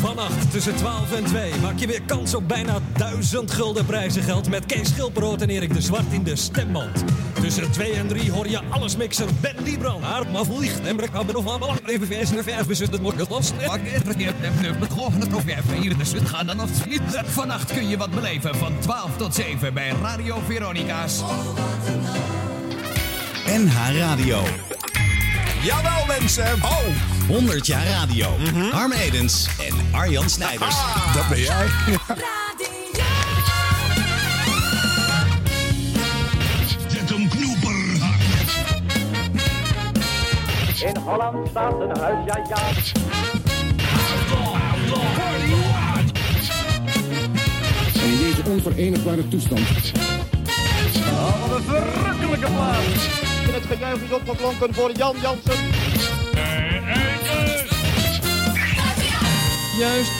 Vannacht tussen 12 en 2 maak je weer kans op bijna 1000 gulden prijzengeld met Kees Schilperoot en Erik de Zwart in de stemband. Tussen 2 en 3 hoor je alles mixer Ben Liebrand. Haar maar vliegt en brek maar nog allemaal even vers en vers dus het wordt los. gaan dan Vannacht kun je wat beleven van 12 tot 7 bij Radio Veronica's. NH Radio. Jawel mensen. Oh, 100 jaar radio. Harm Edens en Arjan Snijders. Ah, dat ben jij. Zet hem knoeper. In Holland staat een huis, ja ja. En in deze onverenigbare toestand Oh, wat een verrukkelijke plaats. Het gejuich is opgeklonken voor Jan Jansen. Juist.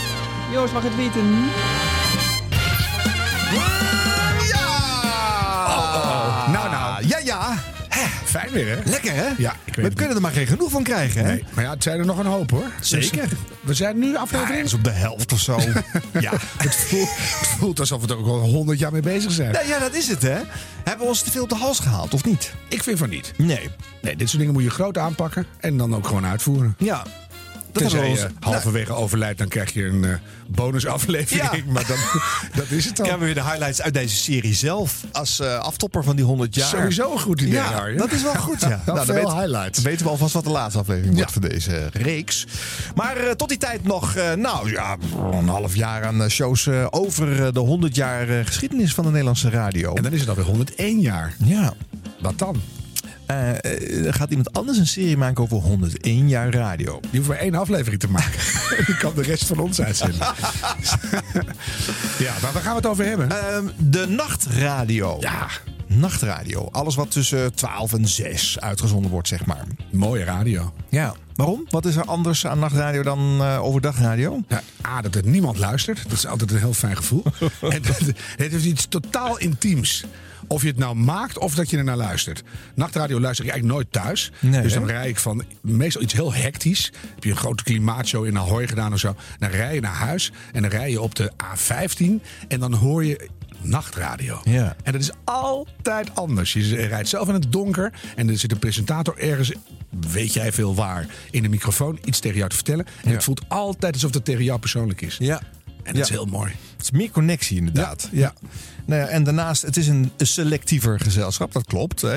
Joost mag het weten. Fijn weer, hè? Lekker, hè? Ja, ik weet We kunnen er maar geen genoeg van krijgen, hè? Nee, maar ja, het zijn er nog een hoop, hoor. Zeker. Dus, we zijn nu Ja, aflevering... ergens op de helft of zo. ja. het, voelt, het voelt alsof we er ook al honderd jaar mee bezig zijn. Ja, ja, dat is het, hè? Hebben we ons te veel op de hals gehaald, of niet? Ik vind van niet. Nee. Nee, dit soort dingen moet je groot aanpakken en dan ook gewoon uitvoeren. Ja. Dat Tenzij hebben we je halverwege overlijdt, dan krijg je een eh, bonusaflevering. Ja. Maar dan, dat is het Dan dan. hebben we weer de highlights uit deze serie zelf als eh, aftopper van die 100 jaar. Sowieso een goed idee, Ja, Arjen. dat is wel goed, ja. Dan veel weten- highlights. Dan weten we alvast wat de laatste aflevering wordt van deze reeks. Maar eh, tot die tijd nog, eh, nou ja, een half jaar aan shows over de 100 jaar geschiedenis van de Nederlandse radio. En dan is het alweer 101 jaar. ja. Wat dan? Er gaat iemand anders een serie maken over 101 jaar radio. Die hoeft maar één aflevering te maken. Die kan de rest van ons uitzenden. ja, maar waar gaan we het over hebben? Ehm, de nachtradio. ja, Nachtradio. Alles wat tussen 12 en 6 uitgezonden wordt, zeg maar. mooie radio. Ja. Waarom? Wat is er anders aan nachtradio dan eh, overdagradio? Ja, A, dat er niemand luistert. Dat is altijd een heel fijn gevoel. en het heeft iets totaal intiems. Of je het nou maakt of dat je er naar luistert. Nachtradio luister ik eigenlijk nooit thuis. Nee, dus dan rij ik van meestal iets heel hectisch. Heb je een grote klimaatshow in Ahoy gedaan of zo. Dan rij je naar huis en dan rij je op de A15. En dan hoor je nachtradio. Ja. En dat is altijd anders. Je rijdt zelf in het donker en er zit een presentator ergens, weet jij veel waar, in de microfoon iets tegen jou te vertellen. En Ja. het voelt altijd alsof het tegen jou persoonlijk is. Ja. En dat is heel mooi. Het is meer connectie inderdaad. Ja. Nou ja, en daarnaast, het is een selectiever gezelschap, dat klopt. Hè.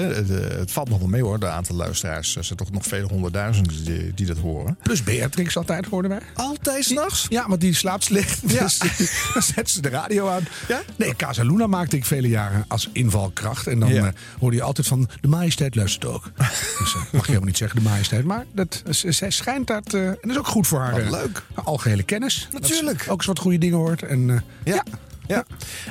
Het valt nog wel mee hoor, de aantal luisteraars. Er zijn toch nog vele honderdduizenden die, die dat horen. Plus Beatrix altijd, hoorden wij. Altijd s'nachts? Ja, want die slaapt slecht. Ja. Dus dan zet ze de radio aan. Ja? Nee, Casa Luna maakte ik vele jaren als invalkracht. En dan Ja. eh, hoorde je altijd van de majesteit luistert ook. dus eh, mag je helemaal niet zeggen, de majesteit. Maar dat, zij schijnt dat... eh, en dat is ook goed voor haar Wat eh, leuk. algehele kennis. Natuurlijk. ook eens wat goede dingen hoort. En, eh, Ja. Ja.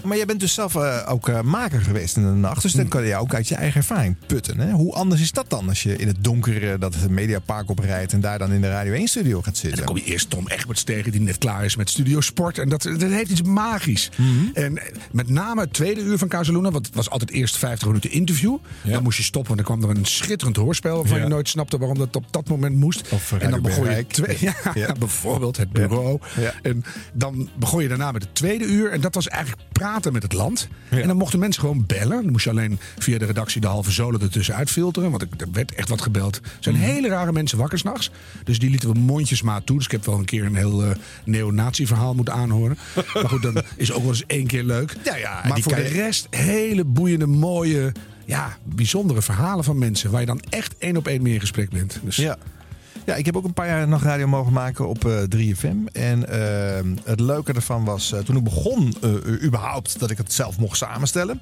Maar jij bent dus zelf eh, ook eh, maker geweest in de nacht. Dus dan kan je ook uit je eigen ervaring putten. Hè? Hoe anders is dat dan als je in het donker eh, dat het Mediapark oprijdt... en daar dan in de Radio 1 studio gaat En zitten? dan kom je eerst Tom Egberts tegen, die net klaar is met Studio Sport. En dat, dat heeft iets magisch. Mhm. En met name het tweede uur van Casaluna, want het was altijd eerst 50 minuten interview. Dan moest je stoppen, want dan kwam er een schitterend hoorspel... waarvan Ja. je nooit snapte waarom dat op dat moment moest. Of en dan begon je twee, ja, bijvoorbeeld het bureau. En dan begon je daarna met het tweede uur. En dat was eigenlijk praten met het land. Ja. En dan mochten mensen gewoon bellen. Dan moest je alleen via de redactie de halve zolen ertussen uitfilteren. Want er werd echt wat gebeld. Er zijn Mhm. hele rare mensen wakker s'nachts. Dus die lieten we mondjesmaat toe. Dus ik heb wel een keer een heel eh neonazi-verhaal moeten aanhoren. maar goed, dan is ook wel eens één keer leuk. Ja, ja, maar voor de rest hele boeiende, mooie... Ja, bijzondere verhalen van mensen. Waar je dan echt één op één mee in gesprek bent. Dus Ja. Ja, ik heb ook een paar jaar nachtradio mogen maken op eh 3FM. En eh, het leuke ervan was, eh, toen ik begon eh, überhaupt, dat ik het zelf mocht samenstellen.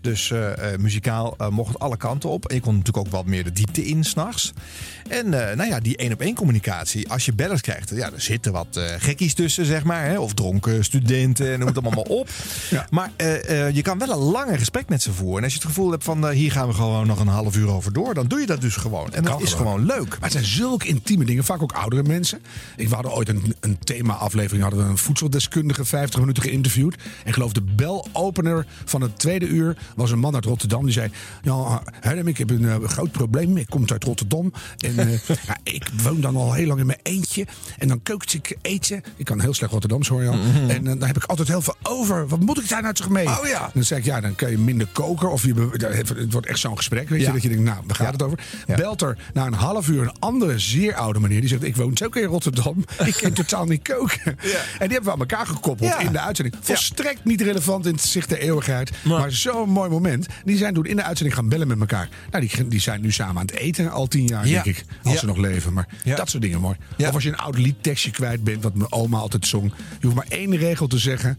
Dus eh, eh, muzikaal eh, mocht het alle kanten op. En je kon natuurlijk ook wat meer de diepte in s'nachts. En nou ja, die één op één communicatie. Als je bellers krijgt, ja, er zitten wat gekkies tussen, zeg maar. Hè, of dronken studenten, en noem het allemaal maar op. Ja. Maar je kan wel een langer gesprek met ze voeren. En als je het gevoel hebt van, hier gaan we gewoon nog een half uur over door. Dan doe je dat dus gewoon. En dat is gewoon. gewoon leuk. Maar het zijn zulke intieme dingen. Vaak ook oudere mensen. Ik, we hadden ooit een, een thema-aflevering. Hadden we een voedseldeskundige 50 minuten geïnterviewd. En geloof de belopener van het tweede uur was een man uit Rotterdam. Die zei, ja, Herm, ik heb een eh, groot probleem. Ik kom uit Rotterdam. En eh, ja, ik woon dan al heel lang in mijn eentje. En dan kookt ik eten. Ik kan heel slecht Rotterdams hoor je al. En eh, dan heb ik altijd heel veel over. Wat moet ik daar nou toch mee? Oh ja. Dan zeg ik, ja, dan kun je minder koken. Of je, het wordt echt zo'n gesprek, weet je. Dat je denkt, nou, waar gaat het over? Belt er na een half uur een andere zeer oude meneer. Die zegt, ik woon ook in Rotterdam. Ik kan totaal niet koken. En die hebben we aan elkaar gekoppeld in de uitzending. Volstrekt niet relevant in het zicht der eeuwigheid. Maar, zo'n mooi moment. Die zijn toen in de uitzending gaan bellen met elkaar. Nou, die, die zijn nu samen aan het eten. Al tien jaar, Ja. denk ik. Als Ja. ze nog leven. Maar Ja. dat soort dingen mooi. Ja. Of als je een oud liedtekstje kwijt bent. Wat mijn oma altijd zong. Je hoeft maar één regel te zeggen.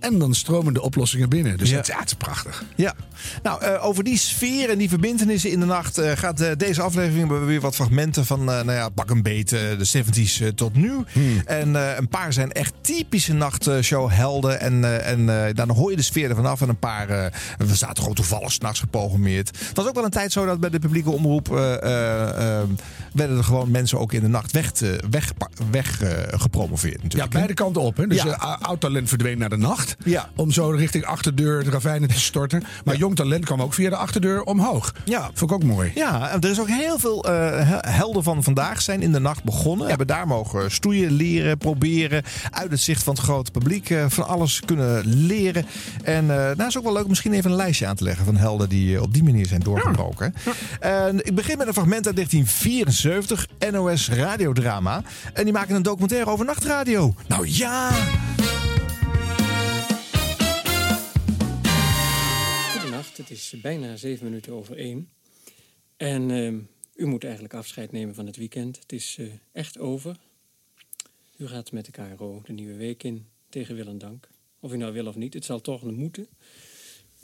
En dan stromen de oplossingen binnen. Dus ja, het is prachtig. Ja, nou eh, over die sfeer en die verbindenissen in de nacht eh, gaat eh, deze aflevering. Weer wat fragmenten van, nou ja, pak een beet, de 70s eh, tot nu. En eh, een paar zijn echt typische nachtshowhelden. En, en dan hoor je de sfeer ervan af. En een paar, we zaten gewoon toevallig s'nachts geprogrammeerd. Het was ook wel een tijd zo dat bij de publieke omroep werden er gewoon mensen ook in de nacht weg, weg, weg gepromoveerd Ja, natuurlijk. beide kanten op. Hè. Dus Ja. oud talent verdween naar de nacht. Ja. Om zo richting achterdeur de ravijnen te storten. Maar jong talent kwam ook via de achterdeur omhoog. Ja. Vond ik ook mooi. Ja, er is ook heel veel eh, he- helden van vandaag zijn in de nacht begonnen. Hebben daar mogen stoeien, leren, proberen. Uit het zicht van het grote publiek eh, van alles kunnen leren. En eh nou is ook wel leuk om misschien even een lijstje aan te leggen van helden die op die manier zijn doorgebroken. En ik begin met een fragment uit 1974, NOS radiodrama. En die maken een documentaire over nachtradio. Nou ja! Het is bijna zeven minuten over één. En ehm, u moet eigenlijk afscheid nemen van het weekend. Het is eh, echt over. U gaat met de KRO de nieuwe week in, tegen wil en dank. Of u nou wil of niet, het zal toch moeten.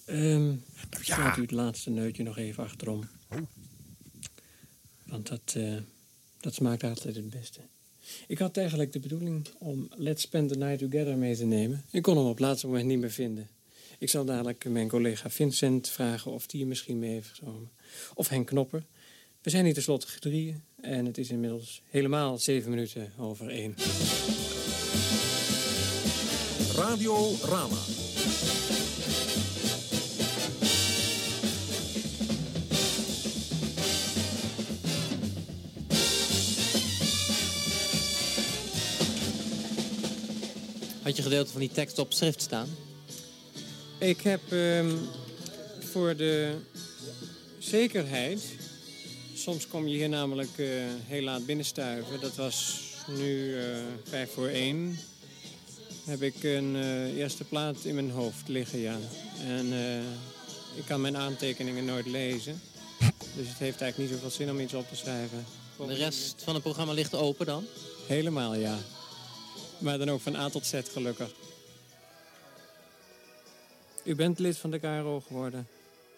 Ehm ja. Slaat u het laatste neutje nog even achterom. Want dat, eh, dat smaakt altijd het beste. Ik had eigenlijk de bedoeling om Let's Spend the Night Together mee te nemen. Ik kon hem op het laatste moment niet meer vinden. Ik zal dadelijk mijn collega Vincent vragen of die misschien mee heeft genomen. Of Henk Knopper. We zijn hier tenslotte gedrieën en het is inmiddels helemaal zeven minuten over één. Radio Rama. Had je gedeelte van die tekst op schrift staan? Ik heb ehm, voor de zekerheid. Soms kom je hier namelijk eh, heel laat binnenstuiven. Dat was nu eh, vijf voor één. Heb ik een eh, eerste plaat in mijn hoofd liggen, ja. En ik kan mijn aantekeningen nooit lezen. Dus het heeft eigenlijk niet zoveel zin om iets op te schrijven. De rest van het programma ligt open dan? Helemaal, ja. Maar dan ook van A tot Z gelukkig. U bent lid van de KRO geworden.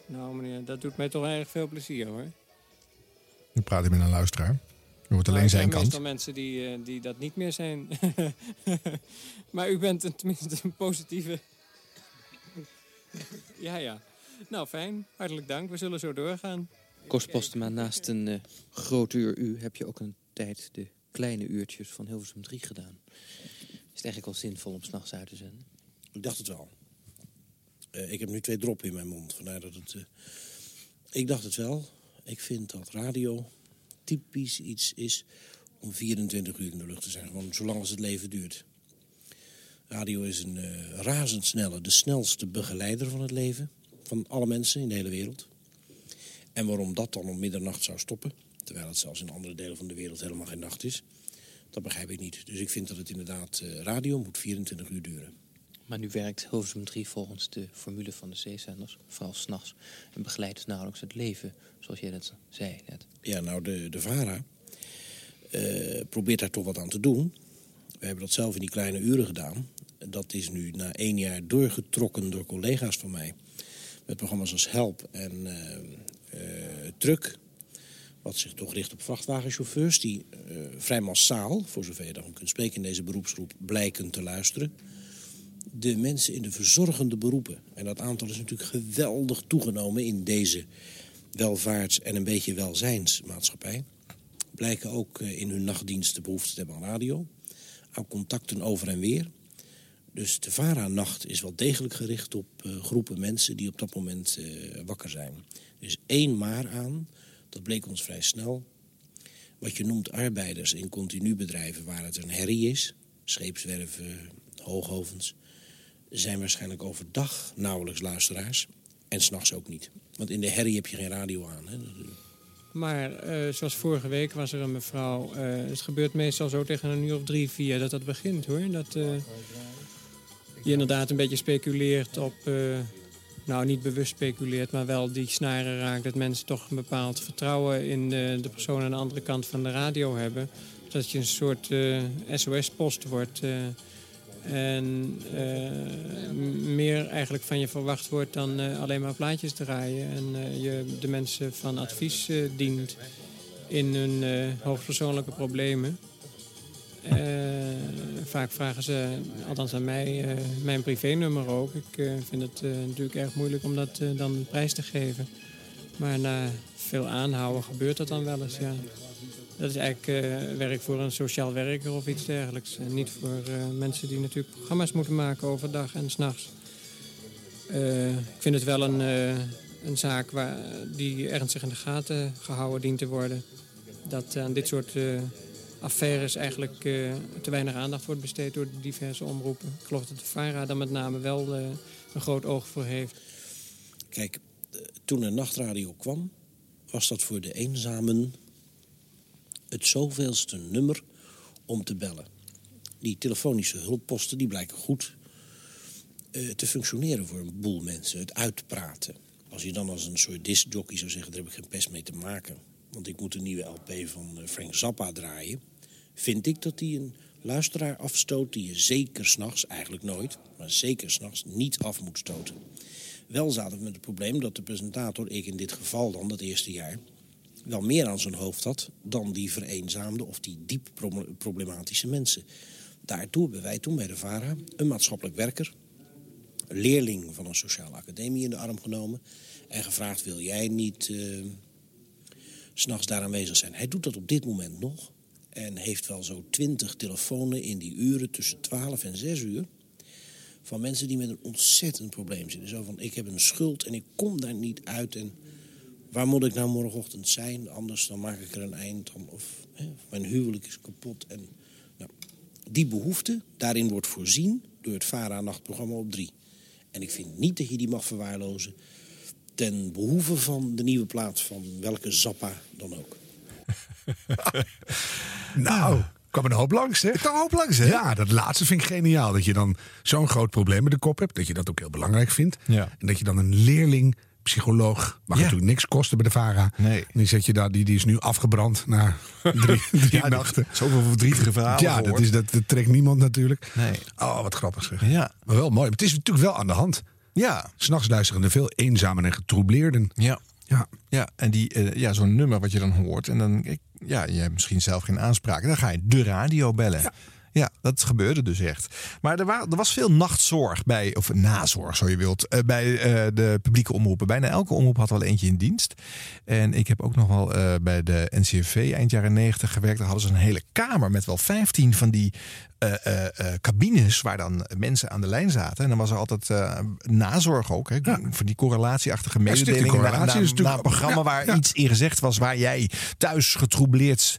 Nou meneer, dat doet mij toch erg veel plezier hoor. Nu praat ik met een luisteraar. Je hoort alleen er zijn zijn kant. meestal mensen die, eh, die dat niet meer zijn. maar u bent een, tenminste een positieve... ja, ja. Nou, fijn. Hartelijk dank. We zullen zo doorgaan. Koos Postema, naast een eh groot uur u heb je ook een tijd de kleine uurtjes van Hilversum 3 gedaan. Is het eigenlijk wel zinvol om s'nachts uit te zenden? Ik dacht het wel. Eh, ik heb nu twee droppen in mijn mond. Dat het. eh, ik dacht het wel. Ik vind dat radio typisch iets is om 24 uur in de lucht te zijn. Gewoon zolang als het leven duurt. Radio is een eh, razendsnelle, de snelste begeleider van het leven. Van alle mensen in de hele wereld. En waarom dat dan om middernacht zou stoppen, terwijl het zelfs in andere delen van de wereld helemaal geen nacht is, dat begrijp ik niet. Dus ik vind dat het inderdaad, radio moet 24 uur duren. Maar nu werkt Hilversum 3 volgens de formule van de zeezenders, vooral s'nachts, en begeleidt nauwelijks het leven, zoals jij dat zei net. Ja, nou, de, de VARA eh, probeert daar toch wat aan te doen. We hebben dat zelf in die kleine uren gedaan. Dat is nu na één jaar doorgetrokken door collega's van mij. Met programma's als Help en eh, Truck. Wat zich toch richt op vrachtwagenchauffeurs. Die vrij massaal, voor zover je daarvan kunt spreken in deze beroepsgroep, blijken te luisteren. De mensen in de verzorgende beroepen. En dat aantal is natuurlijk geweldig toegenomen in deze welvaarts- en een beetje welzijnsmaatschappij. blijken ook eh, in hun nachtdiensten behoefte te hebben aan radio. Aan contacten over en weer. Dus de VARA-nacht is wel degelijk gericht op eh, groepen mensen die op dat moment eh, wakker zijn. Is één maar aan, dat bleek ons vrij snel. Wat je noemt arbeiders in continu bedrijven waar het een herrie is, scheepswerven, hoogovens, zijn waarschijnlijk overdag nauwelijks luisteraars en s'nachts ook niet. Want in de herrie heb je geen radio aan. Hè? Maar eh, zoals vorige week was er een mevrouw. eh, het gebeurt meestal zo tegen een uur of drie, vier dat dat begint hoor. Dat eh, je inderdaad een beetje speculeert op. nou, niet bewust speculeert, maar wel die snaren raakt. Dat mensen toch een bepaald vertrouwen in de, de persoon aan de andere kant van de radio hebben. Dat je een soort SOS-post wordt. En eh, meer eigenlijk van je verwacht wordt dan eh, alleen maar plaatjes draaien. En eh, je de mensen van advies dient in hun hoogpersoonlijke problemen. Vaak vragen ze, althans aan mij, mijn privénummer ook. Ik vind het natuurlijk erg moeilijk om dat dan prijs te geven. Maar na veel aanhouden gebeurt dat dan wel eens, ja. Dat is eigenlijk eh, werk voor een sociaal werker of iets dergelijks. En niet voor eh, mensen die natuurlijk programma's moeten maken overdag en s'nachts. Eh ik vind het wel een, een zaak waar, die ernstig in de gaten gehouden dient te worden. Dat aan dit soort affaires eigenlijk te weinig aandacht wordt besteed door de diverse omroepen. Ik geloof dat de VARA daar met name wel een groot oog voor heeft. Kijk, toen er nachtradio kwam, was dat voor de eenzamen het zoveelste nummer om te bellen. Die telefonische hulpposten die blijken goed eh, te functioneren voor een boel mensen. Het uitpraten. Als je dan als een soort discjockey zou zeggen, daar heb ik geen pest mee te maken. Want ik moet een nieuwe LP van eh, Frank Zappa draaien. Vind ik dat die een luisteraar afstoot die je zeker s'nachts, eigenlijk nooit, maar zeker s'nachts niet af moet stoten. Wel zaten we met het probleem dat de presentator, ik in dit geval dan, dat eerste jaar, wel meer aan zijn hoofd had dan die vereenzaamde of die diep pro- problematische mensen. Daartoe hebben wij toen bij de VARA een maatschappelijk werker, leerling van een sociale academie in de arm genomen en gevraagd: wil jij niet eh, s'nachts daar aanwezig zijn? Hij doet dat op dit moment nog en heeft wel zo twintig telefoons in die uren tussen 12 en 6 uur van mensen die met een ontzettend probleem zitten. Zo van, ik heb een schuld en ik kom daar niet uit. En waar moet ik nou morgenochtend zijn? Anders dan maak ik er een eind aan. Of hè, mijn huwelijk is kapot. En, nou, die behoefte, daarin wordt voorzien door het VARA-nachtprogramma op 3. En ik vind niet dat je die mag verwaarlozen... ten behoeve van de nieuwe plaats van welke Zappa dan ook. Nou, kwam een hoop langs, hè? kwam een hoop langs, hè? Ja, dat laatste vind ik geniaal. Dat je dan zo'n groot probleem met de kop hebt. Dat je dat ook heel belangrijk vindt. Ja. En dat je dan een leerling, psycholoog, mag Ja. natuurlijk niks kosten bij de VARA. Nee. Die zet je daar, die, die is nu afgebrand na drie, drie Ja, nachten. Zoveel verdrietige verhalen Ja, dat, is, dat, dat trekt niemand natuurlijk. Nee. Oh, wat grappig zeg. Ja. Maar wel mooi. Maar het is natuurlijk wel aan de hand. Ja. S'nachts luisteren er veel eenzamen en getroubleerden. Ja. Ja. Ja, en die, eh, ja, zo'n nummer wat je dan hoort. En dan, ik, ja, je hebt misschien zelf geen aanspraak. Dan ga je de radio bellen. Ja. Dat gebeurde dus echt. Maar er, wa- er was veel nachtzorg bij, of nazorg, zo je wilt, eh, bij eh, de publieke omroepen. Bijna elke omroep had wel eentje in dienst. En ik heb ook nog wel eh, bij de NCRV eind jaren 90 gewerkt. Daar hadden ze een hele kamer met wel 15 van die cabines waar dan mensen aan de lijn zaten. En dan was er altijd nazorg ook. Hè, Voor die correlatieachtige Ja, mededelingen. naar- correlatie is naar een programma ja, waar ja. iets in gezegd was waar jij thuis getroubleerd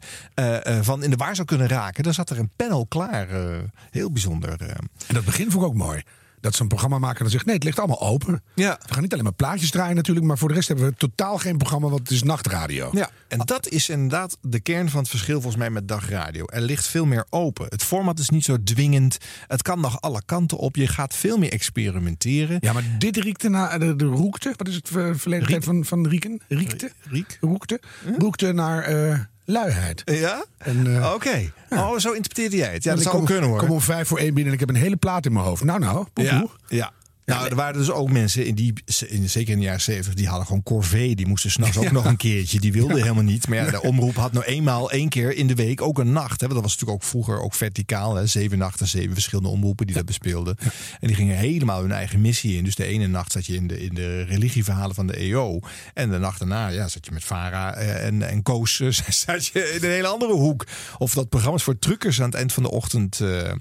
van in de war zou kunnen raken. Dan zat er een panel klaar. Eh, heel bijzonder. eh. En dat begin vond ik ook mooi. Dat zo'n programmamaker dan zegt, nee, het ligt allemaal open. Ja. We gaan niet alleen maar plaatjes draaien natuurlijk. Maar voor de rest hebben we totaal geen programma, want het is nachtradio. Ja, en dat is inderdaad de kern van het verschil volgens mij met dagradio. Er ligt veel meer open. Het format is niet zo dwingend. Het kan nog alle kanten op. Je gaat veel meer experimenteren. Ja, maar dit riekte naar de, de roekte. Wat is het ver- verleden tijd van, van rieken? Riekte? Riek? Roekte. Roekte naar eh, luiheid. Ja? Eh, Oké. Oh, zo interpreteerde jij het. Ja, dat ik zou ook kunnen hoor. kom om vijf voor één binnen en ik heb een hele plaat in mijn hoofd. Nou, nou, ja, ja. Nou, er waren dus ook mensen, in die, in, zeker in de jaren 70, die hadden gewoon corvée. Die moesten s'nachts ook Ja. nog een keertje. Die wilden helemaal niet. Maar ja, de omroep had nou eenmaal één keer in de week ook een nacht. Hè? Want dat was natuurlijk ook vroeger ook verticaal. Hè? Zeven nachten, zeven verschillende omroepen die dat bespeelden. En die gingen helemaal hun eigen missie in. Dus de ene nacht zat je in de, in de religieverhalen van de EO. En de nacht daarna ja, zat je met Vara eh, en, en Koos eh, zat je in een hele andere hoek. Of dat programma's voor truckers aan het eind van de ochtend. eh,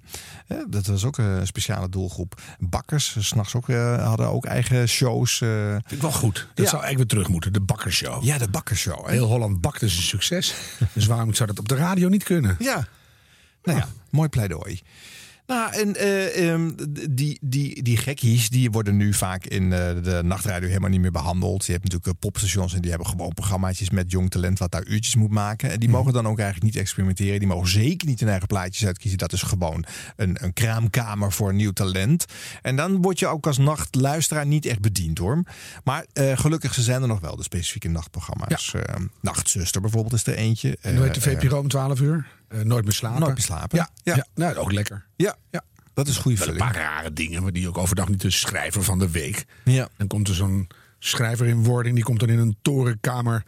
dat was ook een speciale doelgroep. Bakkers, s'nachts ook, eh, hadden ook eigen shows. eh. Vind ik wel goed. Dat Ja. zou eigenlijk weer terug moeten. De bakkershow. Ja, de bakkershow. Hè? Heel Holland bakt is een succes. dus waarom zou dat op de radio niet kunnen? Ja. Nou ja, mooi pleidooi. Nou, en eh, ehm, die, die, die gekkies die worden nu vaak in eh, de nachtradio helemaal niet meer behandeld. Je hebt natuurlijk eh, popstations en die hebben gewoon programmaatjes met jong talent wat daar uurtjes moet maken. En die mogen dan ook eigenlijk niet experimenteren. Die mogen zeker niet hun eigen plaatjes uitkiezen. Dat is gewoon een, een kraamkamer voor nieuw talent. En dan word je ook als nachtluisteraar niet echt bediend hoor. Maar gelukkig zijn er nog wel, de specifieke nachtprogramma's. Eh, Nachtzuster bijvoorbeeld is er eentje. En hoe heet de VPRO om 12 uur? Eh, nooit meer slapen. Nooit meer slapen. Ja, Ja. ja. Nou, ook lekker. Ja, Ja. dat is goede Wel een vulling. paar rare dingen, maar die ook overdag niet de schrijver van de week. Ja. Dan komt er zo'n schrijver in wording, die komt dan in een torenkamer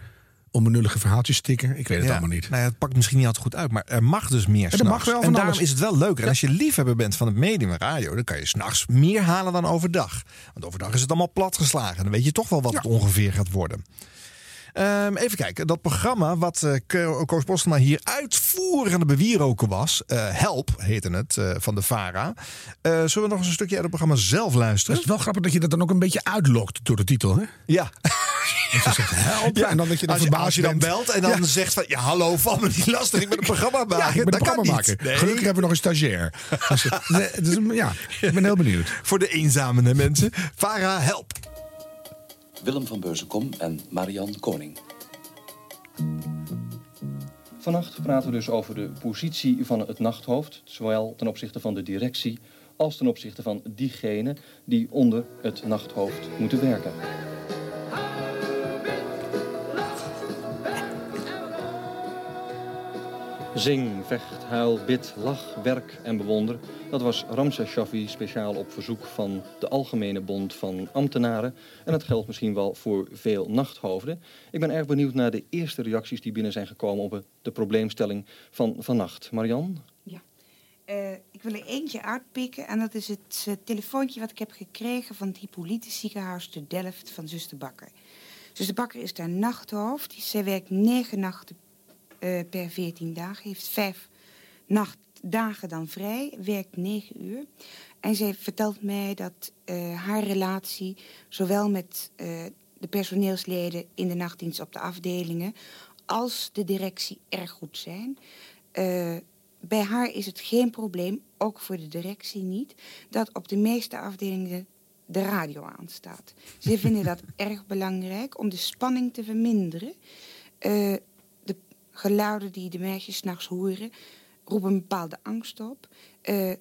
onbenullige verhaaltjes stikken. Ik weet het Ja. allemaal niet. Nou ja, het pakt misschien niet altijd goed uit, maar er mag dus meer er s'nachts. mag wel En daarom alles. is het wel leuker. En als je liefhebber bent van het medium radio, dan kan je s'nachts meer halen dan overdag. Want overdag is het allemaal platgeslagen. Dan weet je toch wel wat het ongeveer gaat worden. Ehm, even kijken, dat programma wat Ko- Koos Postema hier uitvoerend aan het bewieroken was, eh, Help heette het, eh, van de VARA. Zullen we nog eens een stukje uit het programma zelf Het luisteren? is wel grappig dat je dat dan ook een beetje uitlokt door de titel. Hè? Ja. Dat je zegt help. Ja, En dan dat je dan als, je, verbaasd als je dan belt en dan Ja. zegt van... Ja, hallo, val me niet lastig. Ik ben een programma maken. Ja, ik ben een dat kan programma niet. maken. Nee. Gelukkig hebben we nog een stagiair. Dus, ja, ik ben heel benieuwd. Voor de eenzame mensen. Vara, help. Willem van Beurzenkom en Marian Koning. Vannacht praten we dus over de positie van het nachthoofd, zowel ten opzichte van de directie als ten opzichte van diegenen die onder het nachthoofd moeten werken. Zing, vecht, huil, bid, lach, werk en bewonder. Dat was Ramses Shaffi speciaal op verzoek van de Algemene Bond van Ambtenaren. En dat geldt misschien wel voor veel nachthoofden. Ik ben erg benieuwd naar de eerste reacties die binnen zijn gekomen op de probleemstelling van vannacht. Marian? Eh, ik wil er eentje uitpikken en dat is het eh, telefoontje wat ik heb gekregen van het Hippolytus ziekenhuis te Delft van zuster Bakker. Zuster Bakker is daar nachthoofd. Zij werkt negen nachten eh, per veertien dagen, heeft vijf nachtdagen dan vrij, werkt negen uur. En zij vertelt mij dat eh, haar relatie, zowel met eh, de personeelsleden in de nachtdienst op de afdelingen, als de directie erg goed zijn. Eh, bij haar is het geen probleem, ook voor de directie niet, dat op de meeste afdelingen de radio aanstaat. Ze vinden dat erg belangrijk om de spanning te verminderen. De geluiden die de meisjes s'nachts horen, roepen een bepaalde angst op. Eh,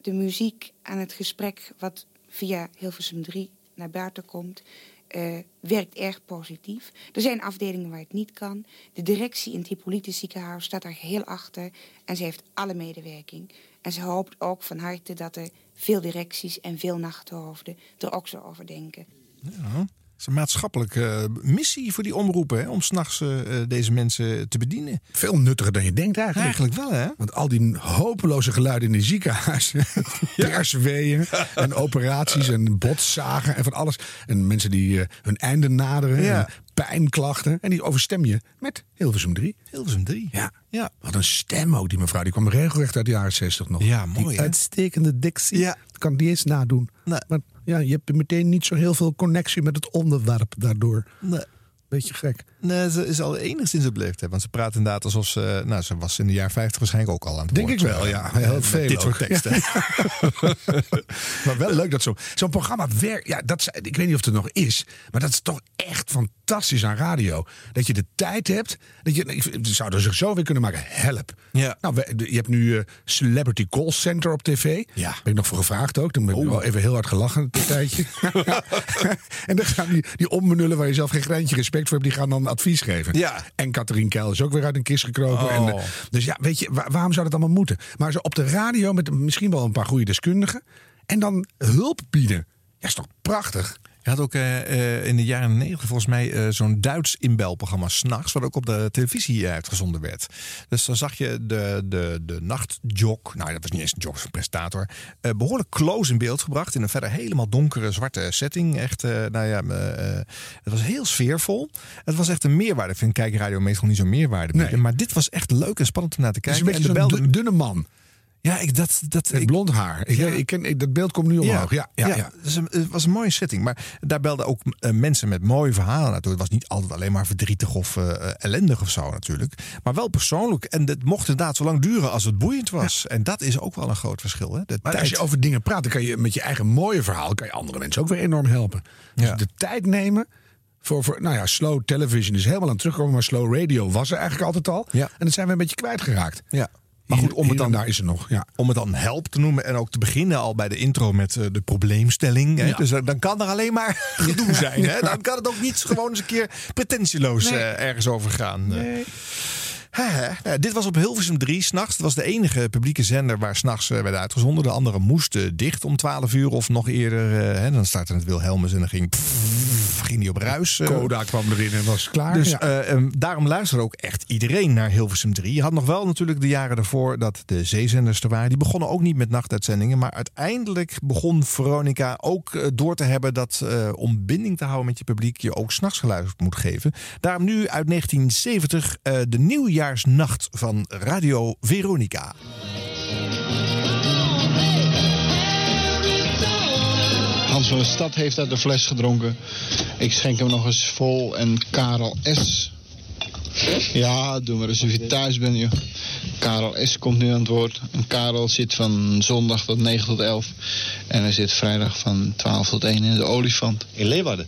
de muziek en het gesprek wat via Hilversum 3 naar buiten komt, eh, werkt erg positief. Er zijn afdelingen waar het niet kan. De directie in het Hippolytus ziekenhuis staat daar heel achter en ze heeft alle medewerking. En ze hoopt ook van harte dat er veel directies en veel nachthoofden er ook zo over denken. Ja, is een maatschappelijke eh, missie voor die omroepen. Hè, om s'nachts uh, deze mensen te bedienen. Veel nuttiger dan je denkt eigenlijk. Eigenlijk wel, hè? Want al die hopeloze geluiden in die ziekenhuizen. persweeën en operaties en botzagen en van alles. En mensen die uh, hun einde naderen. Ja. En pijnklachten. En die overstem je met Hilversum 3. Hilversum 3. Ja. ja. Wat een stem ook, die mevrouw. Die kwam regelrecht uit de jaren 60 nog. Ja, mooi. Die hè? uitstekende dictie. Ja. Kan die eens nadoen. Nee. Maar ja, je hebt meteen niet zo heel veel connectie met het onderwerp daardoor. Nee. Beetje gek. Nee, ze is al enigszins op leeftijd. Want ze praat inderdaad alsof ze... Nou, ze was in de jaren 50 waarschijnlijk ook al aan het Denk woord, ik wel, ja. Heel met veel dit ook. soort teksten. maar wel leuk dat zo- zo'n programma werkt. Ja, dat, ik weet niet of het er nog is. Maar dat is toch echt fantastisch aan radio. Dat je de tijd hebt. Dat je, ik- we zouden zich zo weer kunnen maken. Help. Ja. Nou, je hebt nu eh, Celebrity Call Center op tv. Ja. Ben ik nog voor gevraagd ook. Toen ben ik wel even heel hard gelachen een tijdje. en dan gaan die, die onbenullen waar je zelf geen greintje respect die gaan dan advies geven. Ja. En Catherine Keil is ook weer uit een kist gekropen. Oh. En, eh, dus ja, weet je, wa- waarom zou dat allemaal moeten? Maar zo op de radio met misschien wel een paar goede deskundigen. En dan hulp bieden Ja, is toch prachtig? Je had ook eh, eh, in de jaren negentig volgens mij eh, zo'n Duits inbelprogramma s'nachts, wat ook op de televisie uitgezonden werd. Dus dan zag je de, de, de nachtjog, nou dat was niet eens een jog, dat was een presentator, eh, behoorlijk close in beeld gebracht in een verder helemaal donkere zwarte setting. Echt, nou ja, het was heel sfeervol. Het was echt een meerwaarde. Ik vind kijkradio meestal niet zo'n meerwaarde bieden, maar dit was echt leuk en spannend om naar te Het is kijken. een beetje en de belde- dunne man. Ja, ik, dat, dat, ik, blond haar. Ik, Ja. ik ken, ik- dat beeld komt nu omhoog. Ja, ja, ja. Dus een- het was een mooie setting. Maar daar belden ook eh, mensen met mooie verhalen naartoe. Het was niet altijd alleen maar verdrietig of eh, ellendig of zo natuurlijk. Maar wel persoonlijk. En het mocht inderdaad zo lang duren als het boeiend was. En dat is ook wel een groot verschil. Hè? De Maar tijd. als je over dingen praat, dan kan je met je eigen mooie verhaal kan je andere mensen ook weer enorm helpen. Dus Ja. de tijd nemen voor, voor, nou ja, slow television is helemaal aan het terugkomen, maar slow radio was er eigenlijk altijd al. Ja. En dat zijn we een beetje kwijtgeraakt. Ja. Maar goed, om het, dan, daar is er nog. Ja. om het dan help te noemen en ook te beginnen al bij de intro met eh, de probleemstelling. Hè? Ja. Dus eh, dan kan er alleen maar gedoe zijn. Hè? Dan kan het ook niet gewoon eens een keer pretentieloos eh, ergens over gaan. eh. Nou, dit was op Hilversum 3 s'nachts. Het was de enige publieke zender waar s'nachts uh, werd uitgezonden. De andere moesten dicht om 12 uur of nog eerder. Hè. Dan startte het Wilhelmus en dan ging, pff, ging die op ruis. Uh. Coda kwam erin en was klaar. Dus ja. um, daarom luisterde ook echt iedereen naar Hilversum 3. Je had nog wel natuurlijk de jaren daarvoor dat de zeezenders er waren. Die begonnen ook niet met nachtuitzendingen. Maar uiteindelijk begon Veronica ook door te hebben dat uh, om binding te houden met je publiek je ook s'nachts geluid moet geven. Daarom nu uit 1970 uh, de nieuwjaarsnacht van Radio Veronica. Hans van de Stad heeft uit de fles gedronken. Ik schenk hem nog eens vol. En Karel S. Ja, doe maar eens of je thuis bent, joh. Karel S. komt nu aan het woord. En Karel zit van zondag tot 9 tot 11. En hij zit vrijdag van 12 tot 1 in de olifant. In Leeuwarden?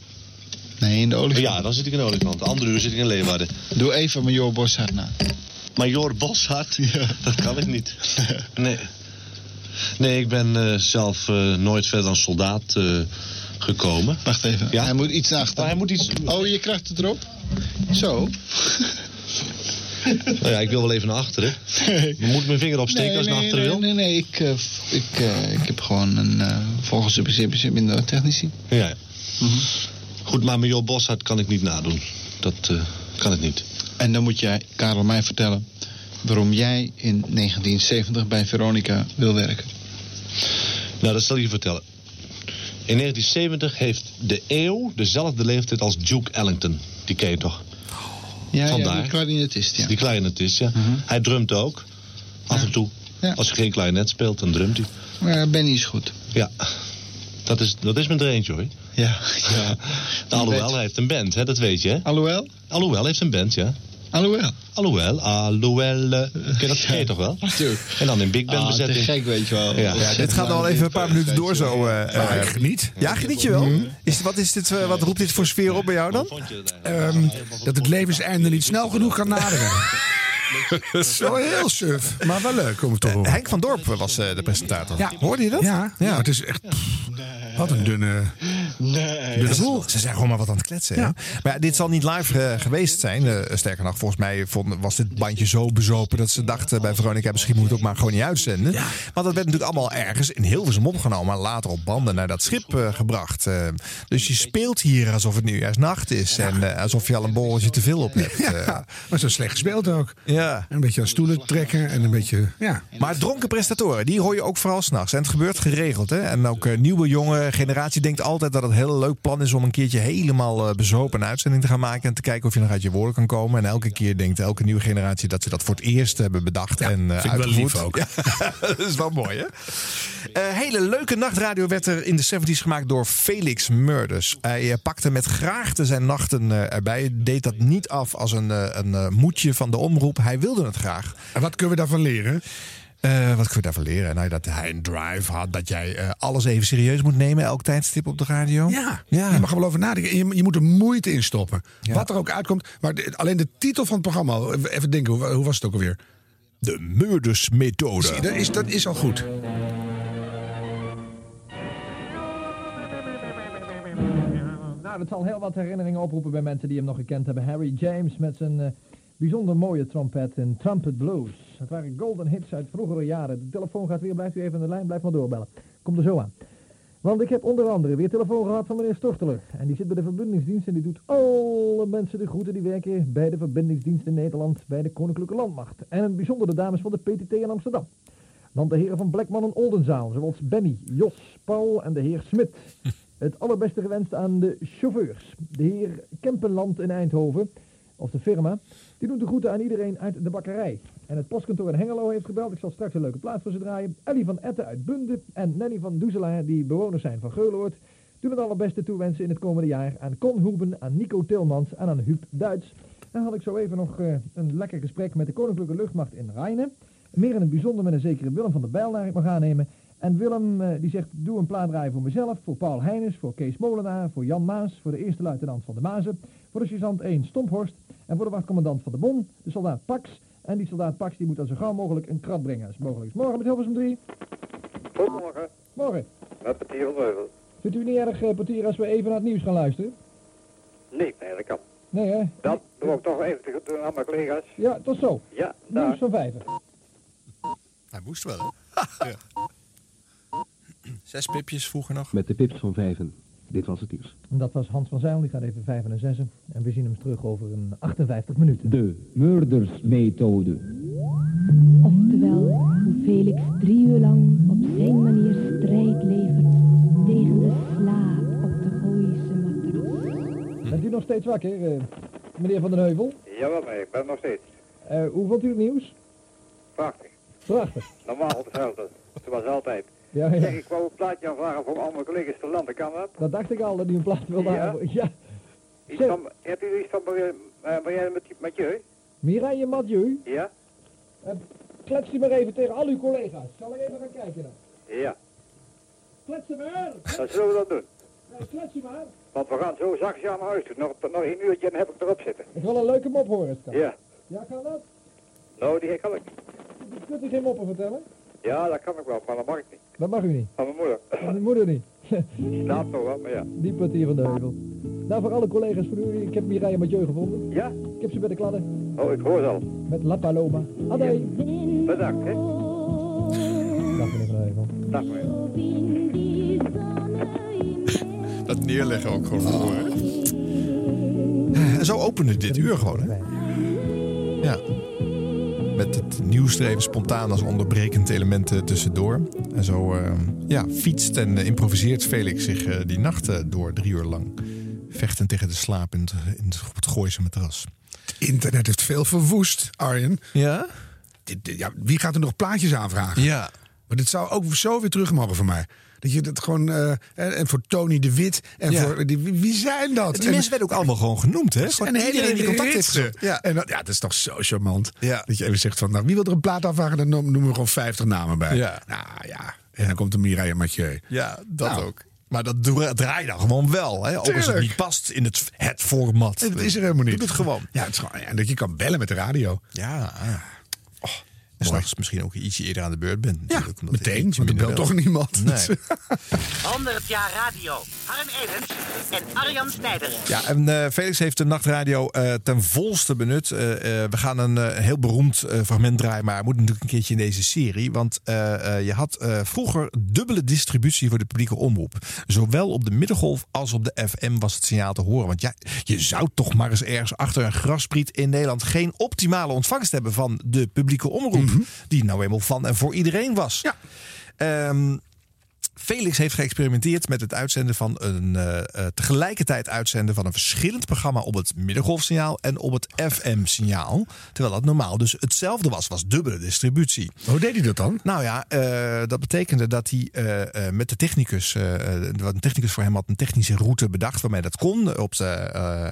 Nee, in de olifant. Ja, dan zit ik in de olifant. De andere uur zit ik in Leeuwarden. Doe even Major Boshart na. Major Boshart? Ja. Dat kan ik niet. Nee. Nee, ik ben uh, zelf uh, nooit verder dan soldaat uh, gekomen. Wacht even. Ja? Hij moet iets naar achter. hij moet iets... Oh, je krijgt het erop? Zo. nou ja, ik wil wel even naar achteren. Nee. Moet mijn vinger opsteken nee, als ik nee, naar achteren nee, wil? Nee, nee, ik, ik, ik heb gewoon een, volgens de principes minder technici. Ja, ja. Mm -hmm. Goed, maar Major Boshart kan ik niet nadoen. Dat uh, kan ik niet. En dan moet jij, Karel, mij vertellen waarom jij in 1970 bij Veronica wil werken. Nou, dat zal ik je vertellen. In 1970 heeft de eeuw dezelfde leeftijd als Duke Ellington. Die ken je toch? Ja, Vandaar. ja die klarinetist, ja. Die klarinetist, ja. -hmm. Hij drumt ook. Af ja. en toe. Ja. Als hij geen klarinet speelt, dan drumt hij. Maar Benny is goed. Ja. Dat is, dat is mijn er eentje, hoor. Ja, ja. Alhoewel, hij heeft een band, hè? dat weet je, hè? Alhoewel? Alhoewel heeft een band, ja. Alhoewel? Alhoewel, alhoewel. Uh, ken je dat ja. toch wel? Natuurlijk. En dan in big band ah, bezetting. te gek, weet je wel. Ja, ja dit gaat al even een paar minuten door zo. Uh, uh, ik geniet. Ja, geniet je wel? Mm -hmm. is, wat, is dit, uh, wat roept dit voor sfeer op bij jou dan? Um, dat het levenseinde niet snel genoeg kan naderen. Zo heel suf, maar wel leuk om het te horen. Henk van Dorp was uh, de presentator. Ja. Hoorde je dat? Ja, ja. het is echt... Pff, wat een dunne... Nee. boel. Ze zijn gewoon maar wat aan het kletsen. Ja. Maar ja, dit zal niet live uh, geweest zijn. Uh, sterker nog, volgens mij vond, was dit bandje zo bezopen... dat ze dachten bij Veronica, misschien moet het ook maar gewoon niet uitzenden. Ja. Want dat werd natuurlijk allemaal ergens in Hilversum opgenomen... maar later op banden naar dat schip uh, gebracht. dus je speelt hier alsof het nu juist nacht is... Ja. en alsof je al een borreltje te veel op hebt. Ja, maar zo slecht gespeeld ook. Ja. Een beetje aan stoelen trekken en een beetje... Ja. Maar dronken prestatoren, die hoor je ook vooral s'nachts. En het gebeurt geregeld. Hè? En ook uh, nieuwe jonge generatie denkt altijd dat het een heel leuk plan is... om een keertje helemaal uh, bezopen een uitzending te gaan maken... en te kijken of je nog uit je woorden kan komen. En elke keer denkt elke nieuwe generatie dat ze dat voor het eerst hebben bedacht ja, en uh, vind uitgevoerd. wel lief ook. Ja, dat is wel mooi, hè? hele leuke nachtradio werd er in de 70s gemaakt door Felix Murders. Hij pakte met graagte zijn nachten erbij. Deed dat niet af als een, een moedje van de omroep. Hij wilde het graag. En wat kunnen we daarvan leren? Uh, wat kunnen we daarvan leren? Nou, dat hij een drive had. Dat jij uh, alles even serieus moet nemen. Elk tijdstip op de radio. Ja, ja. je mag er wel over nadenken. Je, je moet er moeite in stoppen. Ja. Wat er ook uitkomt. Maar de, alleen de titel van het programma. Even denken, hoe, hoe was het ook alweer? De Murders-methode. Dat is, dat is al goed. Nou, dat zal heel wat herinneringen oproepen bij mensen die hem nog gekend hebben. Harry James met zijn uh, bijzonder mooie trompet en Trumpet Blues. Het waren golden hits uit vroegere jaren. De telefoon gaat weer, blijft u even aan de lijn, blijf maar doorbellen. Komt er zo aan. Want ik heb onder andere weer telefoon gehad van meneer Storteler. En die zit bij de verbindingsdienst en die doet alle mensen de groeten die werken bij de verbindingsdienst in Nederland, bij de Koninklijke Landmacht. En in bijzonder de dames van de PTT in Amsterdam. Dan de heren van Blackman en Oldenzaal, zoals Benny, Jos, Paul en de heer Smit. Het allerbeste gewenst aan de chauffeurs. De heer Kempenland in Eindhoven, of de firma, die doet de groeten aan iedereen uit de bakkerij. En het postkantoor in Hengelo heeft gebeld. Ik zal straks een leuke plaats voor ze draaien. Ellie van Etten uit Bunde en Nanny van Doezelaar, die bewoners zijn van Geuloord, doen het allerbeste toewensen in het komende jaar aan Con Hoeben, aan Nico Tilmans en aan Huub Duits. En had ik zo even nog eh, een lekker gesprek met de Koninklijke Luchtmacht in Rijnen. Meer in het bijzonder met een zekere Willem van der Bijl naar ik mag aannemen. En Willem eh, die zegt, doe een plaat draaien voor mezelf, voor Paul Heijnes, voor Kees Molenaar, voor Jan Maas, voor de eerste luitenant van de Mazen, voor de sergeant 1 Stomphorst en voor de wachtcommandant van de Bon, de soldaat Pax. En die soldaat Pax die moet dan zo gauw mogelijk een krat brengen als mogelijk is. Morgen met Hilversum 3. Goedemorgen, Morgen. met Petier van Heuvel. Vindt u niet erg, uh, Portier, als we even naar het nieuws gaan luisteren? Nee, nee, dat kan. Nee, hè? Dat doe ik toch even te doen aan mijn collega's. Ja, tot zo. Ja, Nieuws daar. van vijven. Hij moest wel, hè? ja. Zes pipjes vroeger nog. Met de pips van vijven. Dit was het nieuws. En dat was Hans van Zijl, die gaat even vijf en een zessen. En we zien hem terug over een 58 minuten. De murdersmethode. Oftewel, hoe Felix drie uur lang op zijn manier strijd levert tegen de slaap op de Gooise matras. Bent u nog steeds wakker, eh, meneer Van den Heuvel? Jawel, maar ik ben nog steeds. Eh, hoe vond u het nieuws? Prachtig. Prachtig. Normaal hetzelfde. Zoals altijd. Ja, ja. Zeg, ik wou een plaatje aanvragen voor al mijn collega's te landen. Kan dat? Dat dacht ik al, dat u een plaat wilde Ja? Ja. Iets Zeg. van, hebt u iets van Marianne uh, met, met je? Mireille Mathieu, Ja? eh, klets die maar even tegen al uw collega's. Zal ik even gaan kijken dan? Ja. Klets hem maar! Dan zullen we dat doen. Nee, klets die maar! Want we gaan zo zachtjes aan huis toe. Nog, nog een uurtje en heb ik erop zitten. Ik wil een leuke mop horen, Stan. Ja. Ja, kan dat? Nou, die kan ik. Kunt u geen moppen vertellen? Ja, dat kan ik wel, maar dat mag ik niet. Dat mag u niet. Van mijn moeder. Van uw moeder niet. Die slaapt nog wel, maar ja. Die portier van de heuvel. Nou, voor alle collega's van u, ik heb Mireille Mathieu gevonden. Ja? Ik heb ze bij de kladden. Oh, ik hoor het al. Met La Paloma. Adé. Bedankt, hè. Dag meneer van de heuvel. Dag, meneer. Dat neerleggen ook gewoon voor. En zo opende dit uur gewoon, hè? Ja. Met het nieuws er even spontaan als onderbrekend element eh, tussendoor. En zo eh, ja, fietst en eh, improviseert Felix zich die nachten door drie uur lang. Vechten tegen de slaap in het, in het, het Gooise matras. Internet heeft veel verwoest, Arjen. Ja? Ja, wie gaat er nog plaatjes aanvragen? Ja. Maar dit zou ook zo weer terug mogen van mij. Dat je dat gewoon. eh, en, voor Tony de Wit. En Ja. voor. Die, wie, zijn dat? Die En- mensen werden ook allemaal gewoon genoemd, hè? Gewoon en iedereen die contact heeft. Ja. En dat, ja, dat is toch zo charmant. Ja. Dat je even zegt van, nou, wie wil er een plaat aanvragen? Dan noem- noemen we gewoon 50 namen bij. Ja. Nou ja. En dan komt de Mireille Mathieu. Ja, dat Nou. ook. Maar dat dra- draai je dan gewoon wel, hè? Ook als het niet past in het, het format. Het is er helemaal niet. Doe het gewoon. Ja, het is gewoon, en dat je kan bellen met de radio. Ja. Oh, en s'nachts misschien ook ietsje eerder aan de beurt bent. Ja, natuurlijk, omdat het meteen. Want er belt toch niemand. Nee. 100 jaar radio. Harm Edens en Arjan Snijder. Ja, en eh, Felix heeft de nachtradio eh, ten volste benut. Eh, eh, we gaan een eh, heel beroemd eh, fragment draaien, maar het moet natuurlijk een keertje in deze serie. Want eh, eh, je had eh, vroeger dubbele distributie voor de publieke omroep. Zowel op de middengolf als op de FM was het signaal te horen. Want ja, je zou toch maar eens ergens achter een graspriet in Nederland geen optimale ontvangst hebben van de publieke omroep. Die nou eenmaal van en voor iedereen was. Ja. Felix heeft geëxperimenteerd met het uitzenden van een eh, eh, tegelijkertijd uitzenden van een verschillend programma op het middengolfsignaal en op het FM-signaal. Terwijl dat normaal dus hetzelfde was, was dubbele distributie. Hoe deed hij dat dan? Nou ja, eh, dat betekende dat hij met de technicus, wat een technicus voor hem had een technische route bedacht waarmee dat kon. Op de,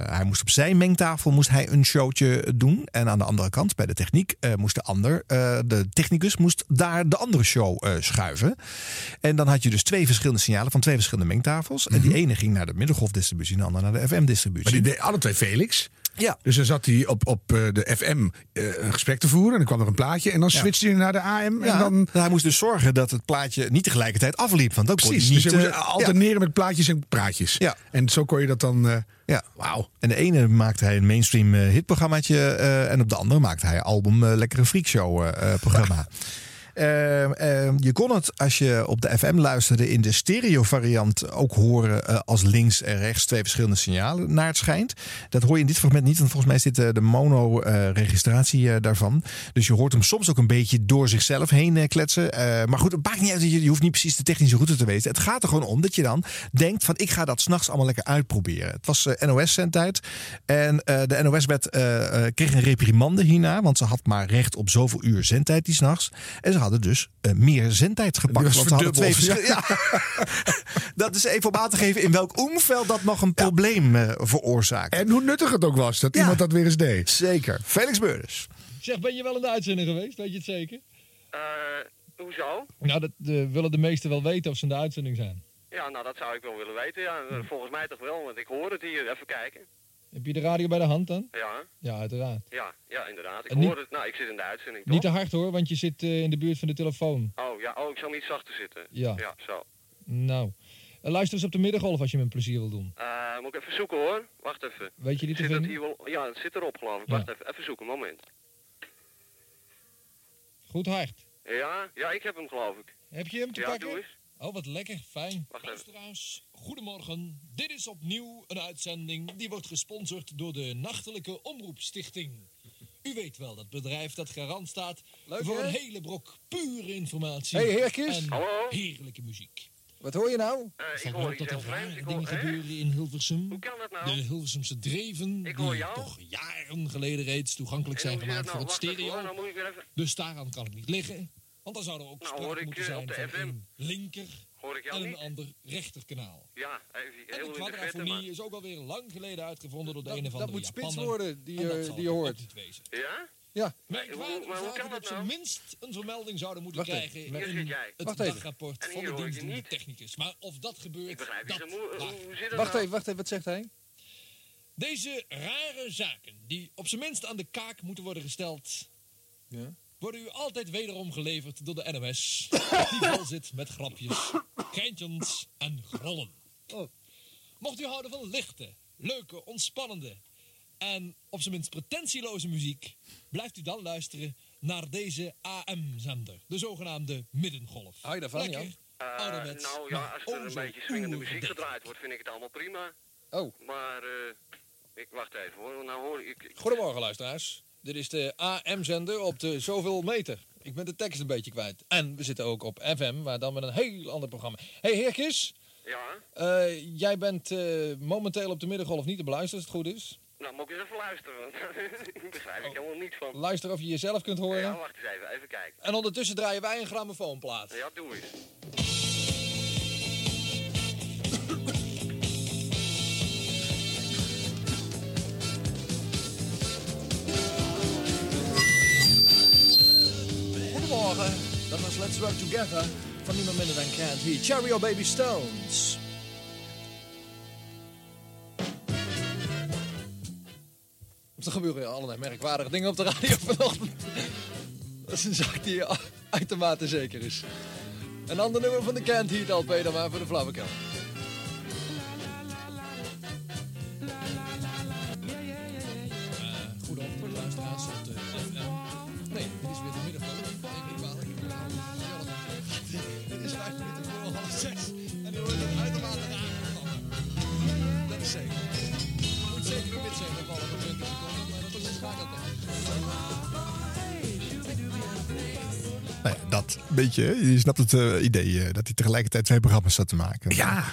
hij moest op zijn mengtafel moest hij een showtje doen. En aan de andere kant, bij de techniek, moest de ander, de technicus, moest daar de andere show schuiven. En dan had je dus twee verschillende signalen van twee verschillende mengtafels. En die ene ging naar de middengolfdistributie en de andere naar de FM-distributie. Maar die deed alle twee Felix. Ja. Dus dan zat hij op, op eh, de FM eh, een gesprek te voeren. En dan kwam er een plaatje. En dan Ja. switchte hij naar de AM. Ja, En dan... Hij moest dus zorgen dat het plaatje niet tegelijkertijd afliep. Want kon Precies. niet, dus hij moest eh, alterneren met plaatjes en praatjes. Ja. En zo kon je dat dan... Ja. Wauw. En de ene maakte hij een mainstream hitprogrammaatje. eh, en op de andere maakte hij een album Lekkere Freakshow programma. Eh, eh, je kon het als je op de FM luisterde in de stereo variant ook horen eh, als links en rechts twee verschillende signalen naar het schijnt. Dat hoor je in dit fragment niet, want volgens mij is dit eh, de mono-registratie daarvan. Dus je hoort hem soms ook een beetje door zichzelf heen eh, kletsen. Eh, maar goed, het maakt niet uit, je, je hoeft niet precies de technische route te weten. Het gaat er gewoon om dat je dan denkt van ik ga dat s'nachts allemaal lekker uitproberen. Het was eh, NOS-zendtijd en eh, de NOS werd, eh, eh, kreeg een reprimande hierna, want ze had maar recht op zoveel uur zendtijd die s'nachts. En ze hadden dus eh, meer zendtijd gepakt. want ze hadden twee. Ja. dat is even om aan te geven in welk omveld dat nog een probleem eh, veroorzaakt. En hoe nuttig het ook was dat iemand dat weer eens deed. Zeker. Felix Beurders. Zeg, ben je wel in de uitzending geweest? Weet je het zeker? Eh, hoezo? Nou, dat willen de meesten wel weten of ze in de uitzending zijn. Ja, nou dat zou ik wel willen weten. Ja, volgens mij toch wel, want ik hoor het hier. Even kijken. Heb je de radio bij de hand dan? Ja, Ja, uiteraard. ja, ja, inderdaad. Ik niet- hoor het. Nou, ik zit in de uitzending, toch? Niet te hard hoor, want je zit eh, in de buurt van de telefoon. Oh, ja, oh, ik zal niet zachter zitten. Ja. Ja, zo. Nou, eh, luister eens op de middengolf als je me een plezier wil doen. Eh, moet ik even zoeken hoor. Wacht even. Weet je die te zit het vinden? hier wel? Ja, het zit erop geloof ik. Ja. Wacht even. Even zoeken, moment. Goed hard. Ja, ja, ik heb hem geloof ik. Heb je hem te ja, pakken? doe eens. Oh, wat lekker. Fijn. Luisteraars, goedemorgen. Dit is opnieuw een uitzending die wordt gesponsord door de Nachtelijke Omroepstichting. U weet wel, dat bedrijf dat garant staat Leuk, voor hè? een hele brok pure informatie. Hey, Heerkes. En Hallo? heerlijke muziek. Wat hoor je nou? Eh, ik hoor dat er Ik dingen hoor, gebeuren in Hilversum. Hoe kan dat nou? De Hilversumse dreven, Ik hoor die jou. toch jaren geleden reeds toegankelijk zijn gemaakt voor nou? het hoor, stereo. nou ik even... Dus daaraan kan het niet liggen. Want dan zou er ook Nou, sprake hoor ik, moeten eh, zijn op de van FM. een linker Hoor ik jou en een niet? ander rechterkanaal. Ja, even En heel de in de vette, kwadrafonie maar... is ook alweer lang geleden uitgevonden door de Dat- een of dat andere moet spits Japanner. worden, die, dat eh, die je hoort. Ja? Ja. Merkwaardig maar hoe kan dat op zijn nou? minst een vermelding zouden moeten Wacht krijgen in jij. het dagrapport van de dienstdoende technicus. Maar of dat gebeurt, Ik begrijp dat. Hoe zit het Wacht nou? even, wacht even. Wat zegt hij? Deze rare zaken, die op zijn minst aan de kaak moeten worden gesteld, Ja. Worden u altijd wederom geleverd door de NOS. die vol zit met grapjes, geintjes en grollen. Oh. Mocht u houden van lichte, leuke, ontspannende en op zijn minst pretentieloze muziek, blijft u dan luisteren naar deze AM-zender, de zogenaamde middengolf. Hou je daarvan, Lekker, Jan? Eh, nou ja, als er o een beetje swingende muziek gedraaid wordt, vind ik het allemaal prima. Oh. Maar, eh, ik wacht even hoor, nou hoor ik... ik Goedemorgen, luisteraars. Dit is de AM-zender op de zoveel meter. Ik ben de tekst een beetje kwijt. En we zitten ook op FM, maar dan met een heel ander programma. hey, Heerkes. Ja? Eh, jij bent eh, momenteel op de middengolf niet te beluisteren, als het goed is. Nou, moet ik eens even luisteren, want ik begrijp ik helemaal niets van. Luister of je jezelf kunt horen. Ja, wacht eens even, even kijken. En ondertussen draaien wij een grammofoonplaat. Ja, doe eens. Dat was Let's Work Together van niemand minder dan hier. Cherry or Baby Stones. Er gebeuren allerlei merkwaardige dingen op de radio vanochtend. Dat is een zaak die uitermate zeker is. Een ander nummer van de Kent Heat dan maar voor de flauwekul. Dat beetje. Je snapt het eh, idee eh, dat hij tegelijkertijd twee programma's zat te maken. Ja.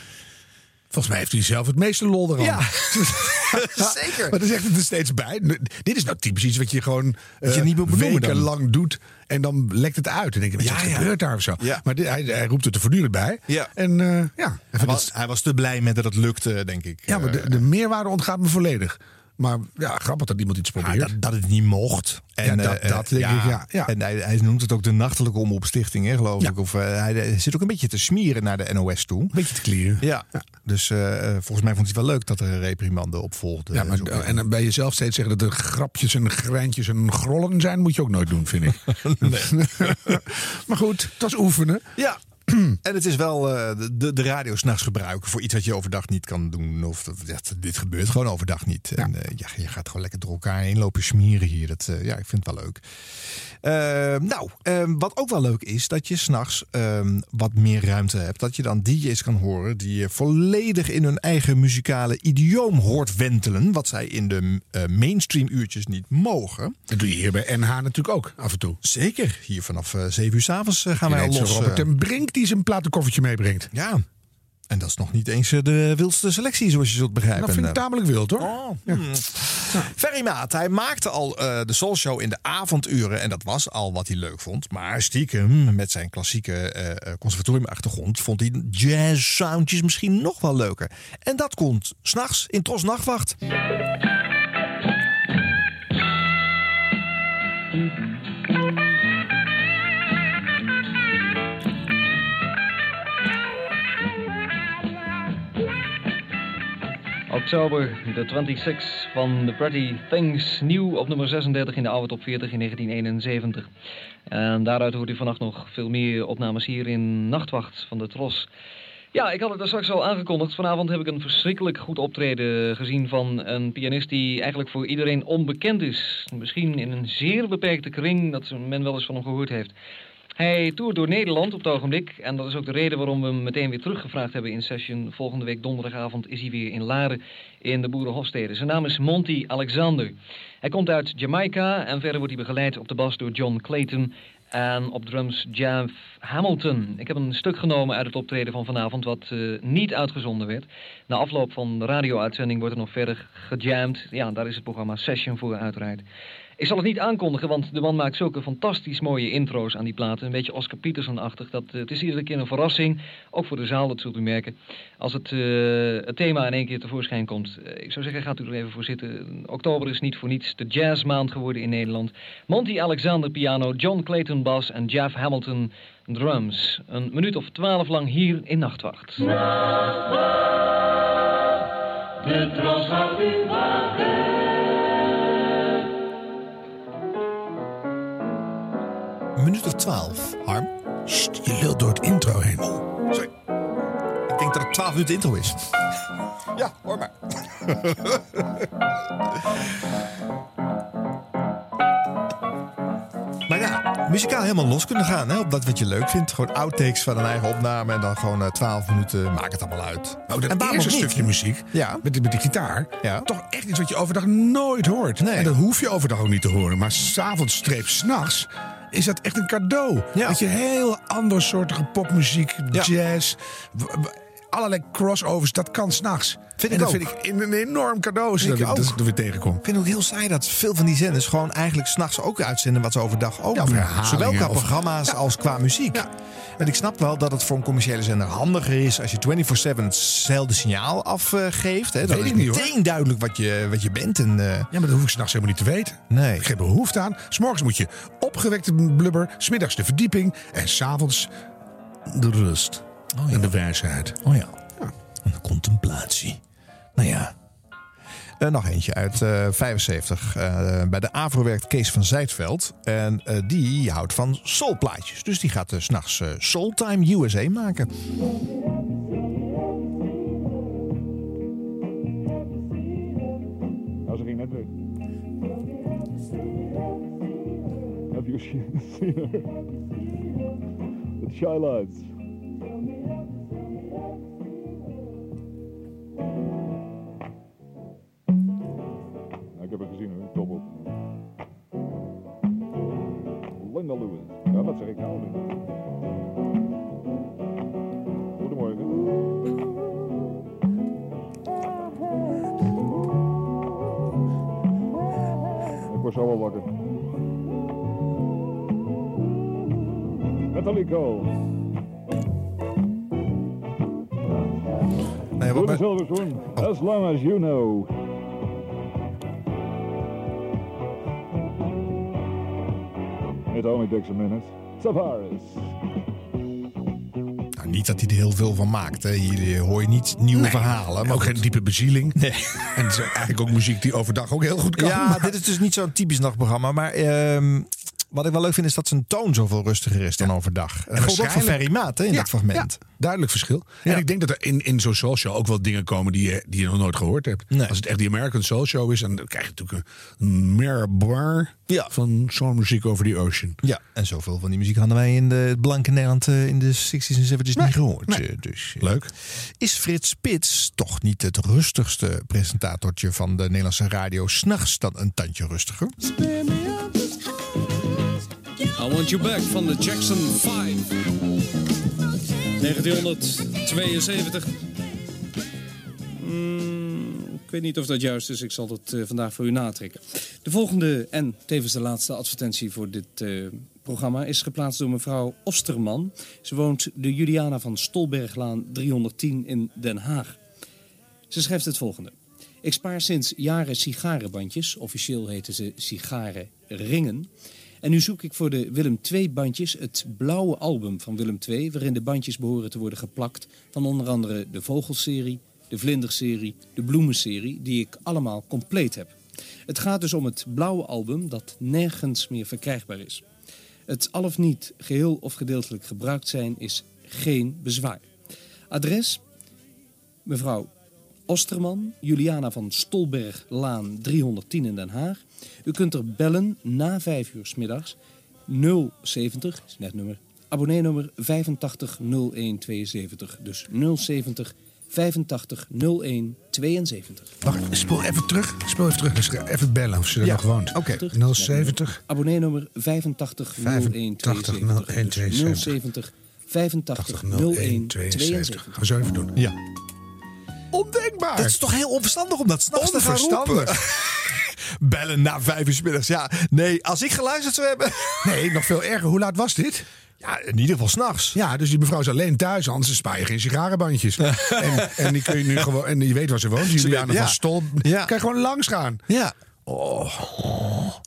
Volgens mij heeft hij zelf het meeste lol eraan. Ja. Zeker. Maar dan zegt het er steeds bij. Dit is nou typisch iets wat je gewoon Wat je eh, niet dan. wekenlang doet. En dan lekt het uit. En denk je, wat Ja, gebeurt daar of zo? Ja. Maar dit- hij, hij roept het er voortdurend bij. Ja. En ja. Hij was, hij was te blij met dat het lukte, denk ik. Ja, maar de, de meerwaarde ontgaat me volledig. Maar ja, grappig dat iemand iets Ja, probeert. dat, dat het niet mocht. En, Ja, dat- eh, dat denk ik, ja, ja. En hij, hij noemt het ook de nachtelijke omroepstichting, hè, geloof ik. Of, eh, hij, zit ook een beetje te smieren naar de NOS toe. Beetje te klieren. Ja. Dus eh, volgens mij vond hij het wel leuk dat er een reprimande op volgde. Ja, maar, en dan bij jezelf steeds zeggen dat er grapjes en grijntjes en grollen zijn, moet je ook nooit doen, vind ik. maar goed, het was oefenen. Ja. En het is wel eh, de, de radio s'nachts gebruiken voor iets wat je overdag niet kan doen. Of dat, dit gebeurt gewoon overdag niet. En eh, ja, je gaat gewoon lekker door elkaar heen lopen smeren hier. Dat, eh, ja, ik vind het wel leuk. Eh, nou, eh, wat ook wel leuk is, dat je s'nachts nachts wat meer ruimte hebt. Dat je dan DJ's kan horen die je volledig in hun eigen muzikale idioom hoort wentelen. Wat zij in de mainstream uurtjes niet mogen. Dat doe je hier bij NH natuurlijk ook af en toe. Zeker. Hier vanaf eh 7 uur s'avonds avonds gaan wij al los. Robert Brink die zijn platenkoffertje meebrengt. Ja. En dat is nog niet eens eh, de wildste selectie, zoals je zult begrijpen. Dat vind ik Eh, tamelijk wild hoor. Oh, hmm. Ferry Maat, hij maakte al eh, de Soul Show in de avonduren. En dat was al wat hij leuk vond. Maar stiekem, met zijn klassieke eh, conservatoriumachtergrond... vond hij jazz-soundjes misschien nog wel leuker. En dat komt s'nachts in Tros Nachtwacht. Oktober, de 26 van The Pretty Things. Nieuw op nummer 36 in de oude top 40 in 1971. En daaruit hoort u vannacht nog veel meer opnames hier in Nachtwacht van de Tros. Ja, ik had het er straks al aangekondigd. Vanavond heb ik een verschrikkelijk goed optreden gezien van een pianist die eigenlijk voor iedereen onbekend is. Misschien in een zeer beperkte kring dat men wel eens van hem gehoord heeft. Hij toert door Nederland op het ogenblik. En dat is ook de reden waarom we hem meteen weer teruggevraagd hebben in session. Volgende week donderdagavond is hij weer in Laren in de Boerenhofstede. Zijn naam is Monty Alexander. Hij komt uit Jamaica en verder wordt hij begeleid op de bas door John Clayton. En op drums Jeff Hamilton. Ik heb een stuk genomen uit het optreden van vanavond wat eh, niet uitgezonden werd. Na afloop van de radio-uitzending wordt er nog verder gejamd. Ja, daar is het programma Session voor uiteraard. Ik zal het niet aankondigen, want de man maakt zulke fantastisch mooie intro's aan die platen. Een beetje Oscar Peterson-achtig. Dat, eh, het is iedere keer een verrassing. Ook voor de zaal, dat zult u merken. Als het, eh, het thema in één keer tevoorschijn komt. Eh, ik zou zeggen, gaat u er even voor zitten. Oktober is niet voor niets de jazzmaand geworden in Nederland. Monty Alexander piano, John Clayton bas en Jeff Hamilton drums. Een minuut of twaalf lang hier in Nachtwacht. De. Minuut of twaalf, Harm. Sst, je lult door het intro heen. Oh, sorry. Ik denk dat het 12 minuten intro is. Ja, hoor maar. Maar ja, muzikaal helemaal los kunnen gaan hè, op dat wat je leuk vindt. Gewoon outtakes van een eigen opname en dan gewoon eh, 12 minuten, maak het allemaal uit. Ook dat en waarom eerste niet? stukje muziek Ja. met, die- met die gitaar. Ja. Toch echt iets wat je overdag nooit hoort. Nee. En dat hoef je overdag ook niet te horen. Maar s'avonds streep s'nachts is dat echt een cadeau. Ja. Dat je heel andere soorten popmuziek, Ja. jazz... Allerlei crossovers, dat kan s'nachts. Vind en dat ook. vind ik een, enorm cadeau Vind dat ik dat ik tegenkom. Ik vind het ook heel saai dat veel van die zenders gewoon eigenlijk s'nachts ook uitzenden wat ze overdag ook Ja, doen. Zowel qua of- programma's als qua muziek. En ik snap wel dat het voor een commerciële zender handiger is als je 24-7 hetzelfde signaal afgeeft. Hè. Dan Weet is ik hoor. meteen duidelijk wat je, wat je bent. En, eh, Ja, maar dat hoef ik s'nachts helemaal niet te weten. nee. Geen behoefte aan. S'morgens moet je opgewekte blubber, smiddags de verdieping en s'avonds de rust en de wijsheid. Oh ja. En de contemplatie. Nou ja. Eh, nog eentje uit eh 75. Eh, bij de AVRO werkt Kees van Zijtveld. En die houdt van soulplaatjes. Dus die gaat 's nachts Soultime USA maken. Nou, ze ging net weg. Have you seen her? The. Zeg ik nou. Linda. Goedemorgen. Ik word zo wel wakker. Metallico. Nee, wat de Silverspoon. As long as you know. It only takes a minute. Tavares. Nou, niet dat hij er heel veel van maakt. Hè. Hier hoor je niet nieuwe verhalen. Maar ook geen diepe bezieling. Nee. En het is eigenlijk ook muziek die overdag ook heel goed kan. Ja, dit is dus niet zo'n typisch nachtprogramma. Maar ehm, Wat ik wel leuk vind is dat zijn toon zoveel rustiger is dan overdag. En dat ook voor Ferry Maat hè, in Ja, dat fragment. ja, duidelijk verschil. En ik denk dat er in, in zo'n soul show ook wel dingen komen die je, die je nog nooit gehoord hebt. Als het echt die American Soul Show is, dan krijg je natuurlijk een meer bar van zo'n muziek over die ocean. Ja, en zoveel van die muziek hadden wij in de, het blanke Nederland eh, in de 60s en 70s niet gehoord. eh, Dus, eh, Leuk. Is Frits Spits toch niet het rustigste presentatortje van de Nederlandse radio? S'nachts dan een tandje rustiger? I Want You Back van de Jackson 5. 1972. Mm, ik weet niet of dat juist is. Ik zal het eh, vandaag voor u natrekken. De volgende en tevens de laatste advertentie voor dit eh, programma is geplaatst door mevrouw Osterman. Ze woont de Juliana van Stolberglaan 310 in Den Haag. Ze schrijft het volgende. Ik spaar sinds jaren sigarenbandjes. Officieel heten ze sigarenringen. En nu zoek ik voor de Willem II bandjes het blauwe album van Willem II... waarin de bandjes behoren te worden geplakt van onder andere de Vogelserie... de Vlinderserie, de Bloemenserie, die ik allemaal compleet heb. Het gaat dus om het blauwe album dat nergens meer verkrijgbaar is. Het al of niet geheel of gedeeltelijk gebruikt zijn is geen bezwaar. Adres mevrouw Osterman, Juliana van Stolberglaan 310 in Den Haag. U kunt er bellen na 5 uur 's middags 070, is net nummer, abonneenummer 850172. Dus 070 85 01 72. Wacht, speel even terug. Speel even terug. Dus even bellen of ze er nog woont. Oké. 070. Abonneenummer 85 01 72. 070 85 01 72. Gaan we zo even doen. Ja. Ondenkbaar. Dat is toch heel onverstandig om dat s'nachts te gaan Onverstandig. roepen? Bellen na vijf uur 's middags. Ja, nee, als ik geluisterd zou hebben... Nee, nog veel erger. Hoe laat was dit? Ja, in ieder geval s'nachts. Ja, dus die mevrouw is alleen thuis, anders spaar je geen sigarenbandjes. en, en die kun je nu gewoon, en je weet waar ze woont, Juliana ja. van Stol. Ja. Kan je gewoon langs gaan. Ja. Oh,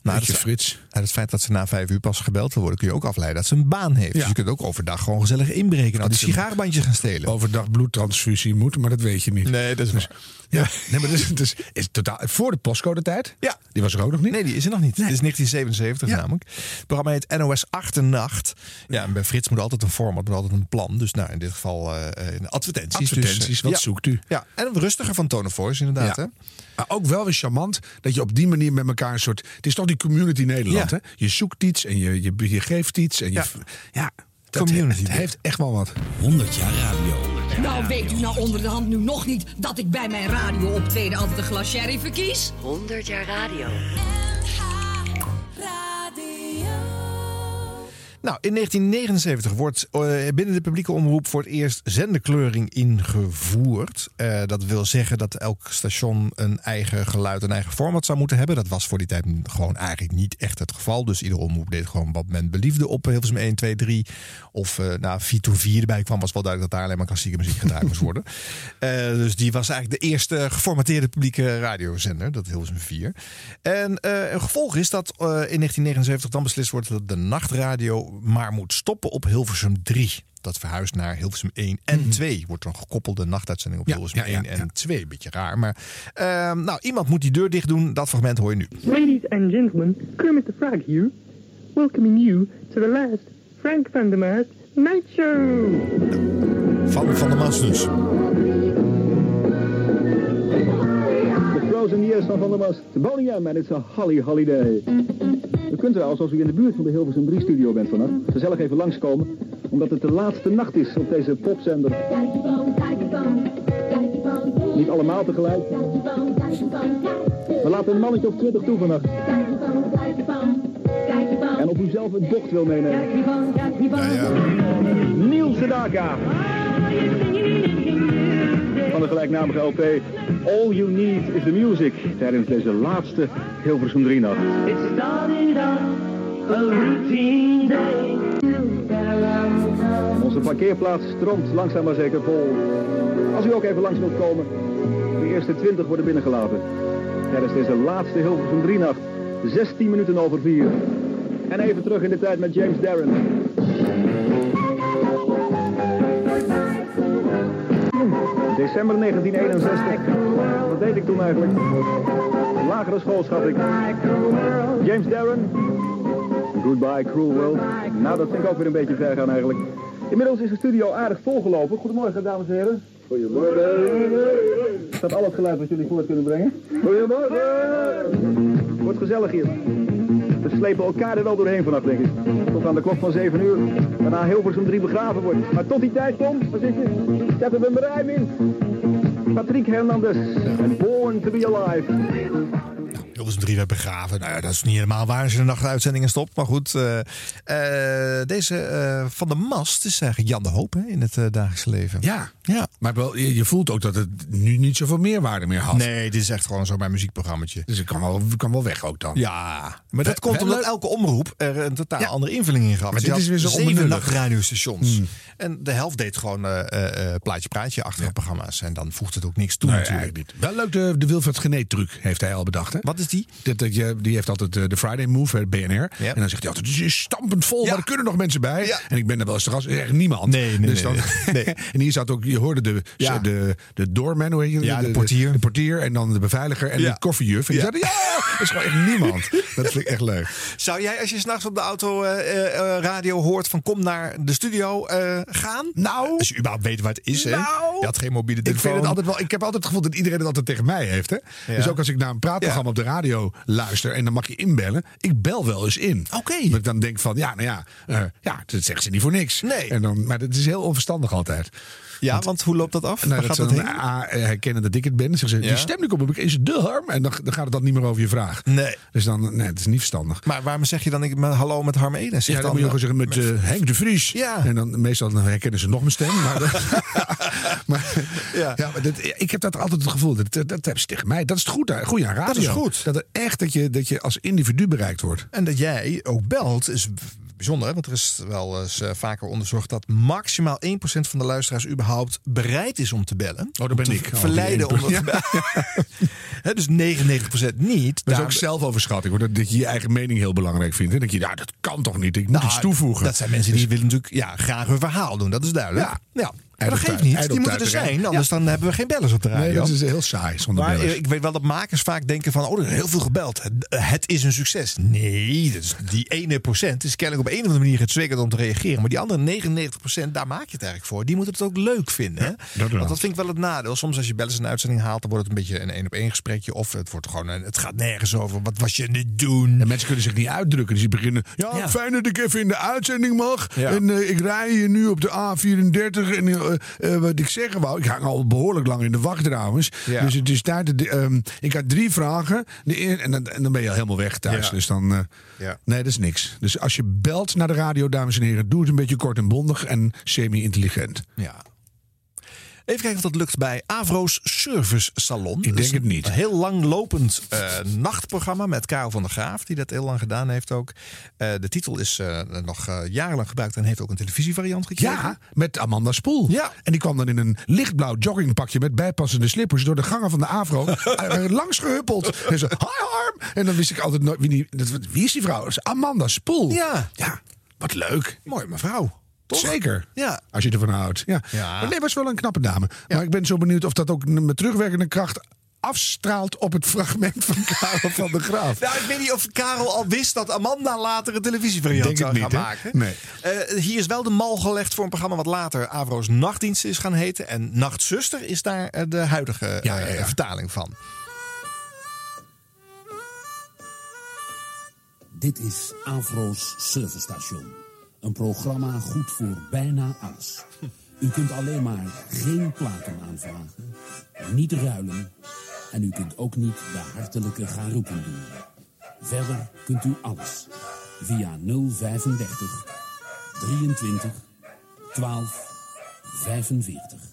Nou, het, Frits. Ja, het feit dat ze na vijf uur pas gebeld wil worden, kun je ook afleiden dat ze een baan heeft. Dus Ja. je kunt ook overdag gewoon gezellig inbreken en al die sigarenbandjes gaan stelen. Overdag bloedtransfusie moet, maar dat weet je niet. Nee, dat is waar. Ja, nee, maar dus, dus is totaal voor de postcode tijd. Ja. Die was er ook nog niet. Nee, die is er nog niet. Het is 1977 Ja. namelijk. Het programma heet NOS 8 en Nacht. Ja, en bij Frits moet altijd een format, moet altijd een plan. Dus nou, in dit geval eh, advertenties. Advertenties, Dus, eh, wat zoekt u? Ja, en een rustiger van Tone of Voice inderdaad. Ja. Hè? Maar ook wel weer charmant dat je op die manier met elkaar een soort. Het is toch die community Nederland, Ja. hè? Je zoekt iets en je, je, je geeft iets. En je, Ja. ja, dat Community. Het heeft echt wel wat. 100 jaar radio. Nou, weet u nou onder de hand nu nog niet dat ik bij mijn radio optreden altijd een glas sherry verkies? 100 jaar radio. Nou, in 1979 wordt eh, binnen de publieke omroep voor het eerst zenderkleuring ingevoerd. Eh, dat wil zeggen dat elk station een eigen geluid, een eigen format zou moeten hebben. Dat was voor die tijd gewoon eigenlijk niet echt het geval. Dus iedere omroep deed gewoon wat men beliefde op Hilversum 1, 2, 3. Of eh nou, 4 toen 4 erbij kwam, was wel duidelijk dat daar alleen maar klassieke muziek gedraaid moest worden. Dus die was eigenlijk de eerste geformateerde publieke radiozender, dat Hilversum 4. En een gevolg is dat in 1979 dan beslist wordt dat de nachtradio maar moet stoppen op Hilversum 3. Dat verhuist naar Hilversum 1 en 2. Wordt dan gekoppelde nachtuitzending op Ja, Hilversum ja, ja, 1 en 2. Beetje raar, maar eh, nou, iemand moet die deur dicht doen. Dat fragment hoor je nu. Ladies and gentlemen, Kermit the Frog here, welcoming you to the last Frank van der Maas Night Show. Van Van der Mans dus. The Frozen Years van Van der Maas, Boney M, and it's a holly holiday. U kunt trouwens, als u in de buurt van de Hilversum 3 studio bent vannacht, gezellig even langskomen, omdat het de laatste nacht is op deze popzender. Niet allemaal tegelijk. We laten een mannetje of twintig toe vannacht. En of u zelf het bocht wil meenemen. Niels Sedaka. Van de gelijknamige LP All You Need Is The Music. Tijdens deze laatste Hilversum 3 nacht. It started a routine day. Onze parkeerplaats stroomt langzaam maar zeker vol. Als u ook even langs wilt komen, de eerste 20 worden binnengelaten. Tijdens deze laatste Hilversum 3 nacht, 16 minuten over 4. En even terug in de tijd met James Darren. December 1961. Wat deed ik toen eigenlijk? Lagere school, schat ik. James Darren. Goodbye, cruel world. Nou, dat vind ik ook weer een beetje ver gaan eigenlijk. Inmiddels is de studio aardig volgelopen. Goedemorgen, dames en heren. Goedemorgen. Is dat al het geluid wat jullie voort kunnen brengen? Goedemorgen. Wordt gezellig hier. We slepen elkaar er wel doorheen vanaf, denk ik. Tot aan de klok van 7 uur. Waarna Hilversum 3 begraven wordt. Maar tot die tijd, Tom, waar zit je? Zetten we een ruim in. Patrick Hernandez. Born to be Alive. Hilversum 3 werd begraven. Nou ja, dat is niet helemaal waar als je de nachtuitzendingen stopt. Maar goed, eh, eh, deze eh, van de Mast is eigenlijk Jan de Hoop hè, in het dagelijkse leven. Ja. ja. Maar wel, je, je voelt ook dat het nu niet zoveel meerwaarde meer had. Nee, dit is echt gewoon zo mijn muziekprogrammaatje. Dus ik kan wel, kan wel weg ook dan. Ja, maar dat We- komt omdat elke omroep er een totaal andere invulling in gaf. Maar dit is weer zo zeven nachtradiostations. Hmm. En de helft deed gewoon plaatje praatje achtige programma's. En dan voegt het ook niks toe Nee, natuurlijk. niet. Wel leuk, de, de Wilfred Geneet truc heeft hij al bedacht. Hè? Wat is die? Je, die heeft altijd eh, de Friday Move, hè, BNR. En dan zegt hij altijd, het is stampend vol, maar er kunnen nog mensen bij. En ik ben er wel eens te gast, echt niemand. Nee, nee, dus nee, dan, en hier zat ook, je hoorde de, Ja. de, de doorman, hoe heet je? Ja, de portier. De portier en dan de beveiliger en de koffiejuf. En die zeiden, ja, dat is gewoon echt niemand. Dat vind ik echt leuk. Zou jij als je s'nachts op de auto eh, eh, radio hoort van kom naar de studio gaan? Nou. Als je überhaupt weet waar het is, hè? Nou. Je had geen mobiele Ik telefoon. vind het altijd wel. Ik heb altijd het gevoel dat iedereen het altijd tegen mij heeft. Hè? Dus ook als ik naar een praatprogramma op de radio luister en dan mag je inbellen. Ik bel wel eens in. Oké. Dat ik dan denk van ja, nou ja, eh, ja, dat zeggen ze niet voor niks. Nee. En dan, maar dat is heel onverstandig altijd. Ja, want hoe loopt dat af? Nou, dat gaat dat dan heen? A, eh, herkennen dat ik het ben. Dan zeggen ze, Ja. die stem komt op, is het de harm? En dan, dan gaat het dan niet meer over je vraag. Nee. Dus dan, nee, het is niet verstandig. Maar waarom zeg je dan ik, maar hallo met Harm Edens? Ja, dan, moet je gewoon zeggen met, eh, Henk de Vries. Ja. En dan meestal dan herkennen ze nog mijn stem. Maar, maar, Ja. ja. maar ik heb dat altijd het gevoel. Dat, dat, dat hebben ze tegen mij. Dat is het goed, goede aan radio. Dat is goed. Dat, er echt, dat, je, dat je als individu bereikt wordt. En dat jij ook belt is bijzonder, hè? want er is wel eens eh, vaker onderzocht dat maximaal 1% van de luisteraars überhaupt bereid is om te bellen. Oh, dat ben ik. Oh, verleiden om te 1%. bellen. Dus 99% niet. Dat is ook zelfoverschatting. Hoor. Dat, dat je je eigen mening heel belangrijk vindt. En denk je, ja, dat kan toch niet. Ik moet Nou, iets toevoegen. Dat zijn mensen die willen natuurlijk ja, graag hun verhaal doen. Dat is duidelijk. Ja. Maar dat geeft niet. Die moeten er zijn. Anders dan hebben we geen bellers op de radio. Nee, dat is heel saai zonder Maar bellers. ik weet wel dat makers vaak denken van... oh, er is heel veel gebeld. Het, is een succes. Nee, is die ene procent is kennelijk op een of andere manier getriggerd om te reageren. Maar die andere 99 procent, daar maak je het eigenlijk voor. Die moeten het ook leuk vinden. Hè? dat. Want dat vind ik wel het nadeel. Soms als je bellers een uitzending haalt... dan wordt het een beetje een één op één gesprekje. Of het wordt gewoon een, het gaat nergens over. Wat was je aan het doen? En mensen kunnen zich niet uitdrukken. Dus die beginnen. Ja, fijn dat ik even in de uitzending mag. En eh, ik rij hier nu op de A34. En eh, eh, wat ik zeggen wou. Ik hang al behoorlijk lang in de wacht trouwens. Ja. Dus het is tijd. ehm, ik had drie vragen. De eer- en, dan, en dan ben je al helemaal weg thuis. Ja. Dus dan. eh, Ja. Nee, dat is niks. Dus als je belt naar de radio, dames en heren, doe het een beetje kort en bondig en semi-intelligent. Ja. Even kijken of dat lukt bij Avro's Service Salon. Ik denk is het niet. Een heel langlopend eh nachtprogramma met Karel van der Graaf, die dat heel lang gedaan heeft ook. Eh, de titel is eh, nog jarenlang gebruikt en heeft ook een televisievariant gekregen. Ja, met Amanda Spoel. Ja. En die kwam dan in een lichtblauw joggingpakje met bijpassende slippers door de gangen van de Avro langs gehuppeld. En zo, hi Harm. En dan wist ik altijd nooit wie, die, wie is die vrouw? Amanda Spoel. Ja. Ja, wat leuk. Mooi mevrouw. Toch? Zeker. Ja. Als je ervan houdt. Ja. Ja. Maar nee, was wel een knappe dame. Maar ik ben zo benieuwd of dat ook met terugwerkende kracht afstraalt op het fragment van Karel van der Graaf. Nou, ik weet niet of Karel al wist dat Amanda later een televisievariant zou gaan niet, hè? maken. Nee. Eh, hier is wel de mal gelegd voor een programma wat later Avro's Nachtdienst is gaan heten. En Nachtzuster is daar eh, de huidige eh, Ja, ja, ja. vertaling van. Dit is Avro's Servicestation. Een programma goed voor bijna alles. U kunt alleen maar geen platen aanvragen, niet ruilen en u kunt ook niet de hartelijke garoeken doen. Verder kunt u alles via 035 23 12 45.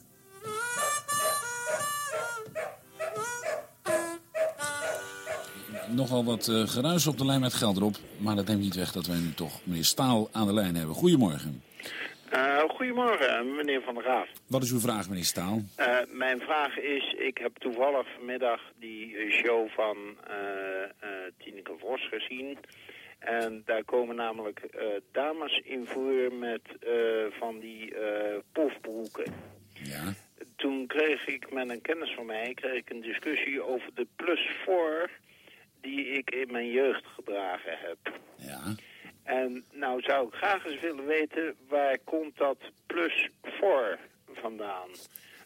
Nogal wat eh, geruis op de lijn met geld erop. Maar dat neemt niet weg dat wij nu toch meneer Staal aan de lijn hebben. Goedemorgen. Eh, goedemorgen, meneer Van der Graaf. Wat is uw vraag, meneer Staal? Eh, mijn vraag is, ik heb toevallig vanmiddag die show van eh, Tineke Vos gezien. En daar komen namelijk dames in voor met van die pofbroeken. Ja. Toen kreeg ik met een kennis van mij kreeg ik een discussie over de plus 4 die ik in mijn jeugd gedragen heb. Ja. En nou zou ik graag eens willen weten, waar komt dat plus 4 vandaan?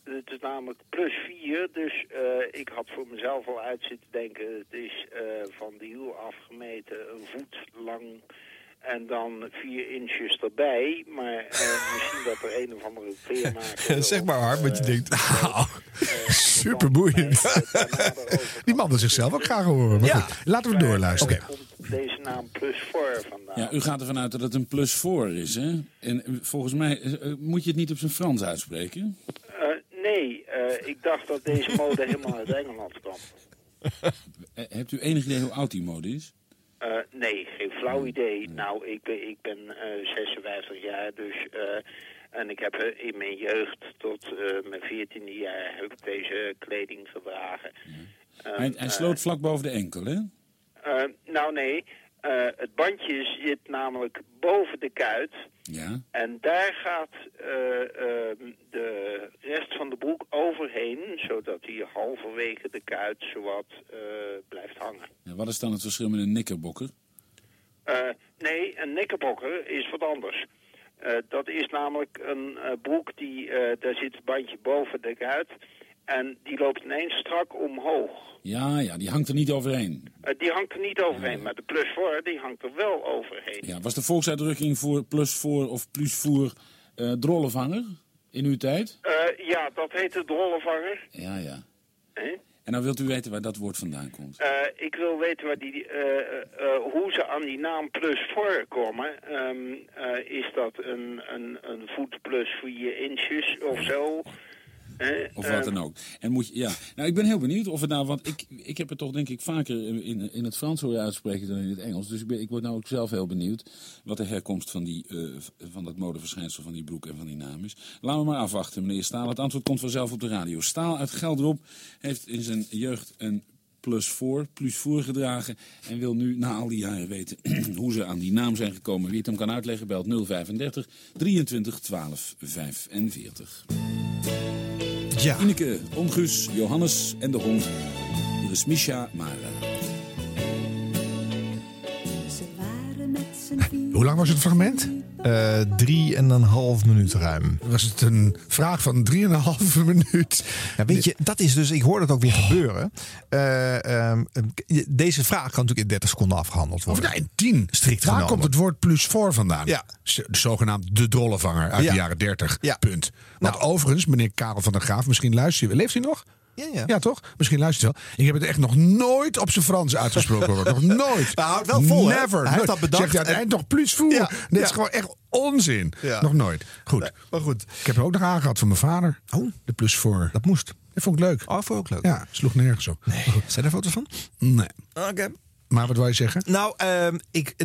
Het is namelijk plus 4, dus eh, ik had voor mezelf al uit zitten denken... het is eh, van de hiel afgemeten een voet lang en dan 4 inches erbij. Maar eh, misschien dat er een of andere kleermaker... zeg maar Harm, wat je denkt. Nou, super boeiend. Die man wil zichzelf ook graag horen. Maar Ja. goed, laten we doorluisteren. deze naam plus 4 vandaan. Ja, u gaat ervan uit dat het een plus voor is, hè? En eh, volgens mij eh, eh, moet je het niet op zijn Frans uitspreken. Eh, nee, eh, ik dacht dat deze mode helemaal uit Engeland kwam. Eh, hebt u enig idee hoe oud die mode is? Eh, nee, geen flauw idee. Nou, ik ben, ik ben eh, 56 jaar, dus... eh, en ik heb eh, in mijn jeugd tot eh, mijn 14e jaar heb ik deze kleding gedragen. Eh, hij, hij eh, sloot vlak boven de enkel, hè? eh, nou nee, eh, het bandje zit namelijk boven de kuit. Ja. En daar gaat eh, eh, de rest van de broek overheen, zodat hij halverwege de kuit zowat eh blijft hangen. Ja, Wat is dan het verschil met een knikkerbokker? Eh, nee, een knikkerbokker is wat anders. Dat is namelijk een broek die, eh, daar zit het bandje boven de kuit. En die loopt ineens strak omhoog. Ja, ja, die hangt er niet overheen. Eh, die hangt er niet overheen, maar de plus voor die hangt er wel overheen. Ja, was de volksuitdrukking voor plus voor of plus voor eh drollenvanger in uw tijd? Eh, ja, dat heet de drollenvanger. Ja, ja. En dan wilt u weten waar dat woord vandaan komt. Ik wil weten waar die, eh, hoe ze aan die naam plus voor komen. Ehm, eh, is dat een, een, een voet plus 4 inches of zo? Hè? Of wat Ehm, dan ook. En moet je, ja. Nou, ik ben heel benieuwd of het nou, want ik, ik heb het toch denk ik vaker in, in het Frans horen uitspreken dan in het Engels. Dus ik, ben, ik word nou ook zelf heel benieuwd wat de herkomst van, die, eh, van dat modeverschijnsel van die broek en van die naam is. Laten we maar afwachten, meneer Staal. Het antwoord komt vanzelf op de radio. Staal uit Gelderop heeft in zijn jeugd een plus voor, plus voor gedragen. En wil nu na al die jaren weten hoe ze aan die naam zijn gekomen. Wie het hem kan uitleggen, belt 035 23 12 45. Ja. Ineke, Ongus, Johannes en de hond. Hier is Misha Mara. Hoe lang was het fragment? Eh, drie en een half minuut ruim. Was het een vraag van drieënhalve minuut? Ja, weet je, dat is dus, ik hoor dat ook weer gebeuren. Eh, ehm, deze vraag kan natuurlijk in 30 seconden afgehandeld Of worden. nee, in tien. Strikt Daar genomen. komt het woord plus voor vandaan. Ja. Zogenaamd de drollenvanger uit Ja. de jaren 30. Ja. Punt. Want overigens, meneer Karel van der Graaf, misschien luistert u. Leeft hij nog? Ja, ja. Ja, toch? Misschien luistert hij wel. Ik heb het echt nog nooit op zijn Frans uitgesproken. hoor. nog nooit. hij houdt wel vol, hè? Never. Hij heeft dat bedacht Zegt hij en- nog plus voor. Ja, Dit is gewoon echt onzin. Nog nooit. Goed. Maar goed, Ik heb er ook nog aangehad van mijn vader. Oh. De plus voor. dat moest. Dat vond ik leuk. Oh, vond ik ook leuk. Ja, sloeg nergens op. Nee. Zijn er foto's van? Nee. Oké. Maar wat wil je zeggen? Nou, ehm, ik,